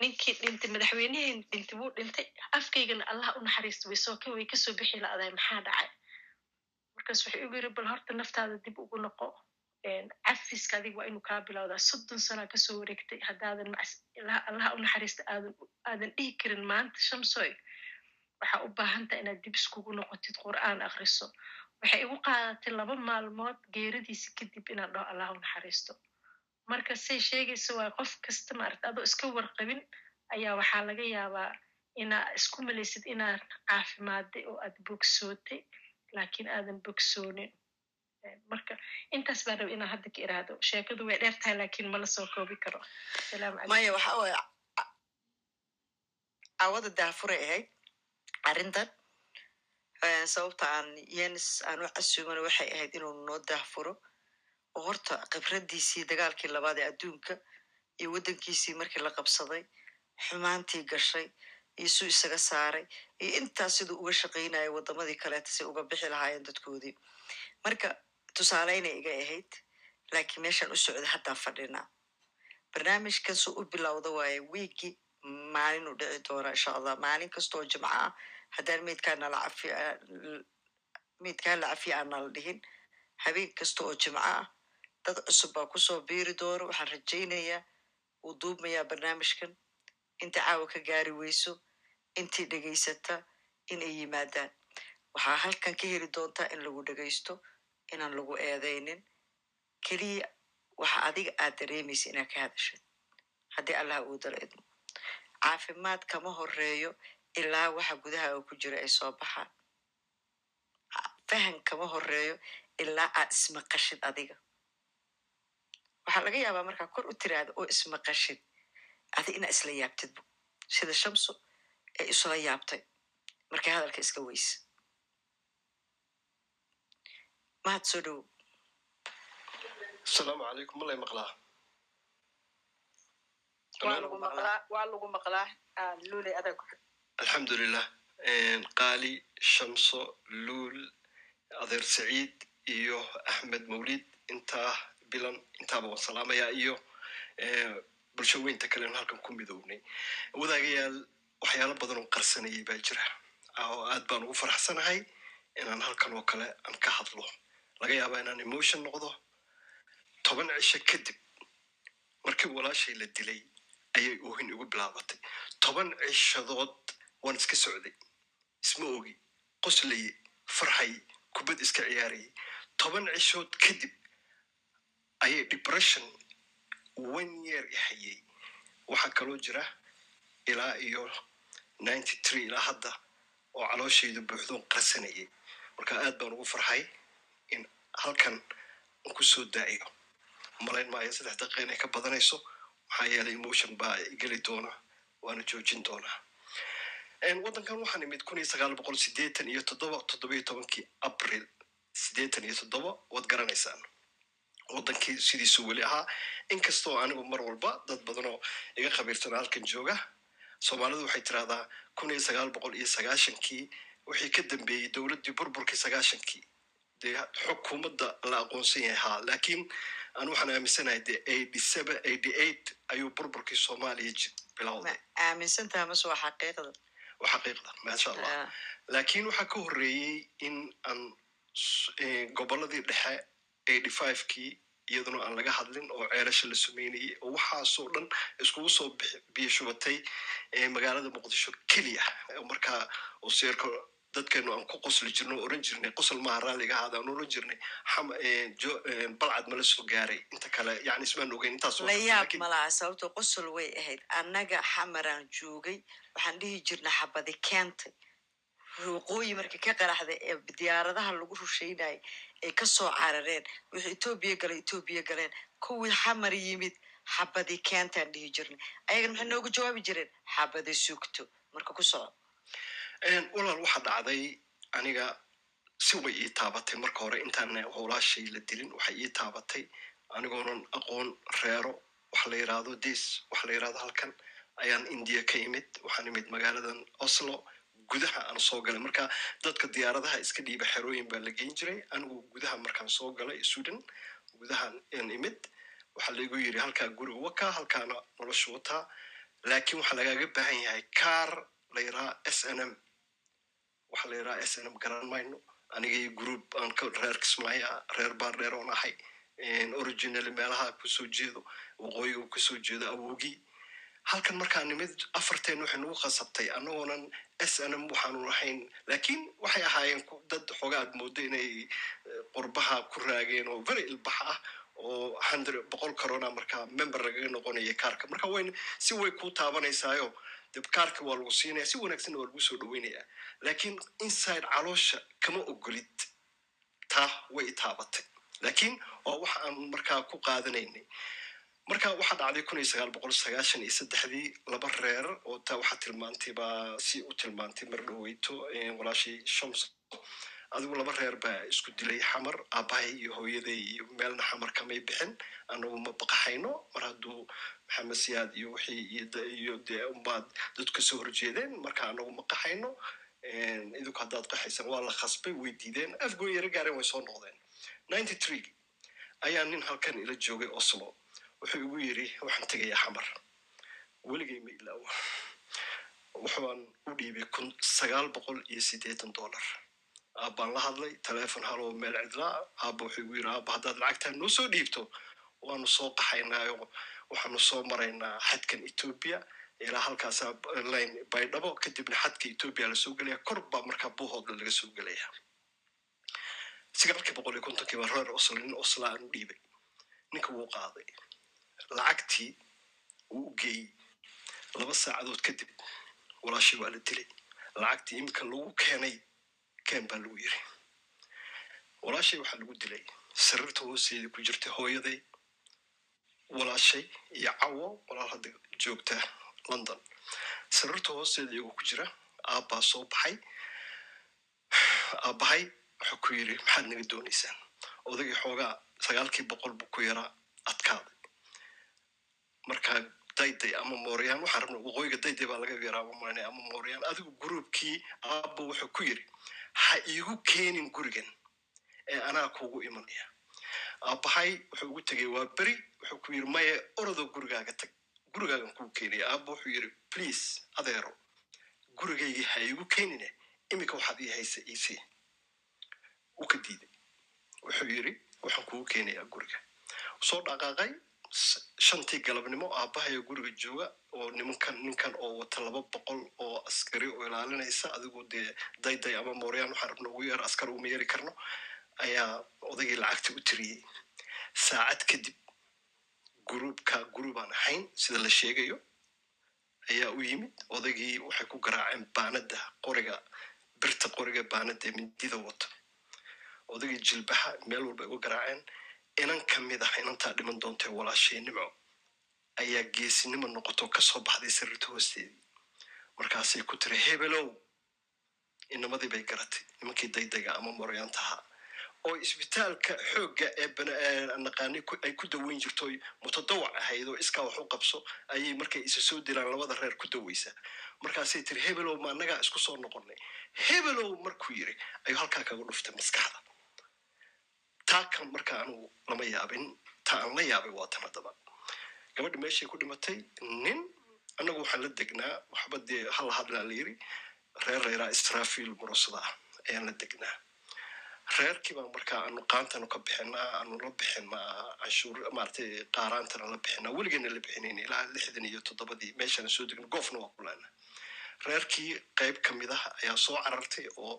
[SPEAKER 2] ninkii dhintay madaxweynihii dhintay wuu dhintay. Afkaygana allah u naxariisto way soo ka way ka soo bixi la'dahay maxaa dhacay? Markaas wuxuu igu yiri bal horta naftaada dib ugu noqo. Cafiska adiga waa inuu kaa bilowdaa. Soddon sanaa ka soo wareegtay haddaadan allaha u naxariista aadan dhihi karin maanta shamsoy waxaa u baahan tahay inaad dib iskugu noqotid qur'aan akriso waxay igu qaadatay laba maalmood geeridiisi kadib inaan dhaho allah u naxariisto marka say sheegaysa waa qof kasta maarata adoo iska warqabin ayaa waxaa laga yaabaa inaa isku malaysid inaad caafimaaday oo aad bogsootay laakiin aadan bogsoonin. Marka intaas baan raba inaan hadda ka iraahdo. Sheekadu way dheer tahay laakiin mala soo koobi karo.
[SPEAKER 3] Maya waxa waaye ca- cawada daafuray ahayd arrintan sababta aan yenis aan u casuumana waxay ahayd inuu noo daahfuro horta khibradiisii dagaalkii labaad ee adduunka iyo waddankiisii markii la qabsaday xumaantii gashay iyo suu isaga saaray iyo intaas siduu uga shaqaynayo waddamadii kaleeta si uga bixi lahaayeen dadkoodii. Marka tusaaleynay iga ahayd laakiin meeshaan u socda haddaan fadhinaa. Barnaamijkan suu u bilowda waaye wiigii maalin u dhici doona insha allah maalin kastoo jimco ah haddaan meydkaa nala cafi meydkaa la cafiya aan dhihin habeen kasta oo jimco ah dad cusub baa ku soo biiri doona waxaan rajaynayaa wuu duubmayaa barnaamijkan. Inta caawa ka gaari weyso intii dhegaysata in ay yimaadaan. Waxaa halkan ka heli doontaa in lagu dhegaysto inaan lagu eedeynin keliya waxa adiga aad dareemaysa inaad ka hadashid haddii allah uu dala idmo. Caafimaad kama horeeyo ilaa waxa gudaha oo ku jira ay soo baxaan. Fahan kama horeeyo ilaa aad ismaqashid adiga waxaa laga yaabaa markaa kor u tiraahda oo ismaqashid adi inaa isla yaabtidbo sida shamsu ee isula yaabtay. Markay hadalka iska weyse mahad soo dhowo
[SPEAKER 13] asalaamu calaykum. Malay maqlaa?
[SPEAKER 4] Waa lagu maqlaa? luuley adag.
[SPEAKER 13] Alxamdulilah qaali shamso luul adeer saciid iyo axmed mawlid intaa bilan intaaba waan salaamayaa iyo bulsho weynta kalen halkan ku midownay wadaagayaal waxyaalo badan oo qarsanayay baa jira oo aad baan ugu faraxsanahay inaan halkan oo kale aan ka hadlo. Laga yaabaa inaan emotion noqdo. Toban cisho kadib markii walaashay la dilay ayay oohin igu bilaabatay. Toban cishadood waan iska socday isma ogi qoslaye farxay kubad iska ciyaarayay. Toban cishood kadib ayay depression one year hayay. Waxaa kaloo jira ilaa iyo ninety three ilaa hadda oo calooshaydu buuxdoon qarsanayay marka aad baan ugu farxay in halkan aan ku soo daa'iyo malayn maayo saddex daqiiqa inay ka badanayso? Maxaa yeelay emotion baa igeli doona waana joojin doonaa waddankan waxaan imid kun iyo sagaal boqol sideetan iyo toddoba toddobiyo tobankii abril sideetan iyo toddoba waad garanaysaan waddankii sidiisuu weli ahaa inkastoo anigu mar walba dad badanoo iga khabiirsan halkan jooga soomaalidu waxay tirahdaa kun iyo sagaal boqol iyo sagaashankii wixii ka dambeeyey dowladdii burburkii sagaashankii. Dee xukuumadda la aqoonsan yahay haa laakiin aan waxaan aaminsanahay dee eighty seven eighty eight ayuu burburkii soomaaliya bilowday.
[SPEAKER 3] Waa xaqiiqda?
[SPEAKER 13] Maasha allah
[SPEAKER 3] Ah,
[SPEAKER 13] laakiin waxaa ka horreeyey in aan eh, gobolladii dhexe eighty five-kii iyaduna aan laga hadlin oo ceelasha la sumeynayay oo waxaasoo dhan iskugu soo biyo shubatay magaalada muqdisho keliya. Markaa oo seerka dadkeenu aan ku qosli jirno oo oran jirnay qosol maaha raalliga ahaada aan oran jirnay balcad mala soo gaaray. Inta kale yani ismaan ogeyn intaas
[SPEAKER 3] la yaab ma laha sababto qosol way ahayd. Annaga xamaraan joogay waxaan dhihi jirna xabadi keentay. Waqooyi markay ka qaraxday ee diyaaradaha lagu rusheynayay ay ka soo carareen wixii etoobiya galay etoobiya galeen kuwii xamar yimid xabadi keentaan dhihi jirnay. Ayagana maxay noogu jawaabi jireen? Xabadi sugto. Marka ku soco
[SPEAKER 13] walaal waxaa dhacday aniga si way ii taabatay. Marka hore intaan howlaashay la dilin waxay ii taabatay. Anigoonan aqoon reero waxa la yidhaahdo dis waxa la yidhahdo halkan ayaan indiya ka imid waxaan imid magaaladan oslo gudaha aan soo galay. Marka dadka diyaaradaha iska dhiiba xerooyin baa la geyn jiray. Anigu gudaha markaan soo galay sweden gudahan aan imid waxaa laigu yiri halkaa guriga wakaa halkaana nolosha wataa laakiin waxaa lagaaga baahan yahay car la yidhaha s n m. Waxaa la yidhaha s n m garan mayno anigay group aan ka reer kismaayo reer baardheer oon ahay originally meelaha ku soo jeedo waqooyiga ku soo jeedo awogii halkan markaa nimid afarteen waxay nagu khasabtay annagoonan s n m waxaanu lahayn. Laakiin waxay ahaayeen dad xoogaad moodo inay qurbaha ku raageen oo very ilbax ah oo boqol corona markaa member lagaga noqonaya kaarka. Marka wayn si way ku taabanaysaayo de kaarka waa lagu siinaya si wanaagsanna waa lagu soo dhaweynaya laakiin inside caloosha kama ogolid taa way taabatay. Laakiin waa waxa aan markaa ku qaadanaynay marka waxaa dhacday kun iyo sagaal boqol sagaashan iyo saddexdii laba reer oo taa waxaa tilmaantay baa si u tilmaantay mar dhoweyto walaashay shams. Adigu laba reer baa isku dilay xamar aabahay iyo hooyaday iyo meelna xamar kamay bixin. Anagu ma baqaxayno mar hadduu maxamed siyaad iyo wixii iyo dee unbaad dad ka soo horjeedeen marka anagu ma qaxayno idinku haddaad qaxaysan waa la khasbay way diideen afgoy yaro gaareen way soo noqdeen. ninety three ayaa nin halkan ila joogay oslo wuxuu igu yiri waxaan tegayaa xamar. Weligay ma ilaawo. Wuxuan u dhiibay kun sagaal boqol iyo siddeetan dollar. Aabbaan la hadlay telefon haloo meel cidlaa aabba wuxuu igu yiri aabba haddaad lacagtaa noo soo dhiibto waanu soo qaxaynaayo waxaanu soo maraynaa xadkan etoobiya ilaa halkaasaa line baydhabo kadibna xadka etoobiya la soo gelaya kor baa markaa buuhoodla laga soo gelaya sagaalkii boqol iyo kontonkii baa reer oslo nin osla aan u dhiibay. Ninka wuu qaaday lacagtii wuu u geeyey laba saacadood kadib walaashii waa la dilay. Lacagtii iminka lagu keenay keen baa lagu yiri. Walaashay waxaa lagu dilay. Sariirta hoosteedii ku jirtay hooyaday. Walaashay iyo cawo walaal hadda joogta london. Sariirta hoosteeda iyagoo ku jira aabbaa soo baxay. Aabbahay wuxuu ku yiri maxaad naga doonaysaan? Odagii xoogaa sagaalkii boqol buu ku yaraa adkaaday markaa dayday ama mooriyaan waxaan rabna waqooyiga dayday baa laga yaraa maranay ama mooriyaan adigu gruubkii aabba wuxuu ku yiri ha iigu keenin gurigan ee anaa kuugu imanaya. Aabbahay wuxuu ugu tegay waa beri. Wuxuu ku yiri maye orodoo gurigaaga tag gurigaagan kuu keenaya. Aabba wuxuu yiri please adeero gurigaygii ha iigu keenine iminka waxaad ii haysa iisii u ka diiday wuxuu yiri waxaan kugu keenayaa guriga. Soo dhaqaaqay shantii galabnimo aabbahayo guriga jooga oo nimankan ninkan oo wata laba boqol oo askari oo ilaalinaysa adigu dee dayday ama mooryaan waxaan rabna ugu yeer askar uma yeeri karno ayaa odaygii lacagta u tiriyey. Saacad kadib gruubka gruubaan ahayn sida la sheegayo ayaa u yimid. Odaygii waxay ku garaaceen baanada qoriga birta qoriga baanada mindida wata. Odaygii jilbaha meel walba ay uga garaaceen inan ka mid ah inantaa dhiman doontee walaashay nimco ayaa geesinimo noqoto ka soo baxday sariirta hoosteedii markaasay ku tiri hebelow inamadii bay garatay nimankii daydaga ama moryaanta ahaa oo isbitaalka xoogga ee naqaani ay ku daweyn jirto mutadawac ahayd oo iskaa wax u qabso ayay markay isa soo dilaan labada reer ku daweysaa markaasay tiri hebelow ma annagaa isku soo noqonay hebelow markuu yiri ayuu halkaa kaga dhuftay maskaxda taa kan marka anugu lama yaabin taa aan la yaabay waa tan haddaba. Gabadha meeshay ku dhimatay nin annagu waxaan la degnaa waxba dee hala hadlaa la yiri reer reeraa israfil murasada ah ayaan la degnaa. Reerkii baan markaa anu qaantanu ka bixinaa anu la bixinaa canshuur maaragtay qaaraantana la bixinaa weligeena la bixinayn ilaa lixdan iyo toddobadii meeshana soo degna goofna waa kulaana reerkii qayb ka mid ah ayaa soo carartay oo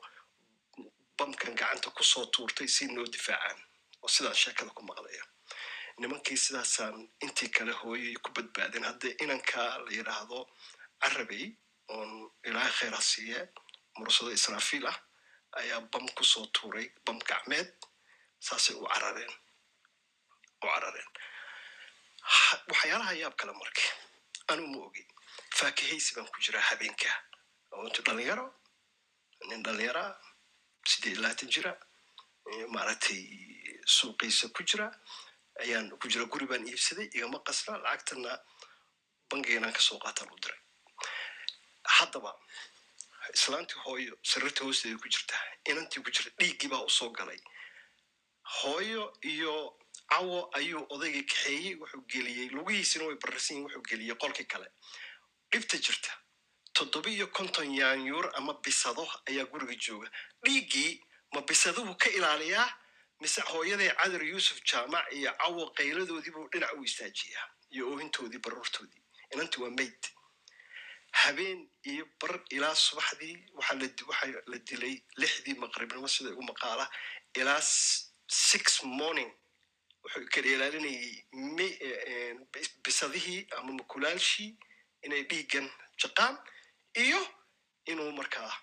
[SPEAKER 13] bamkan gacanta ku soo tuurtay si noo difaacaan. Oo sidaas sheekada ku maqlaya. Nimankii sidaasaan intii kale hooyay ku badbaadeen haddee inankaa la yidhaahdo carabey oon ilaahay khayr ha siiye mursado israafiil ah ayaa bam ku soo tuuray bam gacmeed saasay u carareen u carareen. Waxyaalaha yaab kale marka anu ma ogi. Faakahaysi baan ku jiraa habeenka. Oo intu dhalinyaro nin dhalinyaraa siddeed iyo labaatan jira maaragtay suuqiisa ku jira ayaan ku jira guri baan iibsaday igama qasna lacagtana bangiganaan ka soo qaataan u diray. Haddaba islaantii hooyo sariirta hoosteeda ku jirta inantii ku jirta dhiiggii baa u soo galay. Hooyo iyo cawo ayuu odaygii kaxeeyey wuxuu geliyey lugihiisina way bararsan yihiin wuxuu geliyey qolkii kale. Dhibta jirta toddoba iyo konton yaanyuur ama bisado ayaa guriga jooga. Dhiiggii ma bisaduhu ka ilaaliyaa? Mise hooyaday cadar yuusuf jaamac iyo cawo qayladoodii buu dhinac u istaajiyaa iyo oohintoodii baruurtoodii? Inanti waa mayd. Habeen iyo bar ilaa subaxdii waxaa la dilay lixdii maqribnimo sida ugu maqaala. Ilaa six morning wuxuu kala ilaalinayay bisadihii ama makulaalshii inay dhiiggan jaqaan iyo inuu markaa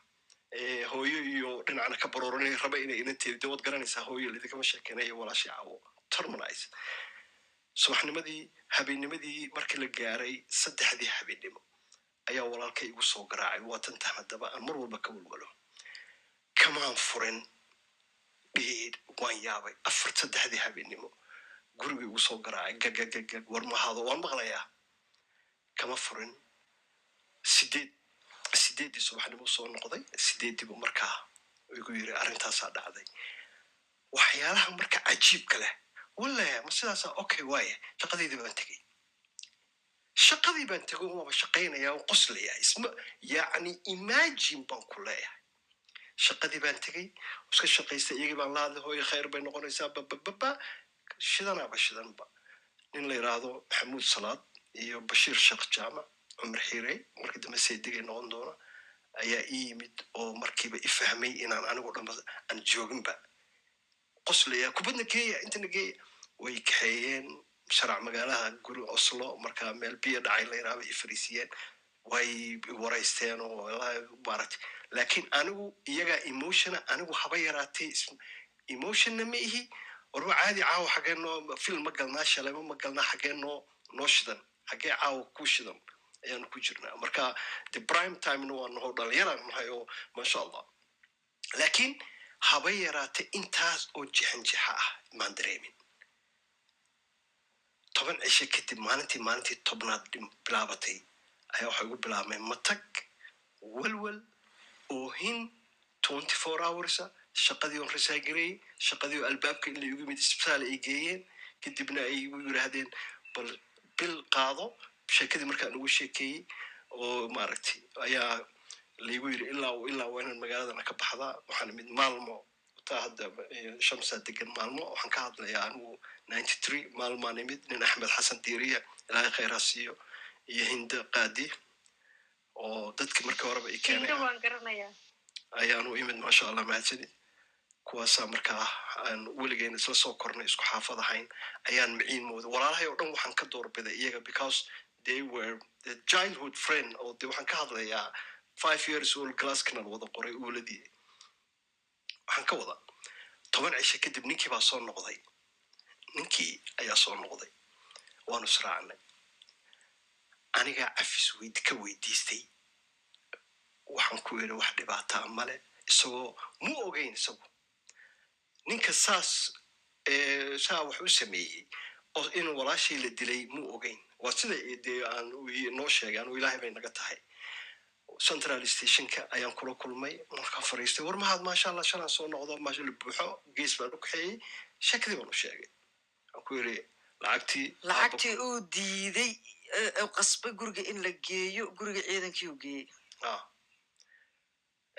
[SPEAKER 13] eh, hooyo iyo dhinacna ka barooranay raba inay inanteedi dawad garanaysaa hooyo lidikama sheekeynayo walaashii cawo terminize. Subaxnimadii habeennimadii markii la gaaray saddexdii habeennimo ayaa walaalkay igu soo garaacay. Waa haddaba aan mar walba ka walwalo kamaan furin dhiid waan yaabay. Afar saddexdii habeennimo guriga igu soo garaacay. Gagagagag war mahaado waan maqlayaa. Kama furin sideed sideeddii subaxnimo soo noqday sideeddiibu markaa igu yiri arrintaasaa dhacday. Waxyaalaha marka cajiibka leh wale ma sidaasaa okay waaye shaqadeydii baan tegey. Shaqadii baan tego waaba shaqaynayaa oo qoslayaa isma yacni imagine baan ku leeyahay. Shaqadii baan tegey iska shaqaystay iyagii baan la hadlay hooyo khayr bay noqonaysaa babababa shidanaaba shidanba nin la yidhaahdo maxamuud salaad iyo bashiir sheekh jaamac cumar xiirey markii dambe seedigay noqon doona ayaa ii yimid oo markiiba i fahmay inaan anigu dhanba aan jooginba qoslaya kubadna geeya intana geeya. Way kaxeeyeen sharac magaalaha guri oslo markaa meel biyo dhacay la yidhaahdo i fariisiyeen. Way waraysteen oo maaragtay laakiin anigu iyagaa emotiona anigu haba yaraatee is- emotionna ma ihi. Warba caadi caawa xagee noo film ma galnaa shalema ma galnaa xagee noo noo shidan. Xagee caawa ku shidan ayaanu ku jirnaa marka the prime timena waa naho dhalinyaraan nahay oo maasha allah laakiin haba yaraatee intaas oo jixanjixa ah maan dareemin. Toban cishe kadib maalintii maalintii tobnaad bilaabatay ayaa waxay ugu bilaabmeen matag walwal oohin twenty four hoursa shaqadii on risaagarayey shaqadii oo albaabka in la igu yimid isbitaal ay geeyeen kadibna ay igu yiraahdeen bal bil qaado sheekadii markaan ugu sheekeeyey oo maaragtay ayaa laigu yiri ilaa ilaa waa inaan magaaladana ka baxdaa waxaan imid maalmo taa hadda shamsaa degan maalmo waxaan ka hadlayaa anigu ninety three maalmaan imid nin axmed xasan diiriya ilaahay khayraa siiyo iyo hinda qaadi oo dadkii markii horeba i keenaya ayaanu imid maasha allah mahadsanid. Kuwaasaa markaa aan weligeena isla soo kornay isku xaafad ahayn ayaan miciin mooday. Walaalahay oo dhan waxaan ka doorbiday iyaga because they were childhood friend oo de waxaan ka hadlayaa five years old glasskana wada qoray uuladii waxaan ka wada toban cishe kadib ninkii baa soo noqday. Ninkii ayaa soo noqday. Waanu israacnay anigaa cafis weyd ka weydiistay. Waxaan ku yidhi wax dhibaataa male isagoo muu ogeyn isagu. Ninka saas saa wax u sameeyey oo in walaashii la dilay muu ogeyn waa sida dee aan noo sheegay anu ilaahay bay naga tahay. Central stationka ayaan kula kulmay markaan fariistay. War mahaad maasha allah shalaan soo noqdo maasha la buuxo gees baan u kaxeeyey. Sheekadii baan u sheegay. Waxaan ku yidhi lacagtii
[SPEAKER 3] lacagtii uu diiday ee uu qasbay guriga in la geeyo guriga ciidankii uu geeyey.
[SPEAKER 13] Ah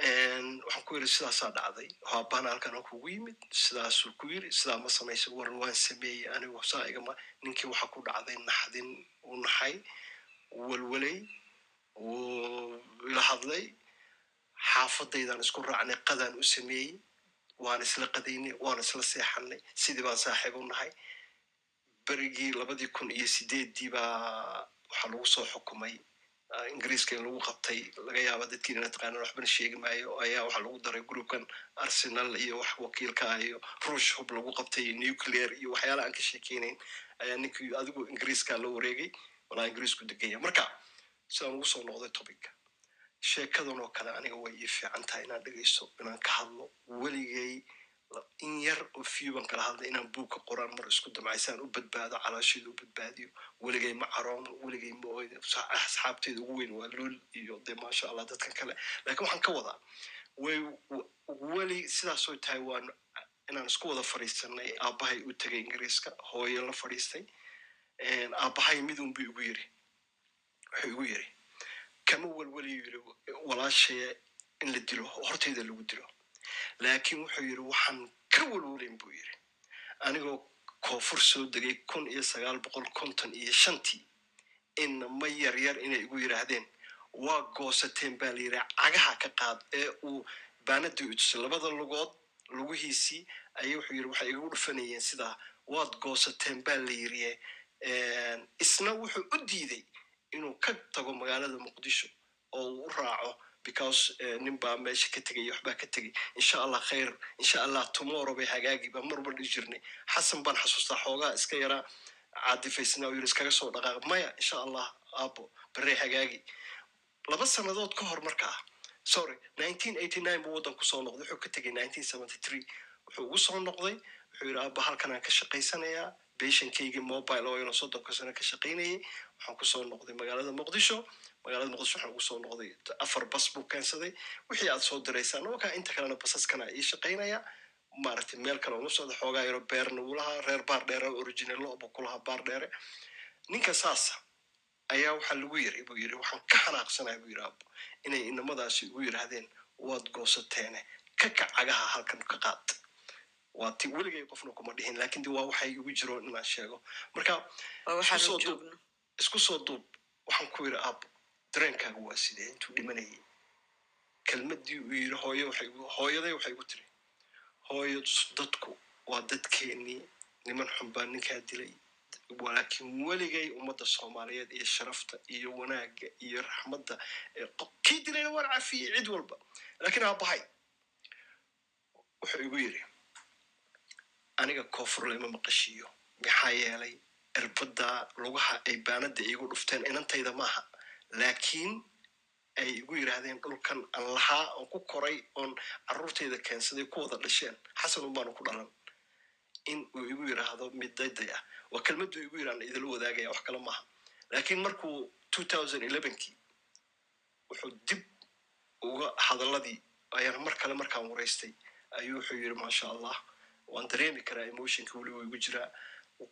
[SPEAKER 13] waxaan ku yidhi sidaasaa dhacday. Haabana halkan aan kugu yimid. Sidaasuu ku yiri sidaa ma samaysa war waan sameeyey. Anigu saa igama ninkii waxa ku dhacday naxdin uu naxay walwalay uu ila hadlay xaafadaydaan isku raacnay qadaan u sameeyey waan isla qadaynay waan isla seexanay sidii baan saaxiib u nahay. Berigii labadii kun iyo sideeddii baa waxaa lagu soo xukumay ingiriiska in lagu qabtay laga yaaba dadkiina ina taqaanaan waxbana sheegi maayo ayaa waxaa lagu daray groupkan arsenal iyo wax wakiilka ah iyo ruush hub lagu qabtay iyo nuclear iyo waxyaala aan ka sheekeynayn ayaa ninkii adigu ingiriiska la wareegay. Walaa ingiriisku deganya marka sidaan ugu soo noqday topica sheekadan oo kale aniga way ii fiican tahay inaan dhegeysto inaan ka hadlo weligay in yar oo few baan kala hadlay inaan buugka qoraan mar isku damcaysaan u badbaado calaashida u badbaadiyo weligay ma caroono weligay ma oydo Sa- asxaabteeda ugu weyn waa luul iyo de maasha allah dadkan kale. Laakiin waxaan ka wadaa way weli sidaasoo tahay waan inaan isku wada fadhiisanay aabbahay u tegay ingiriiska hooyo la fadhiistay aabbahay midun buu igu yiri wuxuu igu yiri kama welweliyu yiri walaashaya in la dilo hortayda lagu dilo laakiin wuxuu yiri waxaan ka welwelayn buu yiri anigoo koonfur soo degay kun iyo sagaal boqol konton iyo shantii inama yar yar inay igu yiraahdeen waa goosateen baa la yiri cagaha ka qaad ee uu baanadii u tusay labada lugood lugihiisii ayay wuxuu yiri waxay igu dhufanayeen sidaa waad goosateen baa la een, isna wuxuu u diiday inuu ka tago magaalada muqdisho oo uu u raaco because eh, nin baa meesha ka tegay waxbaa ka tegay. Insha allah khayr insha allah tomorrow bay hagaagi baa mar walba jirnay. Xasan baan xasuustaa xoogaa iska yaraa. Caadifaysnaa oo yiri iskaga soo dhaqaaq. Maya insha allah aabo barre hagaagi. Laba sannadood ka hor markaa sorry nineteen eighty nine buu waddan ku soo noqday wuxuu ka tegay nineteen seventy three. Wuxuu ugu soo noqday wuxuu yidhi aaba halkan aan ka shaqaysanayaa beshankaygii mobile oo ina soddonka sano ka shaqaynayay. Waxaan ku soo noqday magaalada muqdisho. Magaalada muqdisho waxaan ugu soo noqday afar bas buu keensaday. Wixii aad soo diraysaan wakaa inta kalena basaskana ii shaqaynaya. Maaragtay meel kale uma socda xoogaa yaro beerna uu lahaa reer baar dheere originalo buu ku lahaa baar dheere. Ninka saasa ayaa waxaa lagu yiri buu yiri waxaan ka xanaaqsanaya buu yiri aabo inay inamadaasi igu yiraahdeen waad goosateene. Ka kac cagaha halkan ka qaad waa ti weligay qofna kuma dhihin laakin de waa waxay igu jiro inaan sheego. Marka isku soo duub waxaan ku yiri aabo dareenkaaga waa sidee? Intuu dhimanayay. Kelmadii uu yiri hooyaday waxay igu tiri hooyo dadku waa dadkeenii niman xun baa ninkaa dilay laakiin weligay ummadda soomaaliyeed iyo sharafta iyo wanaagga iyo raxmadda kii dilayna waan cafiyey cid walba. Laakiin aabahay wuxuu igu yiri aniga koonfur lama maqashiiyo. Maxaa yeelay irbadda lugaha ay baanada igu dhufteen inantayda maaha. Laakiin ay igu yiraahdeen dhulkan aan lahaa oon ku koray oon carruurtayda keensaday ku wada dhasheen. Xasan unbaanu ku dhalan. In uu igu yiraahdo mid dayday ah. Waa kelmaduu igu yiraan idila wadaagaya wax kale maaha. Laakiin markuu elevenkii wuxuu dib uga hadaladii ayaan mar kale markaan waraystay ayuu wuxuu yiri maasha allah waan dareemi karaa emotionka weli wuu igu jiraa.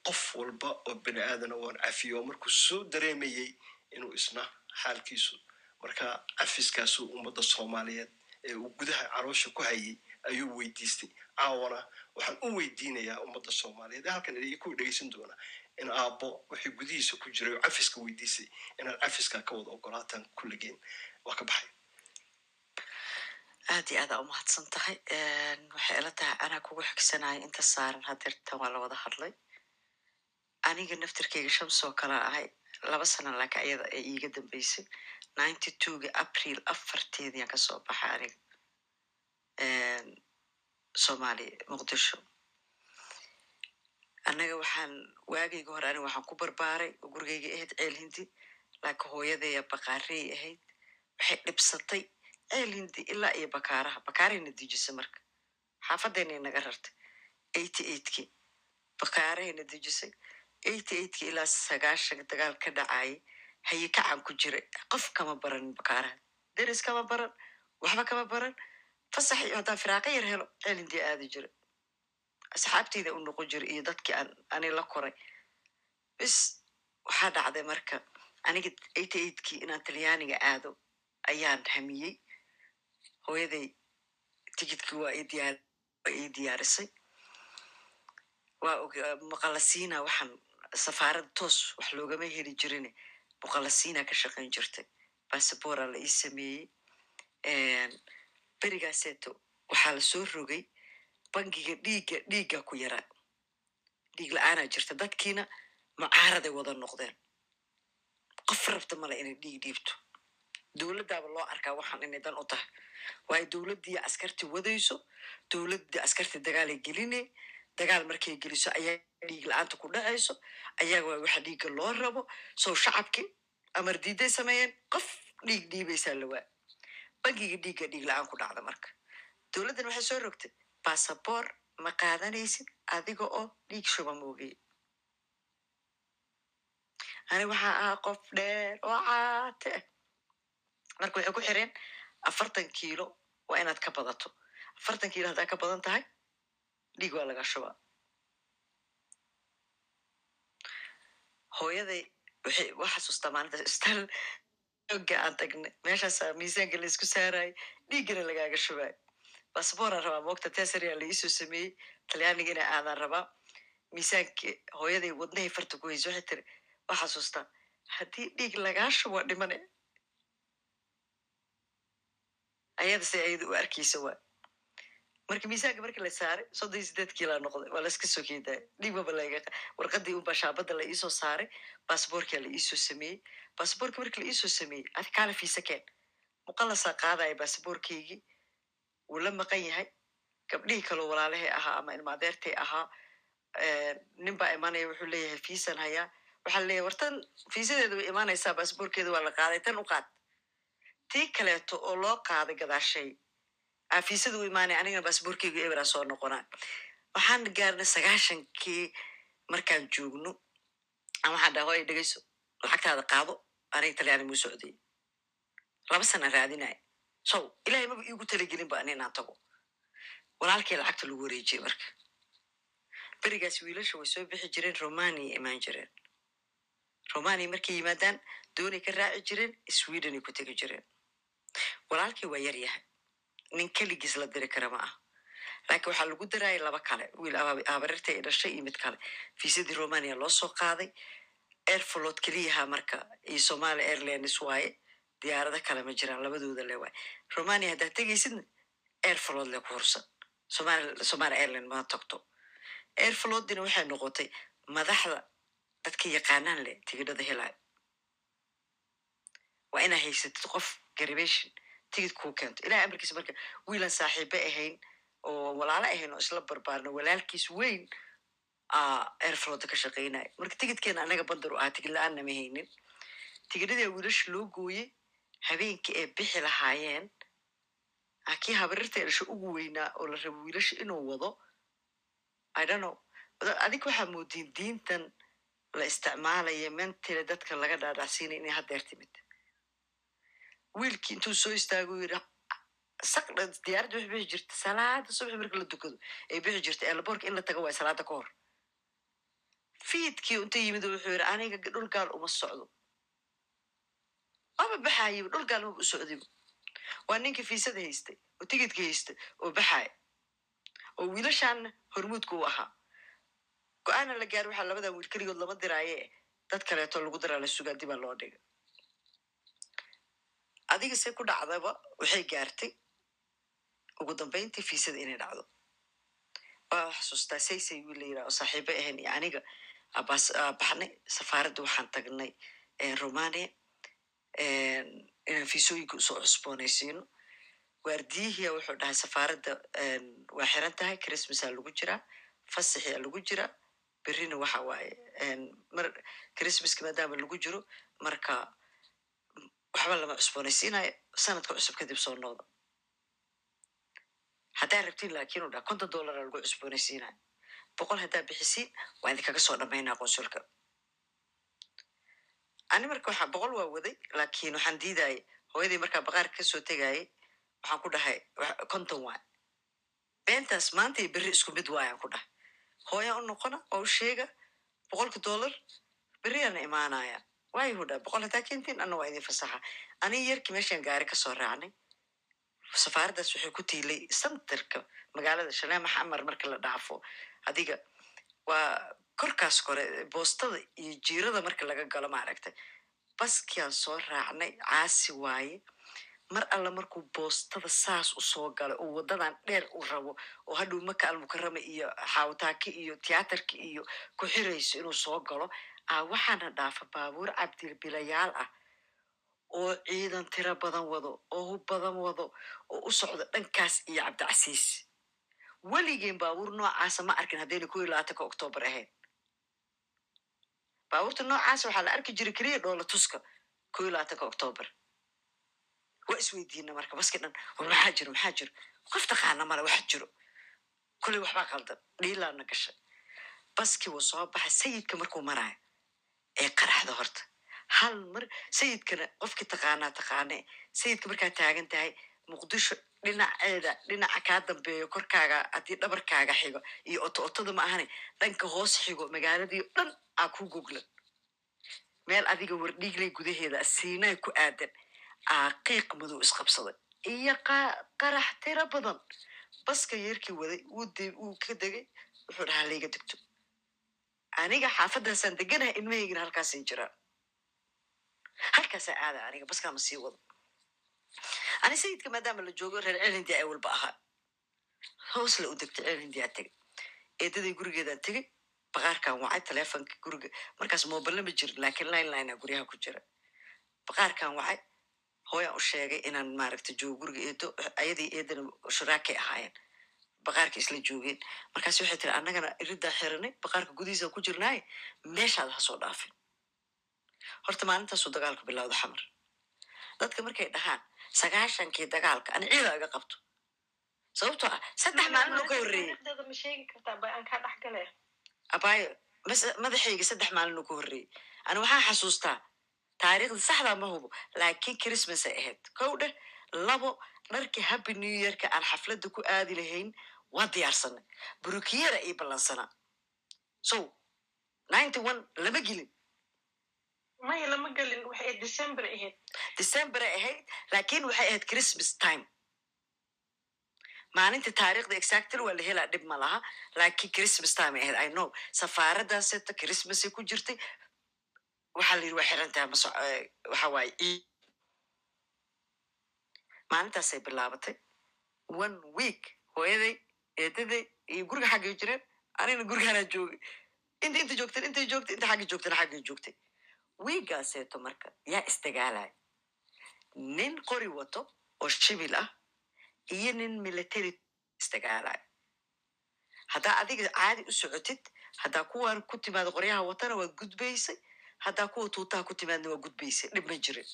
[SPEAKER 13] Qof walba oo bini aadana waan cafiyo oo markuu soo dareemayey inuu isna xaalkiisu marka cafiskaasuu ummadda soomaaliyeed ee uu gudaha caloosha ku hayay ayuu weydiistay. Caawana waxaan u weydiinayaa ummadda soomaaliyeed ee halkan ku dhegeysan doona in aabbo wixii gudihiisa ku jiray oo cafiska weydiisay inaad cafiska ka wada ogolaataan kulligeen waa ka baxay
[SPEAKER 3] aad iyo aada umahadsan tahay waxay ila tahay anaa kugu xigsanaya inta saaran hadeertan waa la wada hadlay. Aniga naftirkeyga shamsoo kala ahay laba sana laakiin ayada ee iiga dambeysay. ninety twoga april afarteedian ka soo baxay aniga. Soomaaliya muqdisho. Annaga waxaan waagayga hore aniga waxaan ku barbaaray oo gurigayga ahayd ceel hindi laakiin hooyadeeya bakaarey ahayd. Waxay dhibsatay ceel hindi ilaa iyo bakaaraha bakaarayna dejisay marka. Xaafadeenay naga rartay eighty eightkii bakaarahayna dejisay eighty eightkii ilaa sagaashan dagaal ka dhacayay haye kacan ku jiray qof kama baran bakaaraha deris kama baran waxba kama baran. Fasax iyo haddaan firaaqa yar helo ceel hindi aadi jira asxaabteyda u noqon jira iyo dadkii ani la koray. Bis waxaa dhacday marka aniga eighty eightkii inaan talyaaniga aado ayaan hamiyey hooyaday tikidkii waa ii diyaarisay. Waa og muqalasiina waxaan safaarada toos wax loogama heli jirine muqalasiina ka shaqayn jirtay. Bassabora la ii sameeyey. Berigaaseeto waxaa la soo rogay. Bangiga dhiigga dhiigga ku yaraa dhiig la'aanaa jirta. Dadkiina mucaaraday wada noqdeen. Qof rabta male inay dhiig dhiibto. Dowladdaaba loo arkaa waxaan inay dan u tahay waayo dowladdii askarti wadayso dowladdii askarti dagaalay geline dagaal markay geliso ayaa dhiig la'aanta ku dhacayso ayaga waa waxa dhiigga loo rabo. Sow shacabkii amar diiday sameeyeen qof dhiig dhiibaysaa lawaa bangiga dhiigga dhiig la'aan ku dhacda marka. Dowladdan waxay soo rogtay basaboor ma qaadanaysid adiga oo dhiig shuba moogay ani waxaa ahaa qof dheer oo caate. Ah marka waxay ku xireen afartan kiilo waa inaad ka badato afartan kiilo haddaa ka badan tahay dhiig waa laga shubaa hooyaday waxay wa xasuustaa maalinta istal xooga aan tagnay meeshaasaa miisaanka la isku saarayay dhiiggana lagaaga shubaay basabooraan rabaa moogta tesariyaa la iisoo sameeyey talyaaniga inay aadaan rabaa miisaanki hooyaday wadnahay farta ku hayso waxay tiri waa xasuustaa haddii dhiig lagaa shubo dhimane ayada se ayada u arkeysa waa marka miisaanka markii la saaray soddon iyo sideed kiilaa noqday waa laska soo keedaaya dhiigmaba laga warqadii unbaa shaabada la iisoo saaray basaboorkaa la iisoo sameeyey basaboorka markii la iisoo sameeyey adi kaala fiisa keen muqalasaa qaadaya basaboorkeygii wuu la maqan yahay gabdhihii kaloo walaalahay ahaa ama ilmaadeertay ahaa nin imanaya wuxuu leeyahay fiisan hayaa waxaa la leeyahay wartan fiisadeeda way imaanaysaa basaboorkeeda waa la qaaday tan u qaad tii kaleeto oo loo qaaday gadaashay. Aa fiisada u imaanaya anigana basaboorkeyga eberaa soo noqonaa. Waxaan gaarnay sagaashankii markaan joogno. Aan waxaan dhaha hoy dhegeyso lacagtaada qaado aniga talyaani muu socday. Laba sana raadinaya sow ilahay maba iigu talagelin ba ani tago walaalkii lacagta lagu wareejiyey marka. Berigaas wiilasha way soo bixi jireen romania imaan jireen. Romania markay yimaadaan doonay ka raaci jireen swedenay ku tegi jireen walaalkii waa yar yahay. Nin keligiis la diri kara ma ah laakiin waxaa lagu daraayay laba kale. Wiil abarirta ay dhashay iyo mid kale. Fiisadii romania loo soo qaaday. Airflot keliyaha marka iyo somali airlines waaye. Diyaarado kale ma jiraan labadooda le waaye. Romania haddaad tegaysidna airflot le ku hursan somali airline ma tagto. Airflotdina waxay noqotay madaxda dadka yaqaanaan leh tigidhada helaayo waa inaa haysatid qof garibation tigid kuu keento ilahay amarkiisa marka wiilan saaxiibe ahayn oo walaalo ahayn oo isla barbaarno walaalkiis weyn airflota ka shaqeynaya marka tigidkeena anaga bandar u ahaa tigid la'aan nama haynin. Tigidhadaa wiilasha loo gooyey habeenkii ay bixi lahaayeen kii habarirta dhasho ugu weynaa oo la rabo wiilasha inuu wado i don't know. Adig waxaa moodiin diintan la isticmaalaya mentale dadka laga dhaadhacsiinaya inay haddeer timid wiilkii intuu soo istaago yiri saqdha diyaaradda waxay bixi jirta salaada subaxi marka la dukado ay bixi jirta eelaboorka in la tago waay salaada ka hor fiidkii inta yimid wuxuu yiri aniga dhul gaal uma socdo ama baxaayiba dhul gaal maba u socdiba waa ninka fiisada haystay oo tigidka haystay oo baxaaya oo wiilashaanna hormuudka u ahaa go'aana la gaari waxaa labadan wiil keligood lama diraaye dad kaleeto lagu daraa la sugaa dibaa loo dhiga adiga se ku dhacdaba waxay gaartay. Ugu dambeyntii fiisada inay dhacdo. Waa xasuustaa saysay wiil la yiraha oo saaxiibo ahayn iyo aniga abas baxnay safaaradda waxaan tagnay romania inaan fiisooyinka u soo cusboonaysiino. Waardiyihiya wuxuu dhahay safaaradda waa xiran tahay christmasaa lagu jiraa fasaxia lagu jiraa berrina waxa waaye mar christmaska maadaama lagu jiro marka waxba lama cusboonaysiinayo sanadka cusub kadib soo noqda haddaa rabtiin laakiin u dhaha konton dollara lagu cusboonaysiinayo boqol haddaa bixisiin waa idinkaga soo dhamaynaa qonsulka ani marka waxaa boqol waa waday laakiin waxaan diidayay hooyadii markaa baqaarka ka soo tegayay waxaan ku dhahay konton waay beentaas maanta iyo berri isku mid waayaan ku dhahay hooyaan u noqona waa u sheega boqolka dollar berriyaana imaanaya waayo hu dha boqol haddaa kentiin anna waa idin fasaxa aniga yarkii meeshaan gaari ka soo raacnay. Safaaraddaas waxay ku tiilay santarka magaalada shaleema xamar marka la dhaafo. Adiga waa korkaas kore boostada iyo jiirada marka laga galo maaragtay. Baskiaan soo raacnay caasi waaye. Mar alla markuu boostada saas u soo galay oo waddadan dheer u rabo oo hadhow maka almukarama iyo xaawataaki iyo tiyaatarki iyo ku xirayso inuu soo galo waxaana dhaafa baabuur cabdilbilayaal ah oo ciidan tiro badan wado oo hub badan wado oo u socdo dhankaas iyo cabdicasiis. Weligeen baabuur noocaasa ma arkin haddayna ko iyo labaatanka oktoobar ahayn. Baabuurta noocaasa waxaa la arki jiray keliya dhoola tuska ko iyo labaatanka oktoobar waa isweydiina marka baski dhan war maxaa jiro maxaa jiro? Qof taqaana male waxa jiro. Kuley waxbaa qaldan dhiilaana gashay baskii wuu soo baxay sayidka markuu maraayo ee qaraxda horta. Hal mar sayidkana qofkii taqaanaa taqaane sayidka markaa taagan tahay muqdisho dhinaceeda dhinaca kaa dambeeyo korkaaga haddii dhabarkaaga xigo iyo oto otada ma ahane dhanka hoos xigo magaaladii o dhan aa ku goglan meel adiga wardhiigley gudaheeda siinay ku aadan aa qiiq madow isqabsaday. Iyo qa- qarax tiro badan baska yeerkii waday wuu ka degay wuxuu dhahaa layga degto aniga xaafadaasaan deganahay ilmahaygina halkaasay jiraan halkaasaa aada aniga baskaama sii wado. Ani sayidka maadaama la joogo reer celindi ay walba ahaa. Hoos la u degtay celindi aa tegay eedaday gurigeedaan tegay baqaarkan wacay taleefonka guriga. Markaas moobile ma jirin laakiin line linea guryaha ku jira baqaarkan wacay. Hooyaan u sheegay inaan maaragta joogo guriga eedo ayadii eedana shuraakay ahaayeen baqaarka isla joogeen markaas waxay tiri annagana iridaa xiranay baqaarka gudihiisa ku jirnaaye meeshaad ha soo dhaafin. Horta maalintaasuu dagaalku bilowda xamar. Dadka markay dhahaan sagaashankii dagaalka ani ciida iga qabto. Sababtoo ah saddex maalin oo ka horreeyey. abaayo madaxayga saddex maalin oo ka horreeyey. Ani waxaan xasuustaa taariikhda saxdaa ma hubo laakiin christmas ay ahayd. Kow dheh labo dharkii happy new yearka aan xafladda ku aadi lahayn waa diyaarsanay burukiyada ii ballansanaa so ninety one lama gelin
[SPEAKER 2] maya lama gelin waxay ahayd december ahayd
[SPEAKER 3] december ay ahayd laakiin waxay ahayd christmas time. Maalinta taariikhda exactly waa la helaa dhib ma laha laakiin christmas time ay ahayd i know. Safaaradaaseta christmasay ku jirtay waxaa la yidhi waa xiran tahay maso waxa waaye maalintaasay bilaabatay. One week hooyaday eedaday iyo guriga xaggay jireen anigna gurigaanaa joogay inta inta joogteen intay joogtay inta xagga joogteen xaggay joogtay wiigaaseeto marka yaa isdagaalaya nin qori wato oo shibil ah iyo nin military isdagaalaya haddaa adiga caadi u socotid haddaa kuwan ku timaado qoryaha watana waa gudbaysay haddaa kuwa tuutaha ku timaadna waa gudbaysay dhib ma jirin.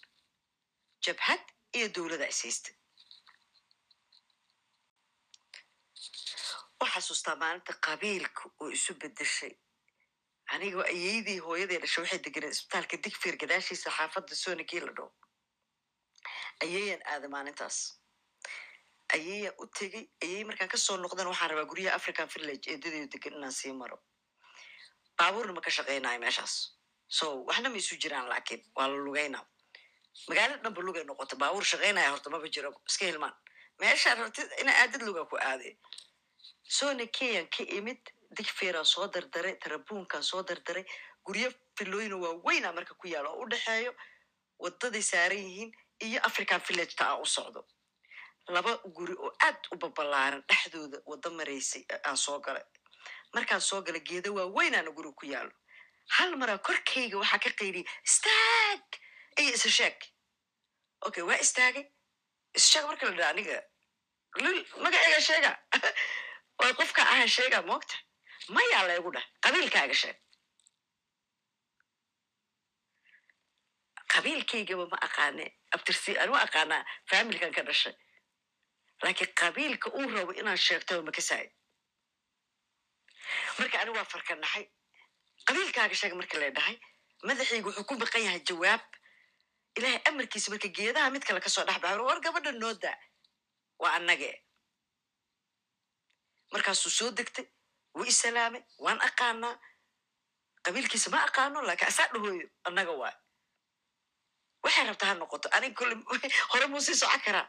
[SPEAKER 3] Jabhad iyo dowladda ishaystay waa xasuustaa maalinta qabiilka oo isu bedeshay. Aniga ayeydii hooyadee dhashay waxay deganeen isbitaalka digfeer gadaashiisa xaafadda sonikii la dhow ayeeyaan aada maalintaas. Ayeeyaan u tegey ayey markaan ka soo noqdana waxaan rabaa guryaha african village eedadeedu degan inaan sii maro. Baabuurna ma ka shaqeynayo meeshaas. So waxna ma isu jiraan laakiin waa la lugeynaa. Magaalada dhanba lugay noqota baabuur shaqeynaya horta maba jiro iska hilmaan. Meeshaa rabtid ina aadad lugaa ku aaday sona kenyan ka imid digfeeraan soo dardaray tarabuunkaan soo dardaray guryo filooyina waa weynaa marka ku yaalo oo u dhexeeyo wadaday saaran yihiin iyo african villageta aan u socdo laba guri oo aad u babalaaran dhexdooda wada maraysay aan soo galay markaan soo galay geeda waa weynaana guriga ku yaalo hal maraa korkayga waxaa ka qaydiyay istaag iyo isa sheeg okay waa istaagay isa sheeg marka la dhaha aniga lul magacayga sheega waa qofka ahan sheega moogta mayaa laygu dhah qabiilkaaga sheeg qabiilkaygaba ma aqaane abtirsi ma aqaanaa faamilkan ka dhashay laakiin qabiilka uu rabo inaan sheegtaba ma kasaay marka ani waa farkanaxay qabiilkaaga sheeg marka la dhahay madaxayga wuxuu ku baqan yahay jawaab ilaahay amarkiisa marka geedaha mid kale ka soo dhex baxay war gabadha noo daa waa annage markaasuu soo degtay wuu isalaamay waan aqaanaa. Qabiilkiisa ma aqaano laakiin asaa dhahooyo annaga waa. Waxay rabtaa ha noqoto anig kole hore muu sii socon karaa?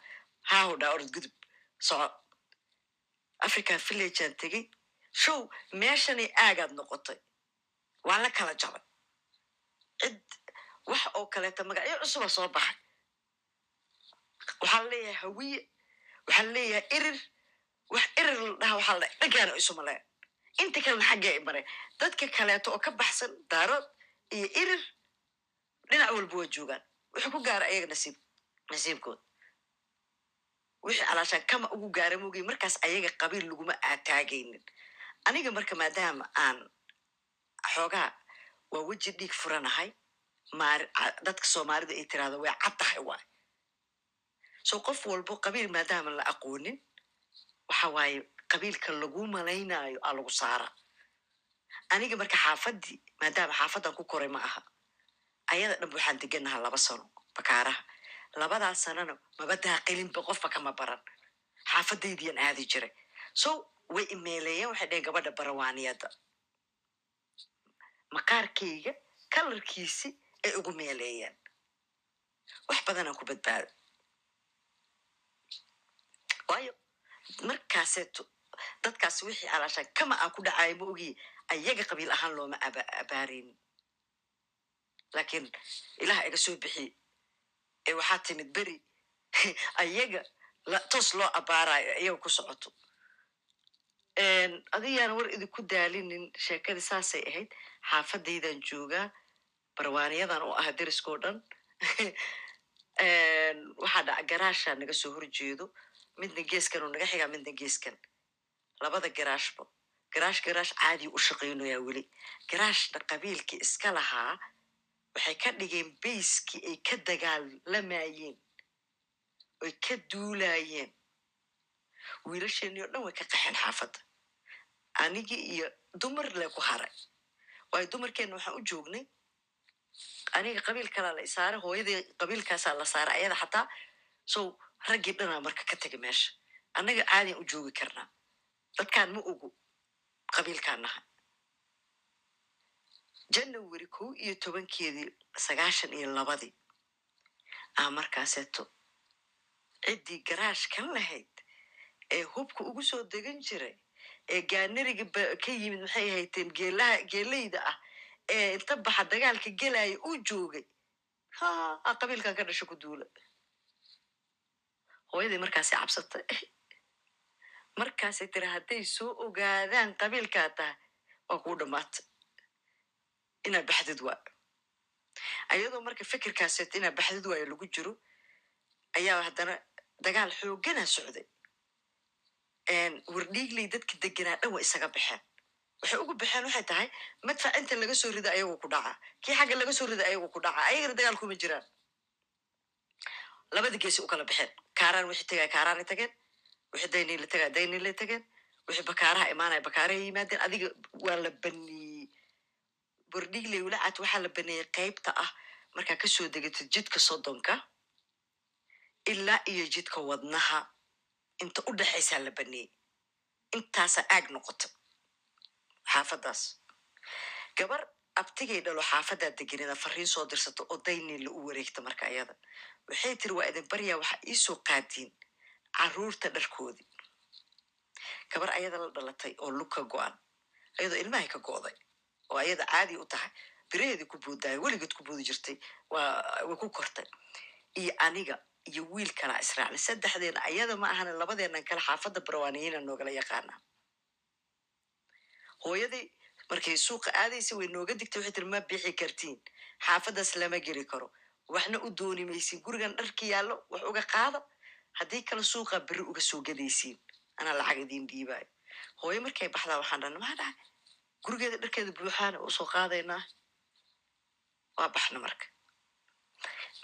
[SPEAKER 3] Haahu dhaa orod gudub soco. African villageaan tegey. Show meeshanay aagaad noqotay. Waa la kala jabay. Cid wax oo kaleeta magacyo cusuba soo baxay. Waxaa leeyahay hawiye waxaa leeyahay irir wax irir la dhaha waxaa la dhagaana isumaleen inta kalena xaggee maray dadka kaleeto oo ka baxsan daarood iyo irir dhinac walba waa joogaan. Wuxuu ku gaara ayaga nasiib nasiibkood. Wixii calaashaan kama ugu gaara moogay markaas ayaga qabiil laguma aataagaynin. Aniga marka maadaama aan xoogaa waa weji dhiig furanahay dadka soomaalida ay tiraahdo way cad tahay waay. So qof walbo qabiil maadaama la aqoonin waxa waaye qabiilka lagu malaynayo aa lagu saara. Aniga marka xaafadii maadaama xaafadan ku koray ma aha. Ayada dhanba waxaan deganaha laba sano bakaaraha. Labadaas sanana maba daaqelinba qofba kama baran. Xaafadaydiyan aadi jiray. So way imeeleeyeen waxay dheheen gabadha barawaaniyadda maqaarkayga kalarkiisi ay ugu meeleeyeen. Wax badanaan ku badbaado. Waayo markaaseeto dadkaas wixii alaashaan kama aan ku dhacayo ma ogiye ayaga qabiil ahaan looma aba abaareynin laakiin ilaha iga soo bixiye ee waxaa timid beri ayaga toos loo abaarayo iyaga ku socoto. Adigaana war idinku daalinin sheekadii saasay ahayd xaafadaydan joogaa barwaaniyadan u aha deriskoo dhan. Waxaa dhaca garaasha naga soo horjeedo midna geeskan oo naga xigaa midna geeskan labada garaashba garaash garaash caadi u shaqaynayaa weli. Garaashna qabiilkii iska lahaa waxay ka dhigeen bayskii ay ka dagaalamayeen oy ka duulayeen wiilasheenii oo dhan way ka qaxeen xaafadda anigii iyo dumar le ku haray. Waayo dumarkeenna waxaan u joognay aniga qabiil kalaa la isaaray hooyadii qabiilkaasaa la saaray ayada xataa. So raggii dhanaa marka ka tegay meesha. Annaga caadiyan u joogi karnaa. Dadkaan ma ogo qabiilkaan nahay janawari kow iyo tobankeedii sagaashan iyo labadii aa markaaseeto ciddii garaashkan lahayd ee hubka ugu soo degan jiray ee gaanariga ka yimid maxay hayteen geelaha geelayda ah ee inta baxa dagaalka gelaya uu joogay. Ha a qabiilkan ka dhasho ku duula hooyadii markaasay cabsatay markaasay tiri hadday soo ogaadaan qabiilkaa tahay waa kuu dhammaatay inaa baxdid waa ayadoo marka fikirkaaseet inaa baxdid waayo lagu jiro ayaa haddana dagaal xooganaa socday wardhiigley dadka deganaa dhan way isaga baxeen waxay ugu baxeen waxay tahay madfac inta laga soo rida ayagoo ku dhaca kii xagga laga soo rida ayagoo ku dhaca ayagana dagaal kuma jiraan labada geesi u kala baxeen kaaraan wixii tegaya kaaraanay tageen. Wixii dayniila tegaya dayniilay tageen. Wixii bakaaraha imaanaya bakaaraha yimaadeen. Adiga waa la baneeyey wardhiigley walacaad waxaa la baneeyey qaybta ah. Markaa ka soo degatid jidka soddonka ilaa iyo jidka wadnaha. Inta u dhexaysaa la baneeyey intaasaa aag noqota xaafadaas. Gabar abtigay dhalo xaafadaa degenida fariin soo dirsato oo dayniila u wareegta marka ayada waxay tiri waa idin baryaa waxaa iisoo qaadiin carruurta dharkoodii. Gabar ayada la dhalatay oo lug ka go-an ayadoo ilmahay ka go'day oo ayada caadi u tahay biraheedii ku boodaayo weligeed ku boodi jirtay waa way ku kortay. Iyo aniga iyo wiil kalaa israacnay saddexdeena ayada ma ahana labadeenan kale xaafadda barwaaniyina noogala yaqaanaa. Hooyadii markay suuqa aadaysa way nooga digtay waxay tiri ma bixi kartiin xaafaddaas lama geli karo waxna u dooni maysiin gurigan dharki yaallo wax uga qaada haddii kale suuqa beri uga soo gadaysiin anaa lacag idiin dhiibaayo hooyo markay baxdaa waxaan dhana maa dhacay? Gurigeeda dharkeeda buuxaana u soo qaadaynaa. Waa baxna marka.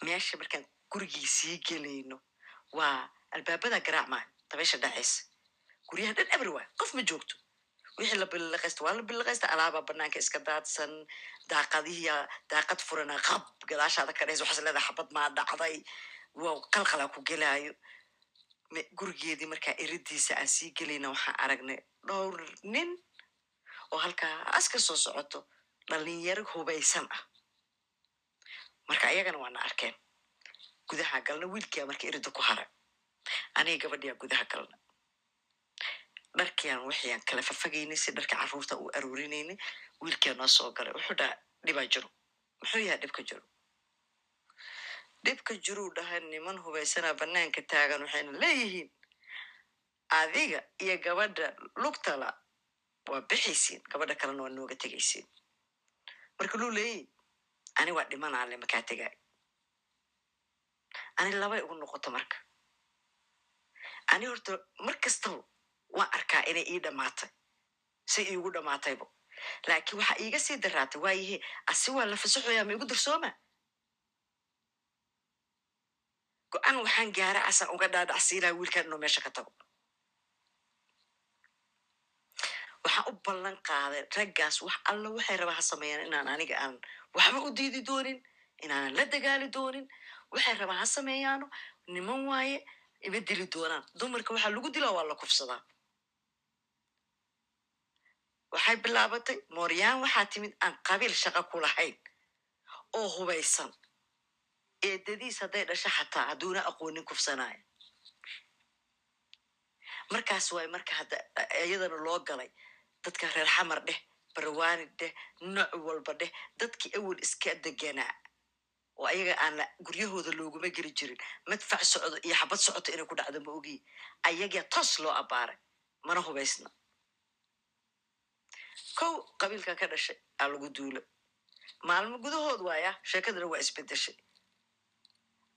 [SPEAKER 3] Meesha markaan gurigii sii gelayno waa albaabada garaacmaayo dabaysha dhacaysa guryaha dhan eber waay qof ma joogto wixii la billiqaysta waa la billiqaysta alaabaa banaanka iska daadsan daaqadihiya daaqad furana qab gadaashaada ka dhaysa waxaas leedahay xabad maa dhacday waa qalqalaa ku gelaayo gurigeedii markaa eridiisa aan sii gelayna waxaan aragnay dhowr nin oo halkaas ka soo socoto dhalinyaro hubaysan ah marka ayagana waana arkeen gudaha galna wiilkiyaa marka erida ku haray aniga gabadhiyaa gudaha galna dharkiaan wixiaan kala fafagaynay si dharka carruurta u aruurinaynay wiilkiyaa noo soo galay wuxuu dhaha dhibaa jiro muxuu yahay dhibka jiro dhibka jiruu dhaha niman hubaysanaa banaanka taagan waxayna leeyihiin adiga iyo gabadha lugtala waa bixaysiin gabadha kalena waa nooga tegaysiin. Marka luu leeyahy ani waa dhimanaale makaa tegaay ani labay ugu noqoto marka. Ani horta mar kastaba waan arkaa inay ii dhammaatay si iigu dhammaataybo laakiin waxaa iiga sii daraatay waayahe asi waa la fasaxoyaa ma igu darsooma? Go'aan waxaan gaara asaan uga dhaadhacsiinaa wiilkan inuu meesha ka tago. Waxaan u ballan qaaday raggaas wax alla waxay rabaa ha sameeyaan inaan aniga aan waxba u diidi doonin inaanan la dagaali doonin. Waxay rabaa ha sameeyaano niman waaye ima dili doonaan. Dumarka waxaa lagu dilaa waa la kufsadaa waxay bilaabatay mooryaan waxaa timid aan qabiil shaqo ku lahayn oo hubaysan. Eedadiis hadday dhasho xataa hadduuna aqoonin kufsanaayo markaas waay marka hadda iyadana loo galay. Dadka reer xamar dheh barwaani dheh nooc walba dheh dadkii awel iska deganaa. Oo ayaga aan guryahooda looguma geli jirin. Madfac socdo iyo xabad socoto inay ku dhacdo ma ogiyi ayagaa toos loo abbaaray. Mana hubaysna kow qabiilkan ka dhashay aa lagu duula maalmo gudahood waaya sheekadana waa isbedeshay.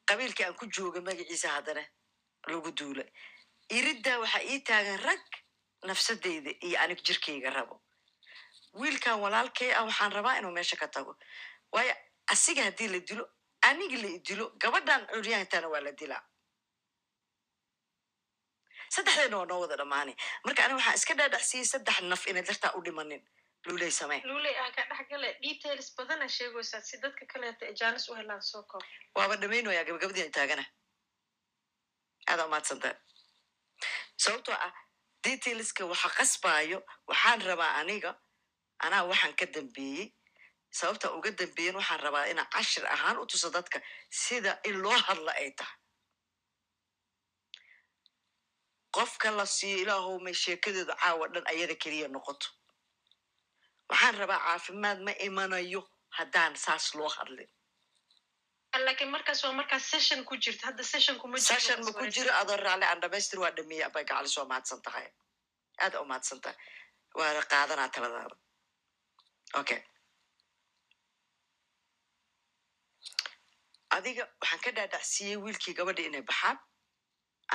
[SPEAKER 3] Qabiilkii aan ku jooga magaciisa haddana lagu duulay. Iriddaa waxaa ii taagan rag nafsadeyda iyo anig jirkayga rabo. Wiilkan walaalkay ah waxaan rabaa inuu meesha ka tago. Waayo asiga haddii la dilo aniga la dilo gabadhan curyaantana waa la dilaa saddexdeena waa noo wada dhammaanay marka aniga waxaan iska dhaadhacsiyey saddex naf inay dartaa u dhimanin. Luuley samee.
[SPEAKER 2] Luuley aan ka dhex gale details badana sheegaysaa si dadka kaleeta ee jaanis u helaan soo koob.
[SPEAKER 3] Waaba dhamaynaya gabagabadiina taagana. Aada umaadsantaa sababtoo ah detailska waxa qasbaayo waxaan rabaa aniga anaa waxaan ka dambeeyey. Sababta uga dambeeyen waxaan rabaa inaa cashir ahaan u tuso dadka sida in loo hadla ay tahay qofka la siiyo ilaahow may sheekadeedu caawa dhan ayada keliya noqoto. Waxaan rabaa caafimaad ma imanayo haddaan saas loo hadlin.
[SPEAKER 2] Laakiin markaas waa markaas session
[SPEAKER 3] ma ku jiro adoo raali aan dhamaystir waa dhameeye abay gacalis waa mahadsan tahay. Aada u mahadsan tahay waana qaadanaa taladaada. Okay adiga waxaan ka dhaadhacsiiyey wiilkii gabadha inay baxaan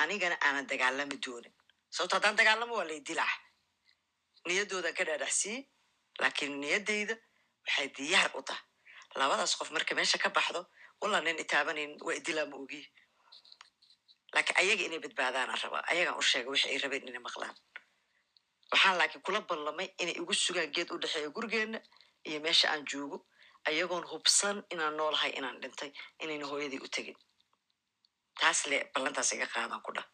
[SPEAKER 3] anigana aanan dagaalami doonin sababto haddaan dagaalamo waa lay dilaa niyaddoodan ka dhaadhacsiiyey laakiin niyaddayda waxay diyaar u tahay labadaas qof marka meesha ka baxdo walaa nin itaabanayn waa idilaa ma ogi laakiin ayaga inay badbaadaanaan rabaa ayagaan u sheega wixi ay rabeen inay maqlaan waxaan laakiin kula ballamay inay igu sugaan geed u dhexeeya gurigeenna iyo meesha aan joogo ayagoon hubsan inaan noolahay inaan dhintay inayna hooyadii u tegin taas le ballantaas iga qaadan ku dhah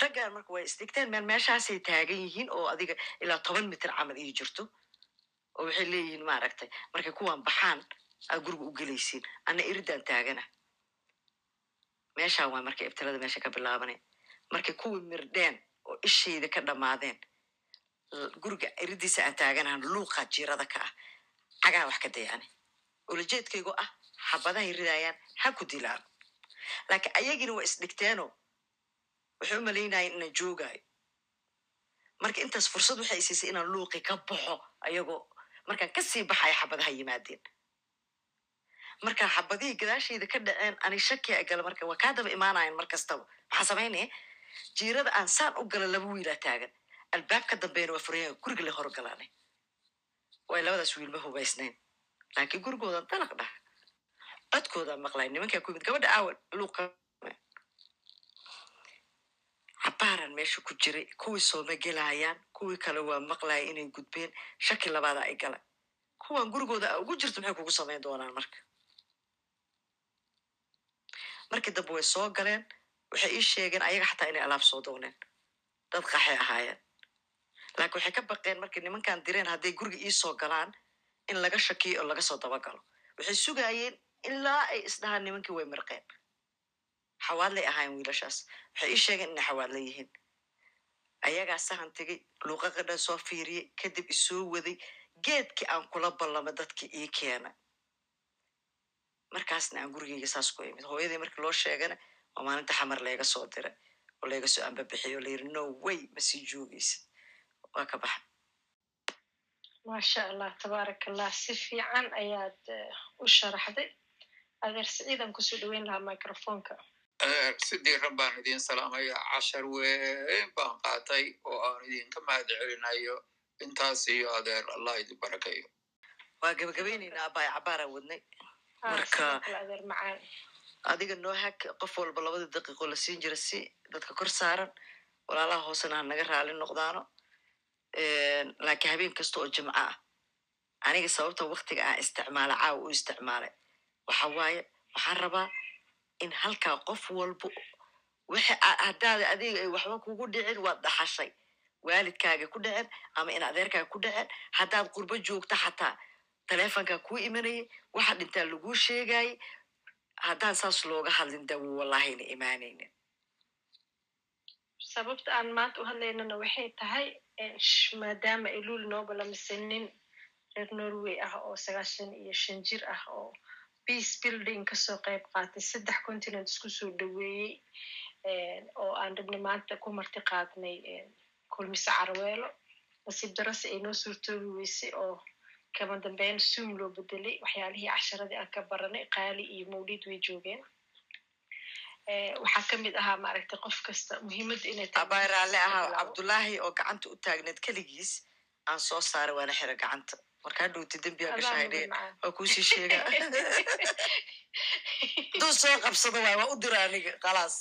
[SPEAKER 3] raggaan marka way isdhigteen meel meeshaasay taagan yihiin oo adiga ilaa toban mitir camal ii jirto. Oo waxay leeyihiin maaragtay markay kuwan baxaan aa guriga u gelaysiin anna iridaan taagana. Meeshaan waa markay ibtilada meesha ka bilaabanay markay kuwii mirdheen oo ishayda ka dhammaadeen guriga iridiisa aan taaganahan luuqa jiirada ka ah. Cagaa wax ka dayaane. Ulajeedkaygo ah xabadahay ridayaan ha ku dilaan laakiin ayagina waa isdhigteenoo waxay u malaynayeen inaan joogaayo marka intaas fursad waxay isiisay inaan luuqi ka baxo ayagoo markaan ka sii baxaya xabadaha yimaadeen markaa xabadihii gadaashayda ka dhaceen ani shaki a gala marka waa kaa daba imaanayan mar kastaba maxaa samaynaya jiirada aan saan u gala laba wiilaa taagan. Albaab ka dambeena waa furaya guriga la horgalaanay way labadaas wiilma hubaysnayn. Laakiin gurigoodan dalaq dhah codkoodaan maqlay nimankaa ku yimid gabadha aawa luuqa cabaaran meesha ku jiray kuwii sooma gelayaan kuwii kale waa maqlaya inay gudbeen shaki labaada ay gala kuwan gurigooda a ugu jirto maxay kugu samayn doonaan marka markii dambe way soo galeen waxay ii sheegeen ayaga xataa inay alaab soo dooneen dad qaxay ahaayeen laakiin waxay ka baqeen markay nimankan direen hadday guriga iisoo galaan in laga shakiyo oo laga soo dabagalo waxay sugaayeen ilaa ay isdhahaan nimankii way mirqeen xawaadlay ahaayeen wiilashaas. Waxay ii sheegeen inay xawaadla yihiin. Ayagaa sahan tegay luuqaqa dhan soo fiiriyey kadib isoo waday geedkii aan kula ballama dadkii ii keena markaasna aan gurigeyga saas ku imid. Hooyadii markii loo sheegana oo maalinta xamar layga soo diray oo layga soo ambabixiyo. O layiri no way ma sii joogaysid. Waa ka baxa
[SPEAKER 2] maasha allah tabaarak allah si fiican ayaad u sharaxday adeer siciidan ku soo dhaweyn lahaa microfonka
[SPEAKER 14] sidii rabbaan idin salaamaya cashar weyn baan qaatay oo aan idinka mahad celinayo intaas iyo adeer allah idin barakayo
[SPEAKER 3] waa gabagabayneynaa abaay cabaara wadnay marka adiga noo hag qof walba labadii daqiiqo la siin jira si dadka kor saaran walaalaha hoosena ha naga raali noqdaano laakiin habeen kasta oo jimco ah aniga sababta waktiga aan isticmaala caawa u isticmaalay waxa waaye waxaan rabaa in halkaa qof walba wixi haddaada adiga ay waxba kugu dhicin waad dhaxashay. Waalidkaaga ku dhacen ama in adeerkaaga ku dhacen haddaad qurbo joogta xataa taleefonkaa kuu imanayay waxa dhintaa laguu sheegayay haddaan saas looga hadlin dawo wallahayna imaanaynin.
[SPEAKER 2] Sababta aan maanta u hadlaynana waxay tahay maadaama ay luuli nobela mise nin reer norway ah oo sagaashan iyo shan jir ah oo peace building ka soo qayb qaatay. Saddex continent isku soo dhaweeyey oo aan rabna maanta ku marti qaadnay kulmise carweelo nasiib darase ay noo suurtoobi weysay oo kama dambeyn zoom loo bedelay waxyaalihii casharadii aan ka baranay qaali iyo mawlid way joogeen. Waxaa ka mid ahaa maaragtay qof kasta muhiimadda inay
[SPEAKER 3] abay raalle ahaa cabdullaahi oo gacanta u taagneed keligiis. Aan soo saaray waana xira gacanta markaa dhowti dembiyaa gashahaydhe waa kuusii sheegaa duu soo qabsado waay waa u dira aniga khalaas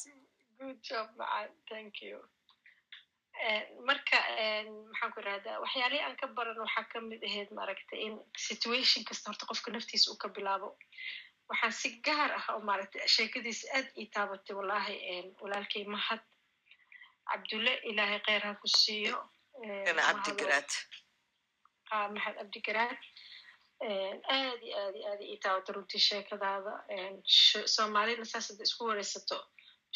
[SPEAKER 2] marka maxaan ku irahdaa waxyaalihii aan ka baran waxaa ka mid ahayd maaragtay in situation kasta horta qofka naftiisa uu ka bilaabo. Waxaan si gaar ah oo maaragtay sheekadiisa aad ii taabatay wallahi walaalkay mahad. Cabdulle ilaahay kheyr ha ku siiyo.
[SPEAKER 3] Cabdigaraad
[SPEAKER 2] mahad cabdigaraad aad iyo aad iyo aad ii taabatay runtii sheekadaada soomaalina saas hadda isku wareysato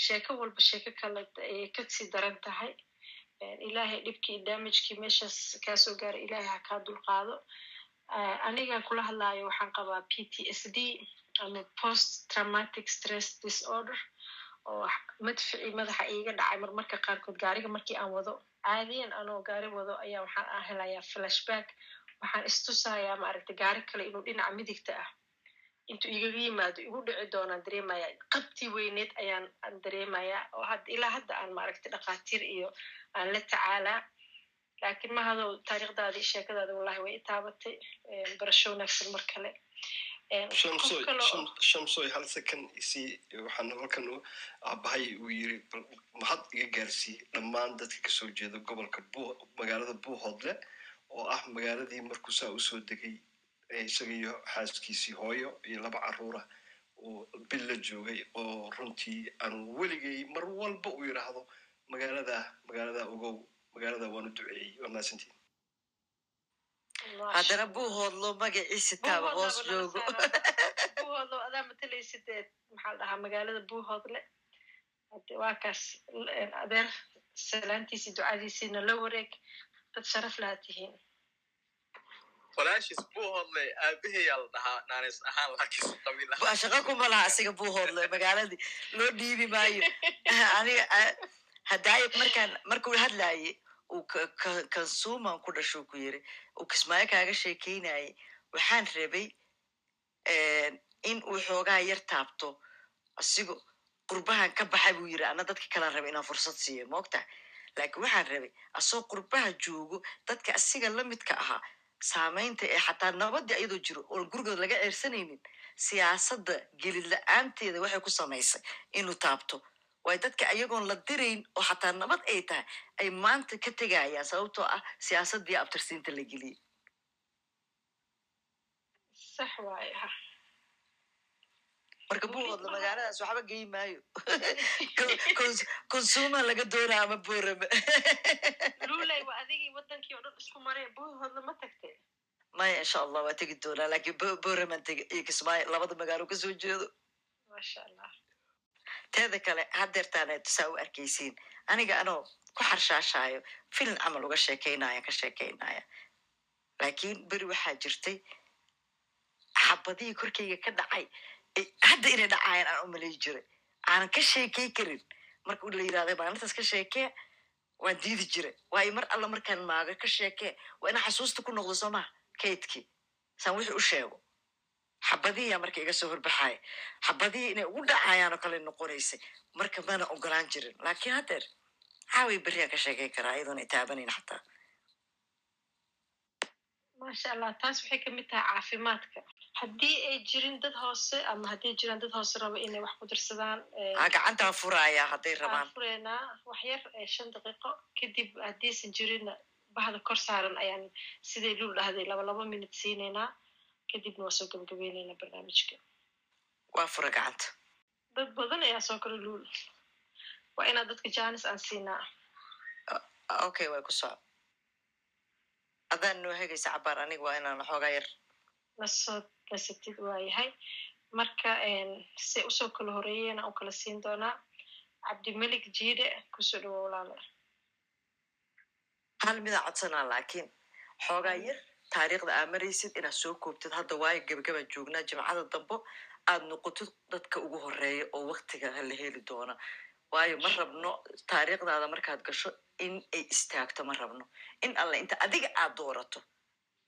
[SPEAKER 2] sheeko walba sheeko kale ayay ka sii daran tahay ilaahay dhibkii damagekii meeshaas kaasoo gaaray ilaahay ha kaa dulqaado anigan kula hadlaayo waxaan qabaa p t s d. ama post traumatic stress disorder oo madficii madaxa iiga dhacay marmarka qaarkood gaariga markii aan wado caadiyan anoo gaari wado ayaa waxaan aan helayaa flashback. Waxaan istusayaa maaragtay gaari kale inuu dhinaca midigta ah intuu igaga yimaado igu dhici doonaan dareemaya qabtii weyneed ayaan aan dareemayaa oo ilaa hadda aan maaragtay dhakhaatiir iyo aan la tacaalaa. Laakiin mahadow taariikhdaadii sheekadaada wallahi way itaabatay barasho wanaagsan mar kale
[SPEAKER 13] shamsoy hal second isii waxaan halkan aabahay uu yiri mahad iga gaarsii dhammaan dadka ka soo jeeda gobolka magaalada buuhoodle oo ah magaaladii markuu saa u soo degay isaga iyo xaaskiisii hooyo iyo laba caruura uu bil la joogay oo runtii aan weligay mar walba uu yidhaahdo magaalada magaalada ogow magaalada waanu duceeyey waa
[SPEAKER 3] haddana buuhoodlo magaciisi taaba hoos joogo
[SPEAKER 2] buuhoodlo adaa matalaysideed maxaa dhahaa magaalada buuhoodle waa kaas adeer salaantiisii ducadiisiina la wareeg dad sharaf laha tihiin
[SPEAKER 10] walaashiis buuhoodle aabaheyaa la dhahaa naanis ahaan laakiin qabiil
[SPEAKER 3] shaqa kuma laha asiga buuhoodle magaaladii loo dhiibi maayo aniga hadaayad markaan markuu hadlaaye uu kansuuman ku dhashuu ku yiri uu kismaayo kaaga sheekeynayay. Waxaan rabay in uu xoogaa yar taabto. Asigo qurbahan ka baxay buu yiri ana dadka kalaan rabay inaan fursad siiyo moogta? Laakiin waxaan rabay asoo qurbaha joogo dadka asiga lamidka ahaa saamaynta ee xataa nabadii ayadoo jiro oon gurigood laga ceersanaynin siyaasadda gelid la'aanteeda waxay ku samaysay inuu taabto waay dadka ayagoon la dirayn oo xataa nabad ay tahay ay maanta ka tegayaan sababtoo ah siyaasaddii abtirsiinta la geliyey
[SPEAKER 2] sax waaye ha
[SPEAKER 3] marka buuhoodla magaaladaas waxba geyi maayo. Consuma laga doona ama borame
[SPEAKER 2] lulay waa adigii wadankii oo dhan isku maree buuhoodla ma tagtee
[SPEAKER 3] maya insha allah waa tegi doonaa. Laakiin boraman tega iyo kismaayo labada magaalo ka soo jeedo.
[SPEAKER 2] Maasha allah
[SPEAKER 3] teeda kale hadeertaana tusaa u arkaysiin aniga anoo ku xarshaashaayo filin camal uga sheekeynaya ka sheekeynaya laakiin beri waxaa jirtay xabadihii korkayga ka dhacay. Hadda inay dhacaayan aan umalay jiray. Aanan ka sheekey karin. Marka la yirahda maalintaas ka sheekee waan diidi jiray. Waayo mar alla markaan maaga ka sheekee waa inaa xasuusta ku noqdo soo maha kaydkii. Saan wixii u sheego xabadihiyaa marka iga soo horbaxaya xabadihii inay ugu dhacayaan oo kale noqonaysay. Marka mana ogolaan jirin. Laakiin haddeer caaway berriaan ka sheekay karaa iyadoona itaabanayn xataa
[SPEAKER 2] maasha allah taas waxay ka mid tahay caafimaadka. Haddii ay jirin dad hoose ama haddii jiraan dad hoose raba inay wax ku dirsadaan eh,
[SPEAKER 3] ha gacantaa furaya hadday rabaan
[SPEAKER 2] fureynaa wax yar eh, shan daqiiqo. Kadib haddiisan jirin bahda kor saaran ayaan sidai lul dhahday? Laba laba minut siineynaa kadibna waa soo gabagabayneynaa barnaamijka
[SPEAKER 3] waa fura gacanta
[SPEAKER 2] dad badan ayaa soo kala luul waa inaa dadka janis aan siinaa
[SPEAKER 3] okay way ku soco haddaan noo hegaysa cabaar aniga waa inaan xoogaa yar
[SPEAKER 2] la soo nasatid waayahay marka se u soo kala horeeyeen aan u kala siin doonaa cabdimelik jiide ku soo dhawo walaale
[SPEAKER 3] hal midaa codsanaa laakiin xoogaa yar taariikhda aa maraysid inaad soo koobtid hadda waayo gebagabaan joognaa jimcada dambo aad noqotid dadka ugu horreeya oo waktiga la heli doona. Waayo ma rabno taariikhdaada markaad gasho in ay istaagto ma rabno. In alle inta adiga aad doorato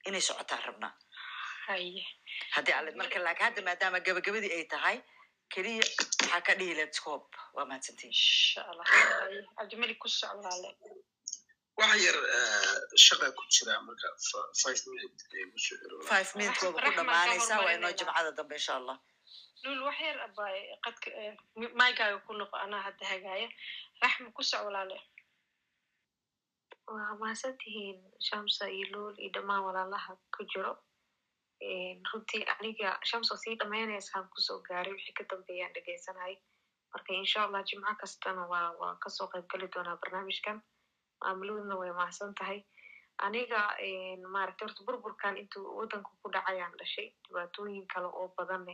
[SPEAKER 3] inay socotaan rabnaa. Haddii alle marka laakiin hadda maadaama gabagabadii ay tahay keliya waxaa ka dhihi leed scoop waa mahadsantiin
[SPEAKER 12] waxa yar shaqa ku jira marka ku
[SPEAKER 3] ku dhamaanaysaa waa inoo
[SPEAKER 2] hormarinayna.
[SPEAKER 3] jimcada dambe insha allah
[SPEAKER 2] lul wax yar abay qadka maygaaga ku noqo anaa hadda hagaaya raxma ku soo walaale
[SPEAKER 15] waa mahadsantihiin shamsa iyo lool iyo dhammaan walaalaha ku jiro runtii aniga shamsa sii dhameynaysaan ku soo gaaray wixii ka dambeeyaan dhegeysanay marka insha allah jimco kastana waa waa ka soo qayb geli doonaa barnaamijkan maamuluudna way mahadsan tahay. Aniga maaragtay horta burburkan intuu waddanka ku dhacayaan dhashay dhibaatooyin kale oo badanne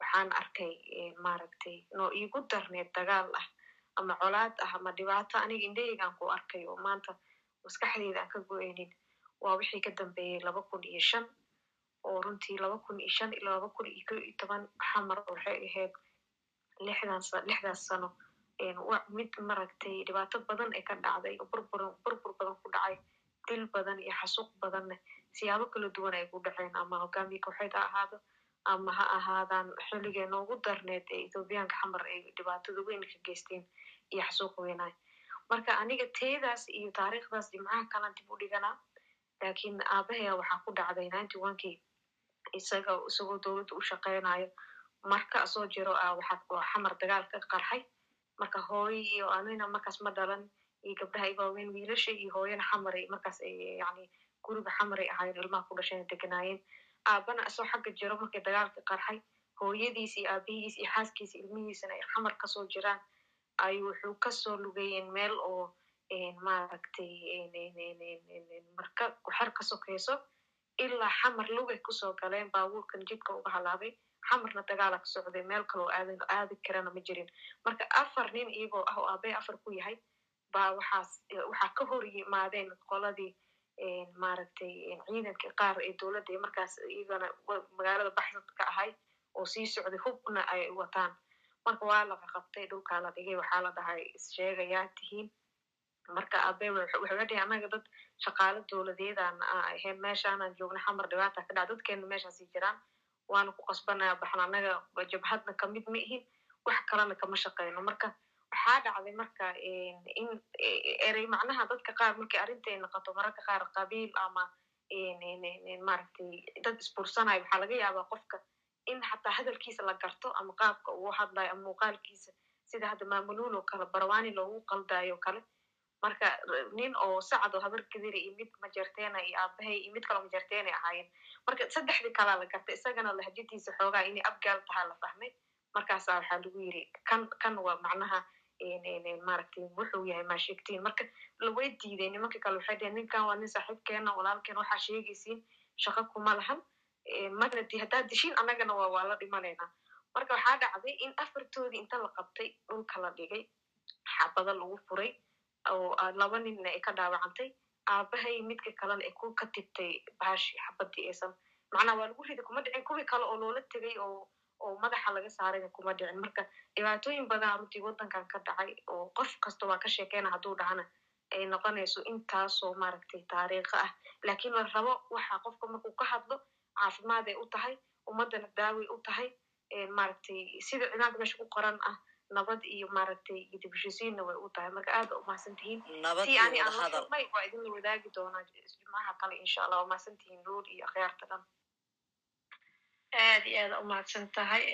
[SPEAKER 15] waxaan arkay maaragtay noo iigu darneed dagaal ah ama colaad ah ama dhibaato aniga indhaheygaan ku arkay oo maanta maskaxdeyda aan ka go-eynin waa wixii ka dambeeyey laba kun iyo shan oo runtii laba kun iyo shan ilaa laba kun iyo ko iyo toban xamar waxay ahayd lixdaas sano mid maragtay dhibaato badan ee ka dhacday oo burbur badan ku dhacay dil badan iyo xasuuq badanne siyaabo kala duwan ay ku dhaceen ama hogaamiye kooxeed ha ahaado ama ha ahaadaan xilligee noogu darneed ee ethoobiyaanka xamar ay dhibaatada weyn ka geysteen iyo xasuuq weynaay marka aniga teedaas iyo taariikhdaas jimcaha kalan dib u dhiganaa laakiin aabahaya waxaa ku dhacday ninety onkii isaga isagoo dowladda u shaqeynayo marka soo jiro xamar dagaal ka qarxay marka hooyo iyo anina markaas ma dhalan iyo gabdhaha iga waaweyn wiilasha iyo hooyana xamaray markaas ay yani guriga xamaray ahaayeen ilmaha ku dhashayna deganaayeen aabana isoo xagga jiro markii dagaalka qarxay hooyadiis iyo aabihiis iyo xaaskiisa ilmihiisana ay xamar ka soo jiraan. Ay wuxuu ka soo lugayeen meel oo maaragtay marka xer ka sokeyso ilaa xamar lugay ku soo galeen baabuurkan jidka uga halaabay xamarna dagaala ka socday meel kaloo aadi karana ma jirin. Marka afar nin iyagoo ah oo aabee afar ku yahay baa waxaa ka hor yimaadeen qoladii maaragtay ciidanka qaar ee dowladda markaas iyagana magaalada baxsad ka ahay oo sii socday hubna ay wataan. Marka waa laga qabtay dhulkaa la dhigay waxaa la dhahay issheegayaa tihiin. Marka abe wuxuu dhihi annaga dad shaqaalo dowladeedaan ahayn meeshaanaan joogna xamar dhibaata ka dhaca dadkeena meeshaasii jiraan waana ku qasbanaya baxan annaga jabhadna ka mid ma ihin wax kalena kama shaqeyno. Marka waxaa dhacday marka in erey macnaha dadka qaar markay arrintay noqoto mararka qaar qabiil ama maaragtay dad isbursanayo waxaa laga yaabaa qofka in xataa hadalkiisa la garto ama qaabka uu hadlayo ama muuqaalkiisa sida hadda maamuluul oo kale barwaani loogu qaldayo kale marka nin oo sacad oo habar kadira iyo mid majarteena iyo aabahay iyo mid kaloo majarteenay ahaayeen. Marka saddexdii kalaa la gartay isagana lahjadiisa xoogaa inay abgaal tahaa la fahmay. Markaasaa waxaa lagu yiri kan kan waa macnaha maaragtay wuxuu yahay maa sheegtiin. Marka laway diiday nimanka kale waxay dheheen ninkan waa nin saaxiibkeena walaalkeena waxaa sheegaysiin shaqo kuma lahan. Marna di dishiin annagana waa waa la dhimanaynaa. Marka waxaa dhacday in afartoodii inta la qabtay dhulka la dhigay xabado lagu furay oo laba ninna ay ka dhaawacantay aabahay midka kalena ay ku ka tibtay baashi xabadii aysan macnaha waa lagu riday kuma dhicin kuwii kale oo loola tegay oo oo madaxa laga saarayna kuma dhicin. Marka dhibaatooyin badan runtii waddankan ka dhacay oo qof kasta waa ka sheekeyna hadduu dhahana ay noqonayso intaasoo maaragtay taariikho ah. Laakiin la rabo waxa qofka markuu ka hadlo caafimaad ay u tahay ummaddana daaway u tahay maaragtay sida cimaanka meesha ku qoran ah nabad iyo maaragtay iyo dibshisiinna way u tahay marka aada u mahadsan tihiin si ani aan la kulmay waa idinla wadaagi doonaa jimcaha kale insha allah waa mahadsan tihiin luul iyo akhyaarta dhan
[SPEAKER 2] aad iyo aada umahadsan tahay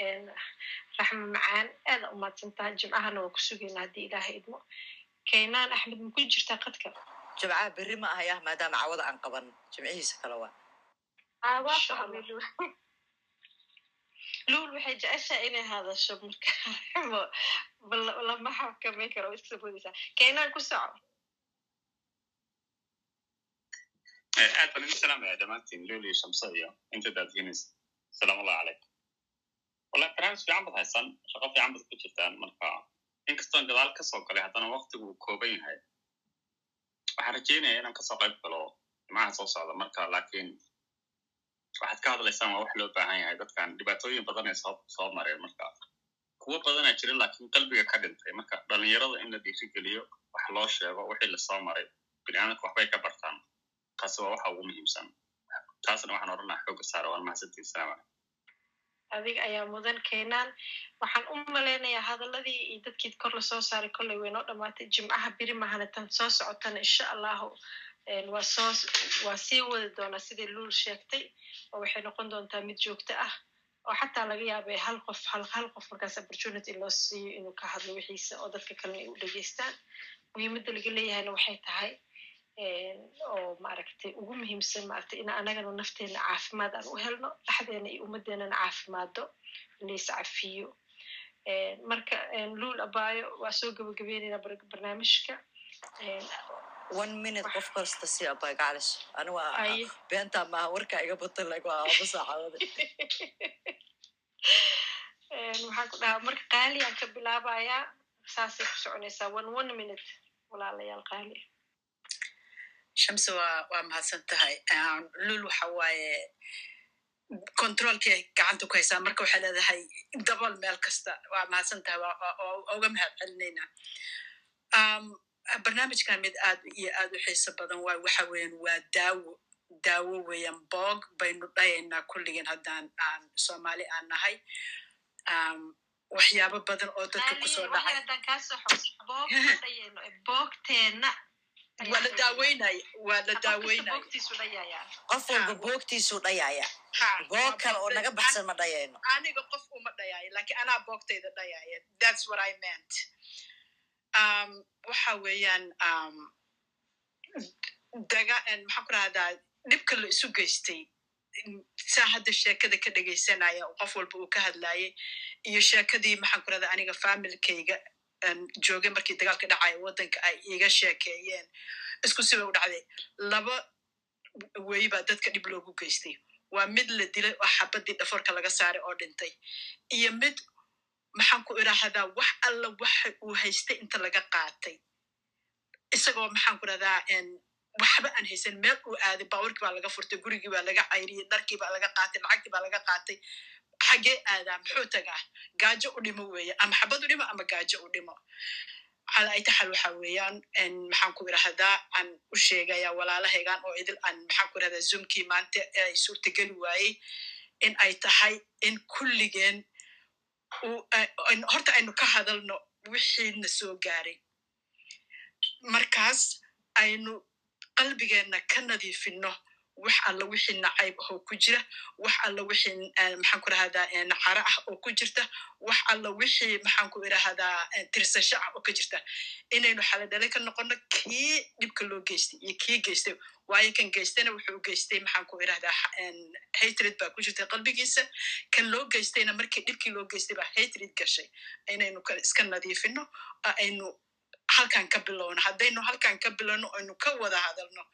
[SPEAKER 2] raxmo macaan aada umahadsan tahay jimcahana waa ku sugaynaa haddii ilaahay idmo keenaan axmed ma ku jirtaa qadka
[SPEAKER 3] jimcaha berri ma ahayah maadaama cawada aan qaban jimcihiisa kale waa
[SPEAKER 15] aa waa
[SPEAKER 2] Insha
[SPEAKER 15] fahmay
[SPEAKER 2] Allah.
[SPEAKER 15] Luul
[SPEAKER 2] luul waxay jeceshahay inay hadasho marka lama xakameyn karo boodaysaa keenaan ku soco
[SPEAKER 16] aad baan idin salaamaya dhammaantiin loli shamsa iyo inta daadinaysa asalaamu allahu calaykum wallahi barnaamij fiican bad haysan shaqo fiican bad ku jirtaan marka inkastoon gadaal ka soo galay haddana waktigu uu kooban yahay waxaan rajeynaya inaan ka soo qayb galo jimcaha soo socda marka laakiin waxaad ka hadlaysaan waa wax loo baahan yahay dadkan dhibaatooyin badan ay soo mareen marka kuwo badanaa jira laakiin qalbiga ka dhintay marka dhalinyarada in la dhiirigeliyo wax loo sheego wixii la soo maray biniaadanka waxbay ka bartaan taasi waa waxa ugu muhiimsan taasna waxaan odhan lahaa xooga saara waan calaykum
[SPEAKER 2] adiga ayaa mudan keenaan waxaan u malaynayaa hadaladii iyo dadkii kor la soo saaray kolley way noo dhamaatay jimcaha beri mahana tan soo socotana insha allahu waa sii wadi doonaa sidai luul sheegtay oo waxay noqon doontaa mid joogto ah oo xataa laga yaabay hal qof hal qof markaas opportunity loo siiyo inuu ka hadlo wixiisa oo dadka kalena ay u dhegeystaan. Muhiimadda laga leeyahayna waxay tahay oo maaragtay ugu muhiimsan maaragtay in anagana nafteena caafimaad aan u helno dhexdeena iyo ummadeenana caafimaado lays cafiyo. Marka luul abaayo waa soo gabagabeynayna barnaamijka
[SPEAKER 3] one minute qof kasta si abay gacalis anigu
[SPEAKER 2] Aye.
[SPEAKER 3] beentaa maaha warkaa iga batan lagu aaba saacadada
[SPEAKER 2] een, waxaan ku dhahaa marka qaaliyaan ka bilaabayaa saasay ku soconaysaa one one minute walaalayaal qaali
[SPEAKER 4] shamse waa waa mahadsan tahay Um, lul waxa waaye controlkii ay gacanta ku haysaa marka waxay leedahay dabal meel kasta waa mahadsan tahay waa- waa- waa- waa uga mahad celinaynaa Um, barnaamijkan mid aad iyo aad u xiiso badan waay waxa weeyaan waa daawo daawo weeyaan boog baynu dhayaynaa kulligeen haddaan aan soomaali aan nahay. Um, waxyaabo badan oo dadka
[SPEAKER 2] ku soo dhacay.
[SPEAKER 4] waa la daaweynaya waa la daaweynaya
[SPEAKER 3] qof walba boogtiisuu dhayaya
[SPEAKER 4] Ha,
[SPEAKER 3] boog kale oo naga baxsan ma dhayayno.
[SPEAKER 4] Aniga qof uma dhayaayo laakiin anaa boogtayda dhayaaya thats what i meant waxa weeyaan daga maxaan ku rahdaa dhibka la isu geystay saa hadda sheekada ka dhegaysanaya qof walba uu ka hadlayay iyo sheekadii maxaan ku rahdaa aniga familkayga joogay markii dagaalka dhacaya waddanka ay iga sheekeeyeen isku siba u dhacday. Laba wey baa dadka dhib loogu geystay. Waa mid la dilay oo xabadii dhaforka laga saaray oo dhintay. Iyo mid maxaan ku idhaahdaa wax alla waxa uu haystay inta laga qaatay. Isagoo maxaan ku rahdaa waxba aan haysan. Meel uu aaday baawarkii baa laga furtay gurigii baa laga cayriyey dharkii baa laga qaatay lacagtii baa laga qaatay. Xagee aadaa muxuu tagaa? Gaajo u dhimo weeye ama xabad u dhimo ama gaajo u dhimo. Cala ay taxal waxa weeyaan maxaan ku idhahdaa aan u sheegaya walaalahaygan oo idil aan maxaan ku idhahdaa zoomkii maanta ay suurtageli waayey in ay tahay in kulligeen horta aynu ka hadalno wixiina soo gaaray. Markaas aynu qalbigeenna ka nadiifino wax alla wixii nacayb ahoo ku jira wax alla wixii maxaan ku idhahdaa cara ah oo ku jirta wax alla wixii maxaan ku idhahdaa tirsasho ah oo ka jirta. Inaynu xaladhale ka noqono kii dhibka loo geystay iyo kii geystay waayo kan geystayna wuxuu geystay maxaan ku idhahdaa hatred baa ku jirta qalbigiisa. Kan loo geystayna markii dhibkii loo geystay baa hatred gashay. Inaynu iska nadiifino oo aynu halkan ka bilowno. Haddaynu halkan ka bilowno aynu ka wada hadalno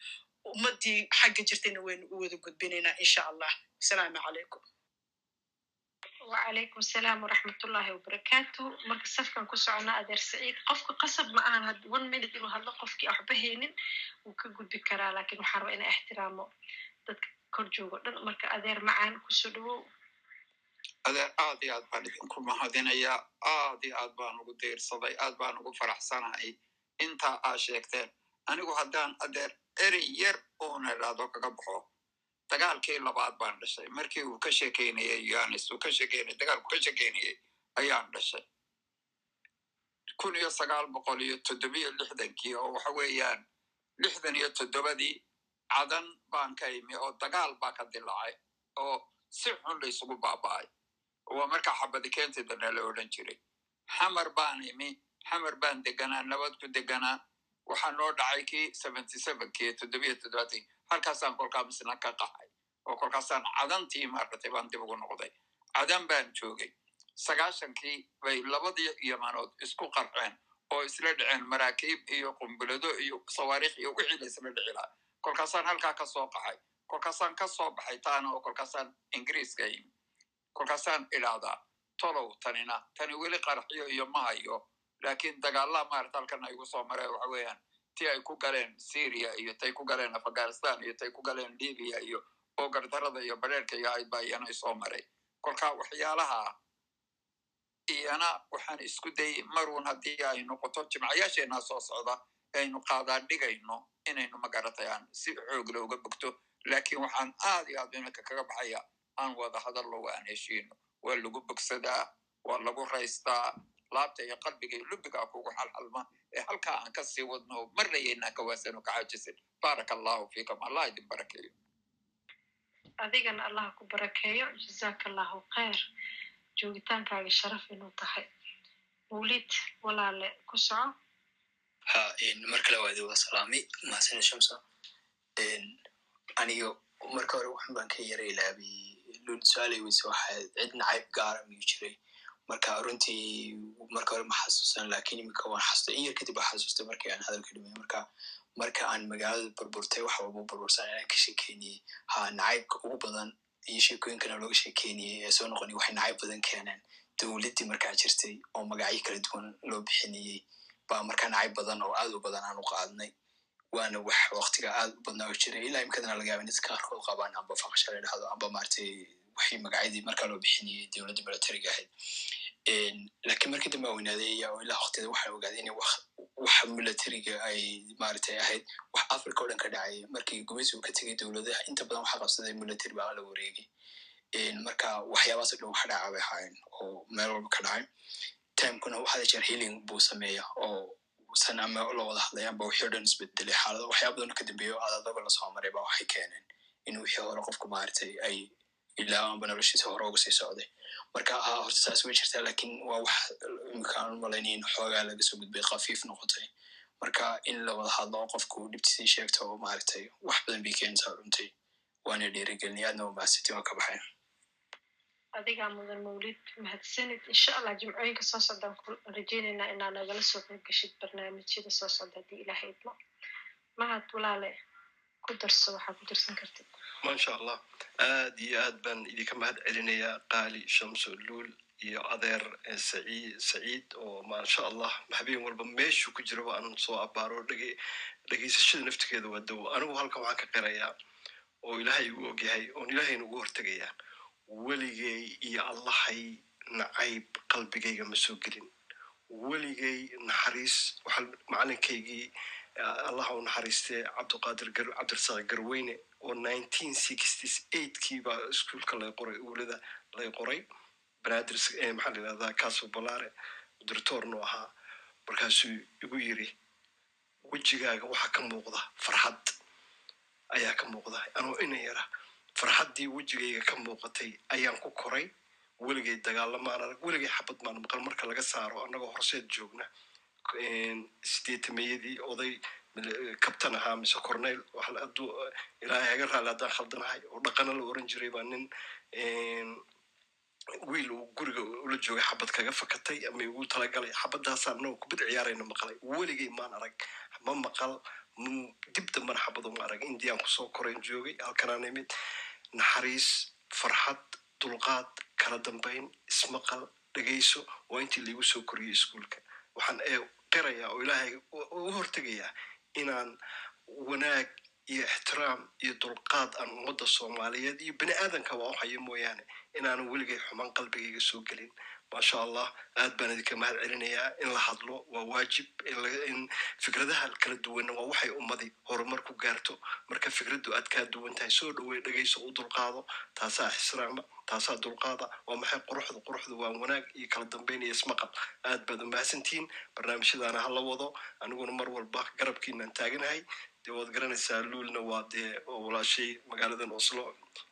[SPEAKER 4] ummaddii xagga jirtayna waynu u wada gudbinaynaa insha allah asalaamu calaykum
[SPEAKER 2] wacalaykum asalaam waraxmatullaahi wabarakaatu marka safkan ku soconaa adeer saciid qofka qasab ma ahan one minute inuu hadlo qofkii aan waxba haynin wuu ka gudbi karaa laakiin waxaa raba inaa ixtiraamo dadka kor joogo dhan marka adeer macaan ku soo dhawow
[SPEAKER 14] adeer aad iyo aad baan idinku mahadinayaa aad iyo aad baan ugu diirsaday aad baan ugu faraxsanahay intaa aa sheegteen anigu haddaan adeer erey yar uuna idhaahdo kaga baxo dagaalkii labaad baan dhashay. Markii uu ka shekeynayey yohanes uu ka shekeynayay dagaalku ka shekeynayey ayaan dhashay. Kun iyo sagaal boqol iyo toddobiyo lixdankii oo waxa weeyaan lixdan iyo toddobadii cadan baan ka imi oo dagaal baa ka dilaacay oo si xun la isugu baaba'ay. Waa markaa xabadi keentidana la odhan jiray. Xamar baan imi xamar baan deganaa nabad ku deganaa waxaa noo dhacay kii toddobaatankii halkaasaan kolkaa misna ka qaxay oo kolkaasaan cadantii maaragtay baan dib ugu noqday. Cadan baan joogay. Sagaashankii bay labadii yamanood isku qarxeen oo isla dhiceen maraakiib iyo qumbilado iyo sawaariikh iyo wixii la isla dhici lahaa. Kolkaasaan halkaa ka soo qaxay kolkaasaan ka soo baxay taana oo kolkaasaan ingiriiska yimi. Kolkaasaan idhaahdaa tolow tanina tani weli qaraxyo iyo ma hayo laakiin dagaallaa maarata halkan ay igu soo mareen waxa weeyaan ti ay ku galeen syria iyo tay ku galeen afghanistan iyo tay ku galeen libya iyo oo gardarada iyo bareerka iyo ayd baa iyana isoo maray. Kolka waxyaalaha iyana waxaan isku dayay marun haddii ay noqoto jimcayaasheenaa soo socda aynu qaadaan dhigayno inaynu magaratay aan si xoogle uga bogto. Laakiin waxaan aad iyo aad iminka kaga baxaya aan wada hadallo aan heshiino waa lagu bogsadaa waa lagu raystaa laabta iyo qalbiga iyo lubigaa kugu xalxalma ee halkaa aan ka sii wadno marnayaynaan ka waasano ka caajisin baaraka allahu fiikum. Allah idin barakeeyo.
[SPEAKER 2] Adigana allah ku barakeeyo. Jazaaka allahu khayr. Joogitaankaaga sharaf inuu tahay. Mawlid walaale ku soco.
[SPEAKER 12] Ha mar kale waa idin wada salaamay mahadsan shamsa aniga marka hore waxan baan ka yara ilaabiyey lun su'aalay weyse waxaa cid nacayb gaara miyuu jiray marka runtii marka hore ma xasuusan laakiin imika waan xasuustay. In yar kadib waa xasuustay markii aan hadalka dhimay. Marka marka aan magaalada burburtay waxa ugu burbursan inaan ka sheekeyniyey ha nacaybka ugu badan iyo sheekooyinkana looga sheekeyniyey ee soo noqonay waxay nacayb badan keeneen. Dowladdii markaa jirtay oo magacyo kala duwan loo bixinayey baa markaa nacayb badan oo aad u badan aan u qaadnay. Waana wax waktiga aad u badnaa oo jiray. Ilaa imikadana laga yaaba dadka qaarkood qabaan amba faqasha la dhahdo amba maaragtay waxay magacyadii markaa loo bixinayey dowladda militariga ahayd. Lakiin markii dambe aan weynaaday oo ilaa waqtiyada waxaan ogaaday in waxa militariga ay maaragtay ahayd wax africa o dhan ka dhacaya markii gumaysigu ka tegay dowladaha inta badan waxaa qabsaday military baa la wareegay. Marka waxyaabahaas o dhan wax dhaca bay ahaayeen oo meel walba ka dhacay. Timekuna waxaada jeer healing buu sameeya oo san ama loo wada hadlaya amba wixii o dhan isbedelay. Xaalado waxyaaba ka dambeeya oo adadaga la soo maray ba waxay keeneen in wixii hore qofku maaragtay ay ilaa amba noloshiisa hore uga sii socday. Marka ha horta saas way jirtaa laakiin waa wax imkaan malaynayn xoogaa laga soo gudbay khafiif noqotay. Marka in la wada hadlo qofku dhibtiisii sheegto oo maaragtay wax badan bay keenaysaa runtay waana dhiirigelin aadna waa mahadsantiin waa ka baxay.
[SPEAKER 2] Adigaa mudan mawlid mahadsanid. Insha allah jimcooyinka soo socdaan ku rajeynaynaa inaa nagala soo qayb gashid barnaamijyada soo socda haddii ilaha idmo mahad walaale ku darso waxaa ku darsan kartid
[SPEAKER 13] maasha allah aad iyo aad baan idinka mahad celinayaa qaali shamso luul iyo adeer saciid oo maasha allah habeen walba meeshuu ku jiraba aan soo abaaro dhege dhegeysashada naftigeeda waa dawo. Anigu halkan waxaan ka qirayaa oo ilaahay igu ogyahay oon ilaahayna ugu hortegayaa weligay iyo allahay nacayb qalbigayga ma soo gelin. Weligay naxariis macalinkaygii allah u naxariistee cabdiqaadir cabdirasaaq garweyne oo nineteen sixties eightkii baa iskuolka qoray uulada lay qoray banaadir maxaa la yidhahdaa caso balare directornu ahaa. Markaasuu igu yiri wejigaaga waxaa ka muuqda farxad ayaa ka muuqda. Anoo ina yara farxaddii wejigayga ka muuqatay ayaan ku koray. Weligay dagaalamaan arag weligay xabad maan maqal. Marka laga saaro annagoo horseed joogna sideetamayadii oday kabtan ahaa mise corneyl ilaahay haga raali haddaan khaldanahay oo dhaqana la oran jiray baa nin wiil uu guriga ula joogay xabad kaga fakatay ama igu talagalay xabadaasaan anagoo kubad ciyaarayna maqlay weligay maan arag ma maqal dib dambana xabad uma arag. Indiyaan ku soo korayn joogay halkanaan imid naxariis farxad dulqaad kala dambayn ismaqal dhegayso waa intii laigu soo koriyey iskuolka waxaan qirayaa oo ilaahay u hortegayaa inaan wanaag iyo ixtiraam iyo dulqaad aan ummadda soomaaliyeed iyo bini aadanka waa u hayo mooyaane inaanan weligay xumaan qalbigayga soo gelin. Maasha allah aad baan idinka mahad celinayaa in la hadlo waa waajib in fikradaha kala duwanna waa waxay ummadi horumar ku gaarto. Marka fikraddu aad kaa duwan tahay soo dhowey dhegayso u dulqaado taasaa xisraama taasaa dulqaada waa maxay quruxdu? Quruxdu waa wanaag iyo kala dambeyn iyo ismaqal aad baad umahadsantihiin barnaamijyadaana ha la wado. Aniguna mar walba garabkiinaan taaganahay. Dee waad garanaysaa luulna waa dee walaashay magaaladan oslo.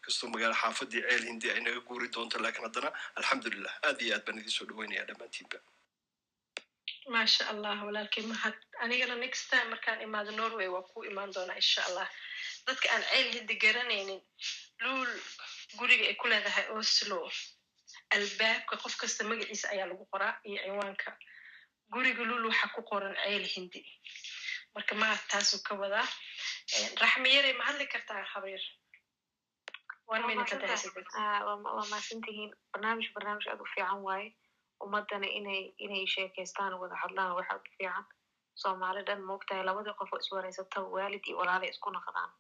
[SPEAKER 13] Kastoo magaala xaafadii ceel hindi ay naga guuri doonto laakiin haddana alxamdulilah aad iyo aad baan idin soo dhaweynaya dhammaantiinba.
[SPEAKER 2] Maasha allah walaalkay mahad anigana next time markaan imaado norway waa ku imaan doonaa insha allah. Dadka aan ceel hiddi garanaynin luul guriga ay ku leedahay oslo albaabka qof kasta magaciisa ayaa lagu qoraa iyo ciwaanka. Guriga luul waxaa ku qoran ceel hindi. Marka mahad taasuu ka wadaa Eh, raxmi yaray ma hadli kartaa habeer
[SPEAKER 15] Waa
[SPEAKER 2] haysato
[SPEAKER 15] Ah, mahadsantihiin barnaamij barnaamij aad u fiican waaye. Ummadana inay inay sheekeystaan wada hadlaan waxa u fiican. Soomaali dhan moogtahay labadii qof oo iswareysata waalid iyo walaale isku noqdaan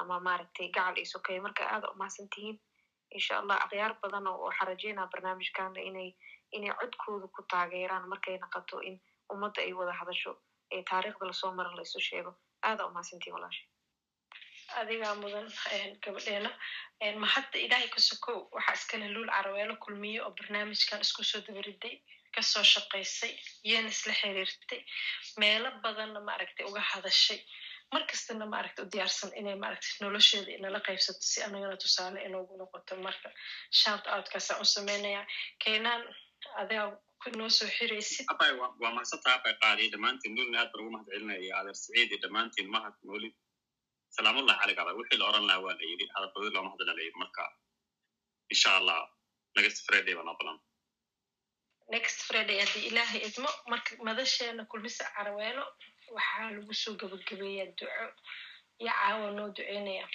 [SPEAKER 15] ama maaragtay gacal iyo sokeeye marka aad u mahadsantihiin insha allah akhyaar badan oo waxaa rajeynaa barnaamijkana inay inay codkooda ku taageeraan markay noqoto in ummadda ay wada hadasho ee taariikhda la soo maran la isu sheego. Aada u mahadsantihiin walaasha
[SPEAKER 2] adigaa mudan gabadheena Eh, ma hadda ilaahay ka sokow waxaa iskale luul caraweelo kulmiye oo barnaamijkan isku soo dabariday ka soo shaqaysay iyana isla xiriirtay meelo badanna maaragtay uga hadashay markastana maaragtay u diyaarsan inay maaragtay nolosheeda inala qaybsato si anagana tusaale inoogu noqoto marka shout outkaasaan u samaynayaa keenaan adigaa ku noo soo xiraysid
[SPEAKER 16] waa mahadsantaha abay qaadiya dhammaantiin nulna aad baan ugu mahad celinaya adeer saciid iyo dhammaantiin mahad moolid salaamullahi calayk abay. Wixii la oran lahaa waa la yidhi. Hadalkoodi looma hadla la yidhi. Marka insha allah next friday baan ogolan
[SPEAKER 2] next friday haddii ilaahay idmo marka madasheena kulmisa caraweelo waxaa lagu soo gabagabeeyaa duco iyo caawa noo duceynaya.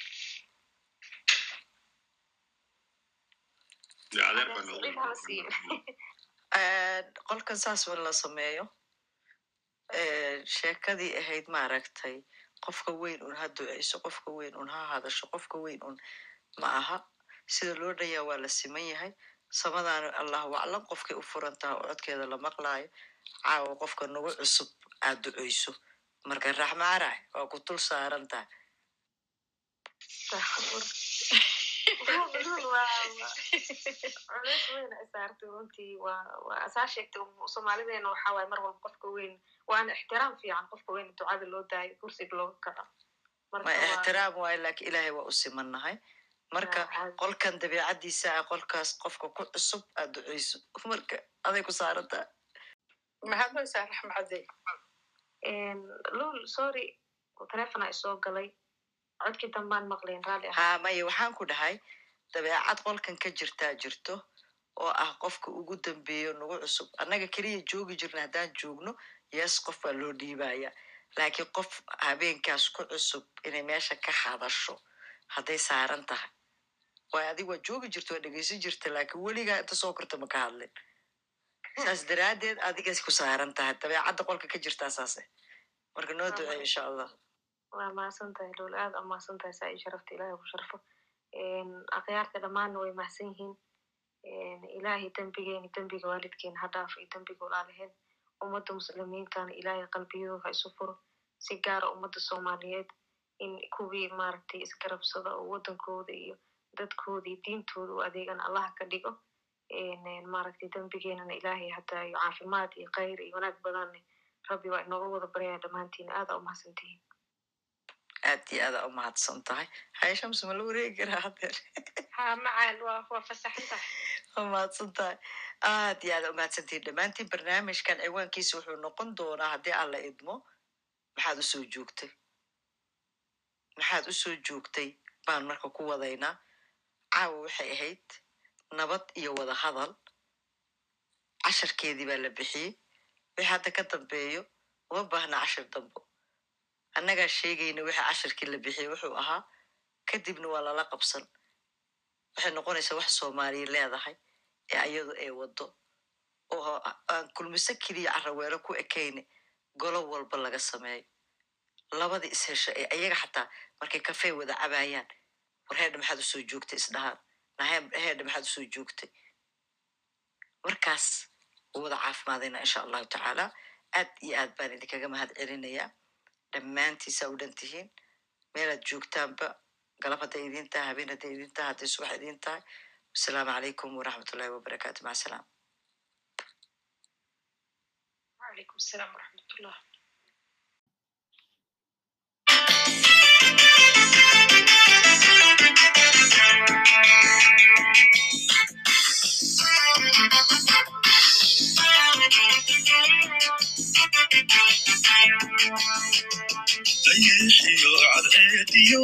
[SPEAKER 3] Qolkan saas wa la sameeyo. Sheekadii ahayd maaragtay qofka weyn un ha duceyso qofka weyn un ha hadasho qofka weyn un ma aha. Sida loo dhayaa waa la siman yahay. Samadaana allahu aclam qofkay u furan taha oo codkeeda la maqlaayo caawa qofka nagu cusub aad duceyso marka raxmaarax waa ku tul saaran tahay
[SPEAKER 15] culeys weyn ay saartay runtii waa waa saa sheegtay soomaalideena waxaa waaye mar walba qofka weyn. Waana ixtiraam fiican qofka weyn ducada loo daayo kursiga looga kaco. Marka
[SPEAKER 3] ma
[SPEAKER 15] waa
[SPEAKER 3] ixtiraam waayo laakiin ilaahay waa u simannahay marka qolkan dabeicadiisa ah qolkaas qofka ku cusub aad duceyso marka aday ku saarantaa
[SPEAKER 4] mahadlaysaa raxmacadey
[SPEAKER 15] lul sorry telefona isoo galay. Codkii dambaan maqlayn raalli ah.
[SPEAKER 3] Ha maya waxaan ku dhahay dabeecad qolkan ka jirtaa jirto oo ah qofka ugu dambeeyo nagu cusub. Annaga keliya joogi jirna haddaan joogno yes qof baa loo dhiibaya. Laakiin qof habeenkaas ku cusub inay meesha ka hadasho hadday saaran tahay. Waayo adig waa joogi jirta waa dhegeysan jirta laakiin weligaa inta soo korta ma ka hadlin saas daraaddeed adigas ku saaran tahay dabeecadda qolka ka jirtaa saase marka noo duceeyo insha allah
[SPEAKER 15] waa mahadsan tahay lul aad aa mahadsan tahay saa ii sharafta ilaahay ku sharfo akhyaarta dhammaanna way mahadsan yihiin ilaahay dembigeeni dembiga waalidkeena ha dhaaf iyo dembiga walaalaheen ummadda muslimiintana ilaahay qalbiyadooda ha isu furo si gaara ummadda soomaaliyeed in kuwii maaragtay isgarabsada oo waddankooda iyo dadkooda iyo diintooda u adeegana allaha ka dhigo maaragtay dembigeenana ilaahay hadda iyo caafimaad iyo khayr iyo wanaag badanne rabbi waa inooga wada baryaya dhammaantiin aada u mahadsantihiin
[SPEAKER 3] aad iyo aada u mahadsan tahay haya shams ma la wareegi karaa hadeer
[SPEAKER 2] fasaxan tahay
[SPEAKER 3] aad iyo aada u mahadsantihin dhammaantiin barnaamijkan ciwaankiisa wuxuu noqon doonaa haddii alla idmo maxaad u soo joogtay maxaad u soo joogtay baan marka ku wadaynaa caawa waxay ahayd nabad iyo wada hadal. Casharkeedii baa la bixiyey. Wixii hadda ka dambeeyo uma baahna cashar dambo. Annagaa sheegayna wixii casharkii la bixiyey wuxuu ahaa kadibna waa lala qabsan. Waxay noqonaysaa wax soomaaliya leedahay ee ayadu ay wado oo aan kulmiso keliya caraweelo ku ekayne golo walba laga sameeyo. Labadii ishesho ee ayaga xataa markay kafee wada cabaayaan war heedha maxaad u soo joogtay isdhahaan heedha maxaad usoo joogtay markaas u wada caafimaadayna insha allahu tacaala aad iyo aad baan idinkaga mahad celinayaa dhammaantiisa u dhan tihiin meelaad joogtaanba galab hadday idin tahay habeen hadday idin tahay hadday subax idin tahay wasalaamu calaykum waraxmatullahi wabarakaatu maca salaam
[SPEAKER 2] وعليكم السلام ورحمة الله
[SPEAKER 1] dayixiyo cadceediyo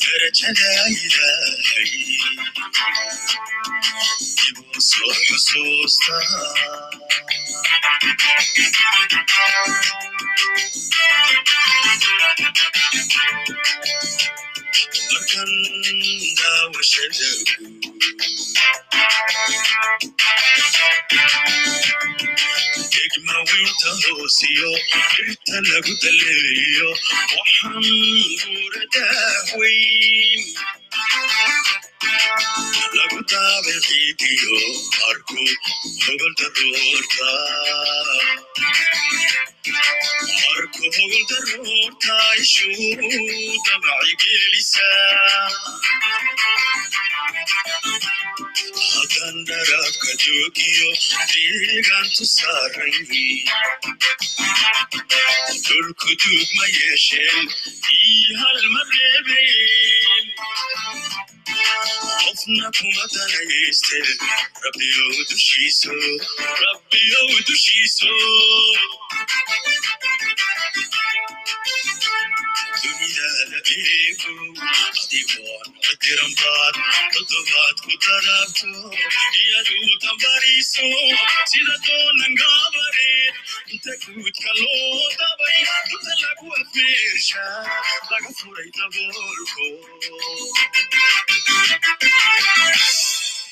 [SPEAKER 1] darajada ilaahay igu soo xusuusta markan daawashada degma winta hoosiyo dhirta lagu daleeyo waxaan buuradaahweyn lagu daabay ciidiyo arku hogol daroorta arku hogol daroorta ishuu dabaci gelisa hadan dharabka joogiyo deegaantu saaran dhulku duug ma yeesheen ii hal ma reebeen qofna kuma danayste rabbiyow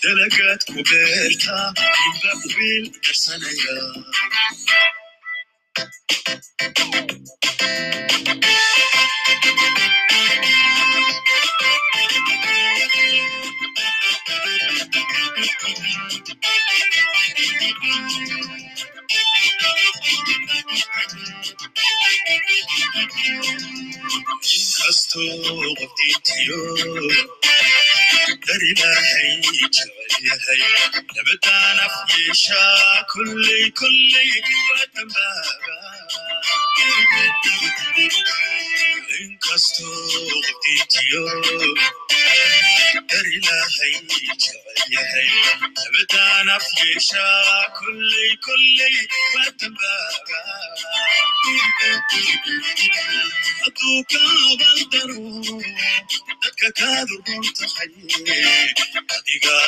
[SPEAKER 1] dalagaad ku beerta inba wiil darsanaya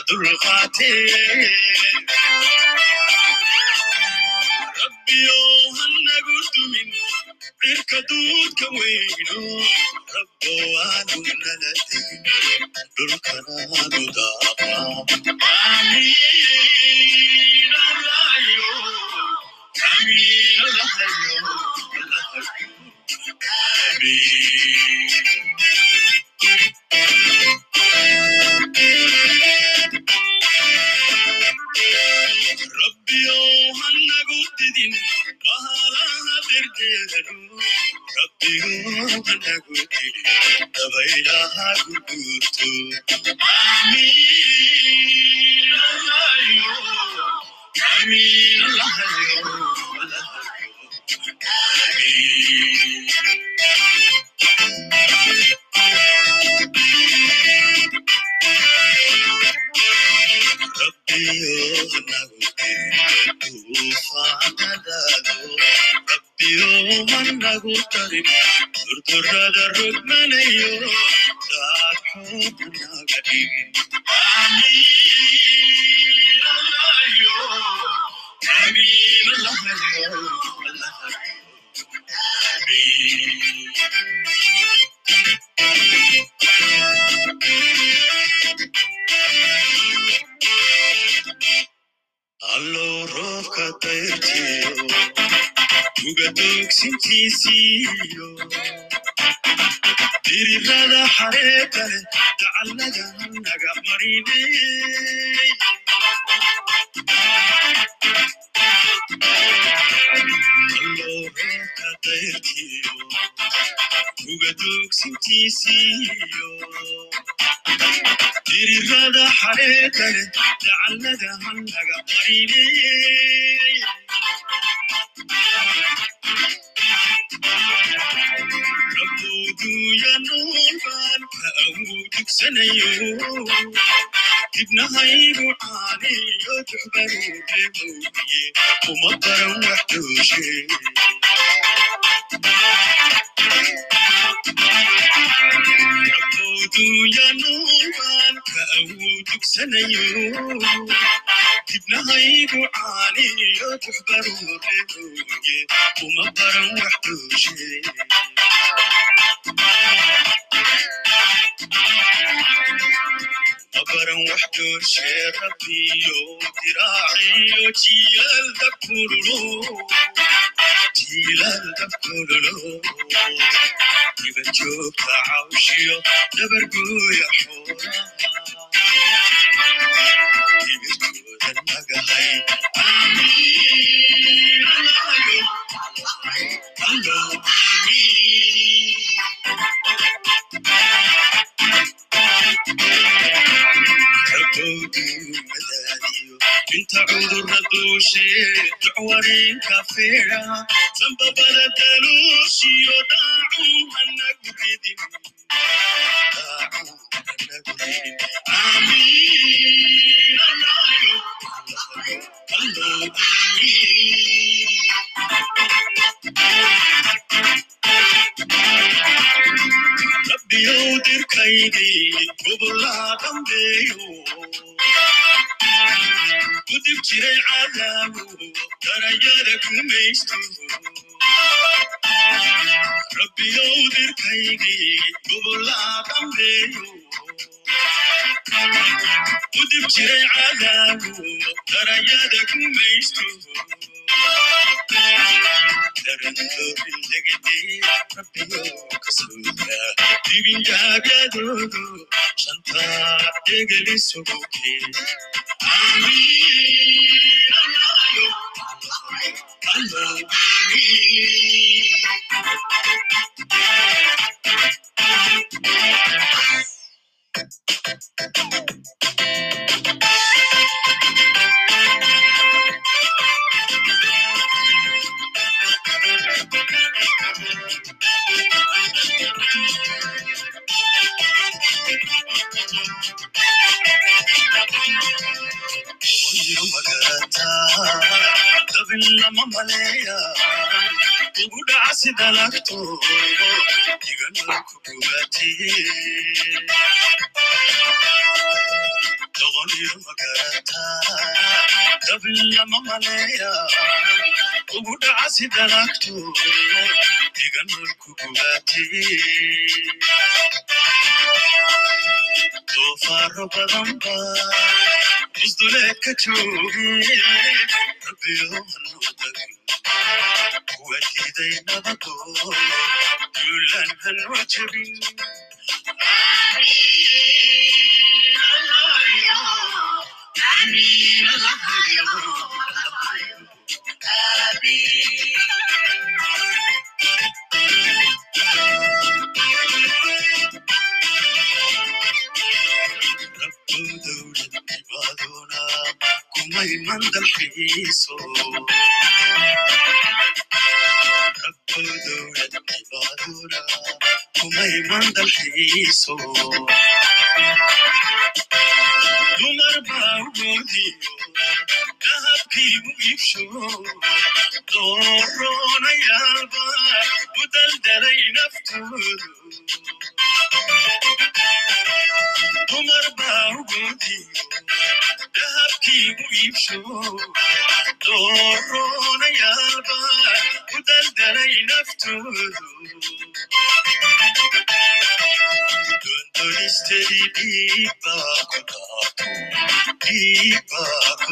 [SPEAKER 1] adigaa dulqaatee ضيق وعالي تحبر وتبوي وما بروح توشي أبرم وحده شربي وذراعي وجيل ذكرلو جيل ذكرلو يبجوك عوشيو دبرقو يا حورا sababada daluushiyo dhaacu Washington sidan argtu egan marku gugaati doofaaro badan ba musdulee ka joogi rabbiyo hanu dagin kuwa diiday nabado duulan hanwa jebin Amin, Allah, Amin, Allah, may mandal xiiso rabbadowlad cibaadula kumay mandal xiiso dumar baa u goodiyo dahabkiibu iibsho dooroonayaalba u daldelay naftoodu dumar baa dahabkiibu iibsho dooroonayaalba u daldelay naftoodu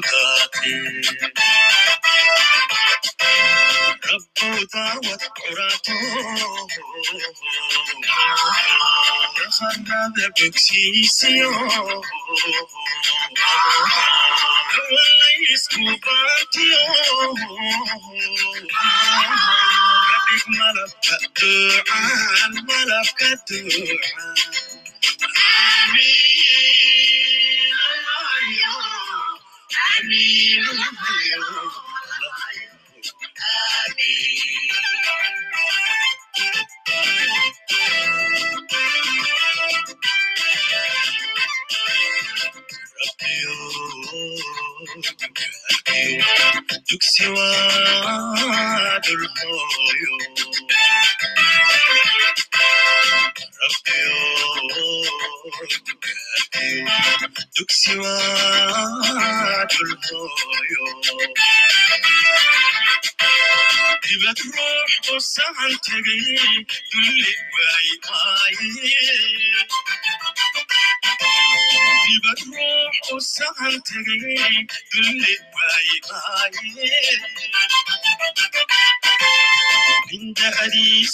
[SPEAKER 1] daatee rabbow daawad qoraato dakharnada bogsiisiyo walaysku baatiyo kadhig malabka duucaan malabka amiin allahayo dugsi waa dhulhooyo dugsi waa dhulhooyo dibad ruux u sahan tegay dulli waay maaye dibad ruux u sahan tegay dulli waay maaye ninda adiisa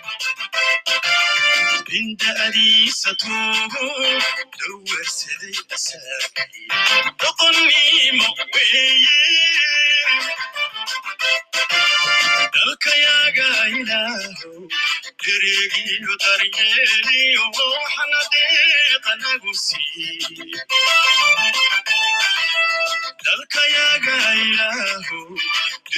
[SPEAKER 1] binda adiisato dhawarsaday asaabkii doqonnimo weeye dalkayaga ilaaho dereegiyo daryeeliyo waxna deeqa nagu sii dalkayaga ilaaho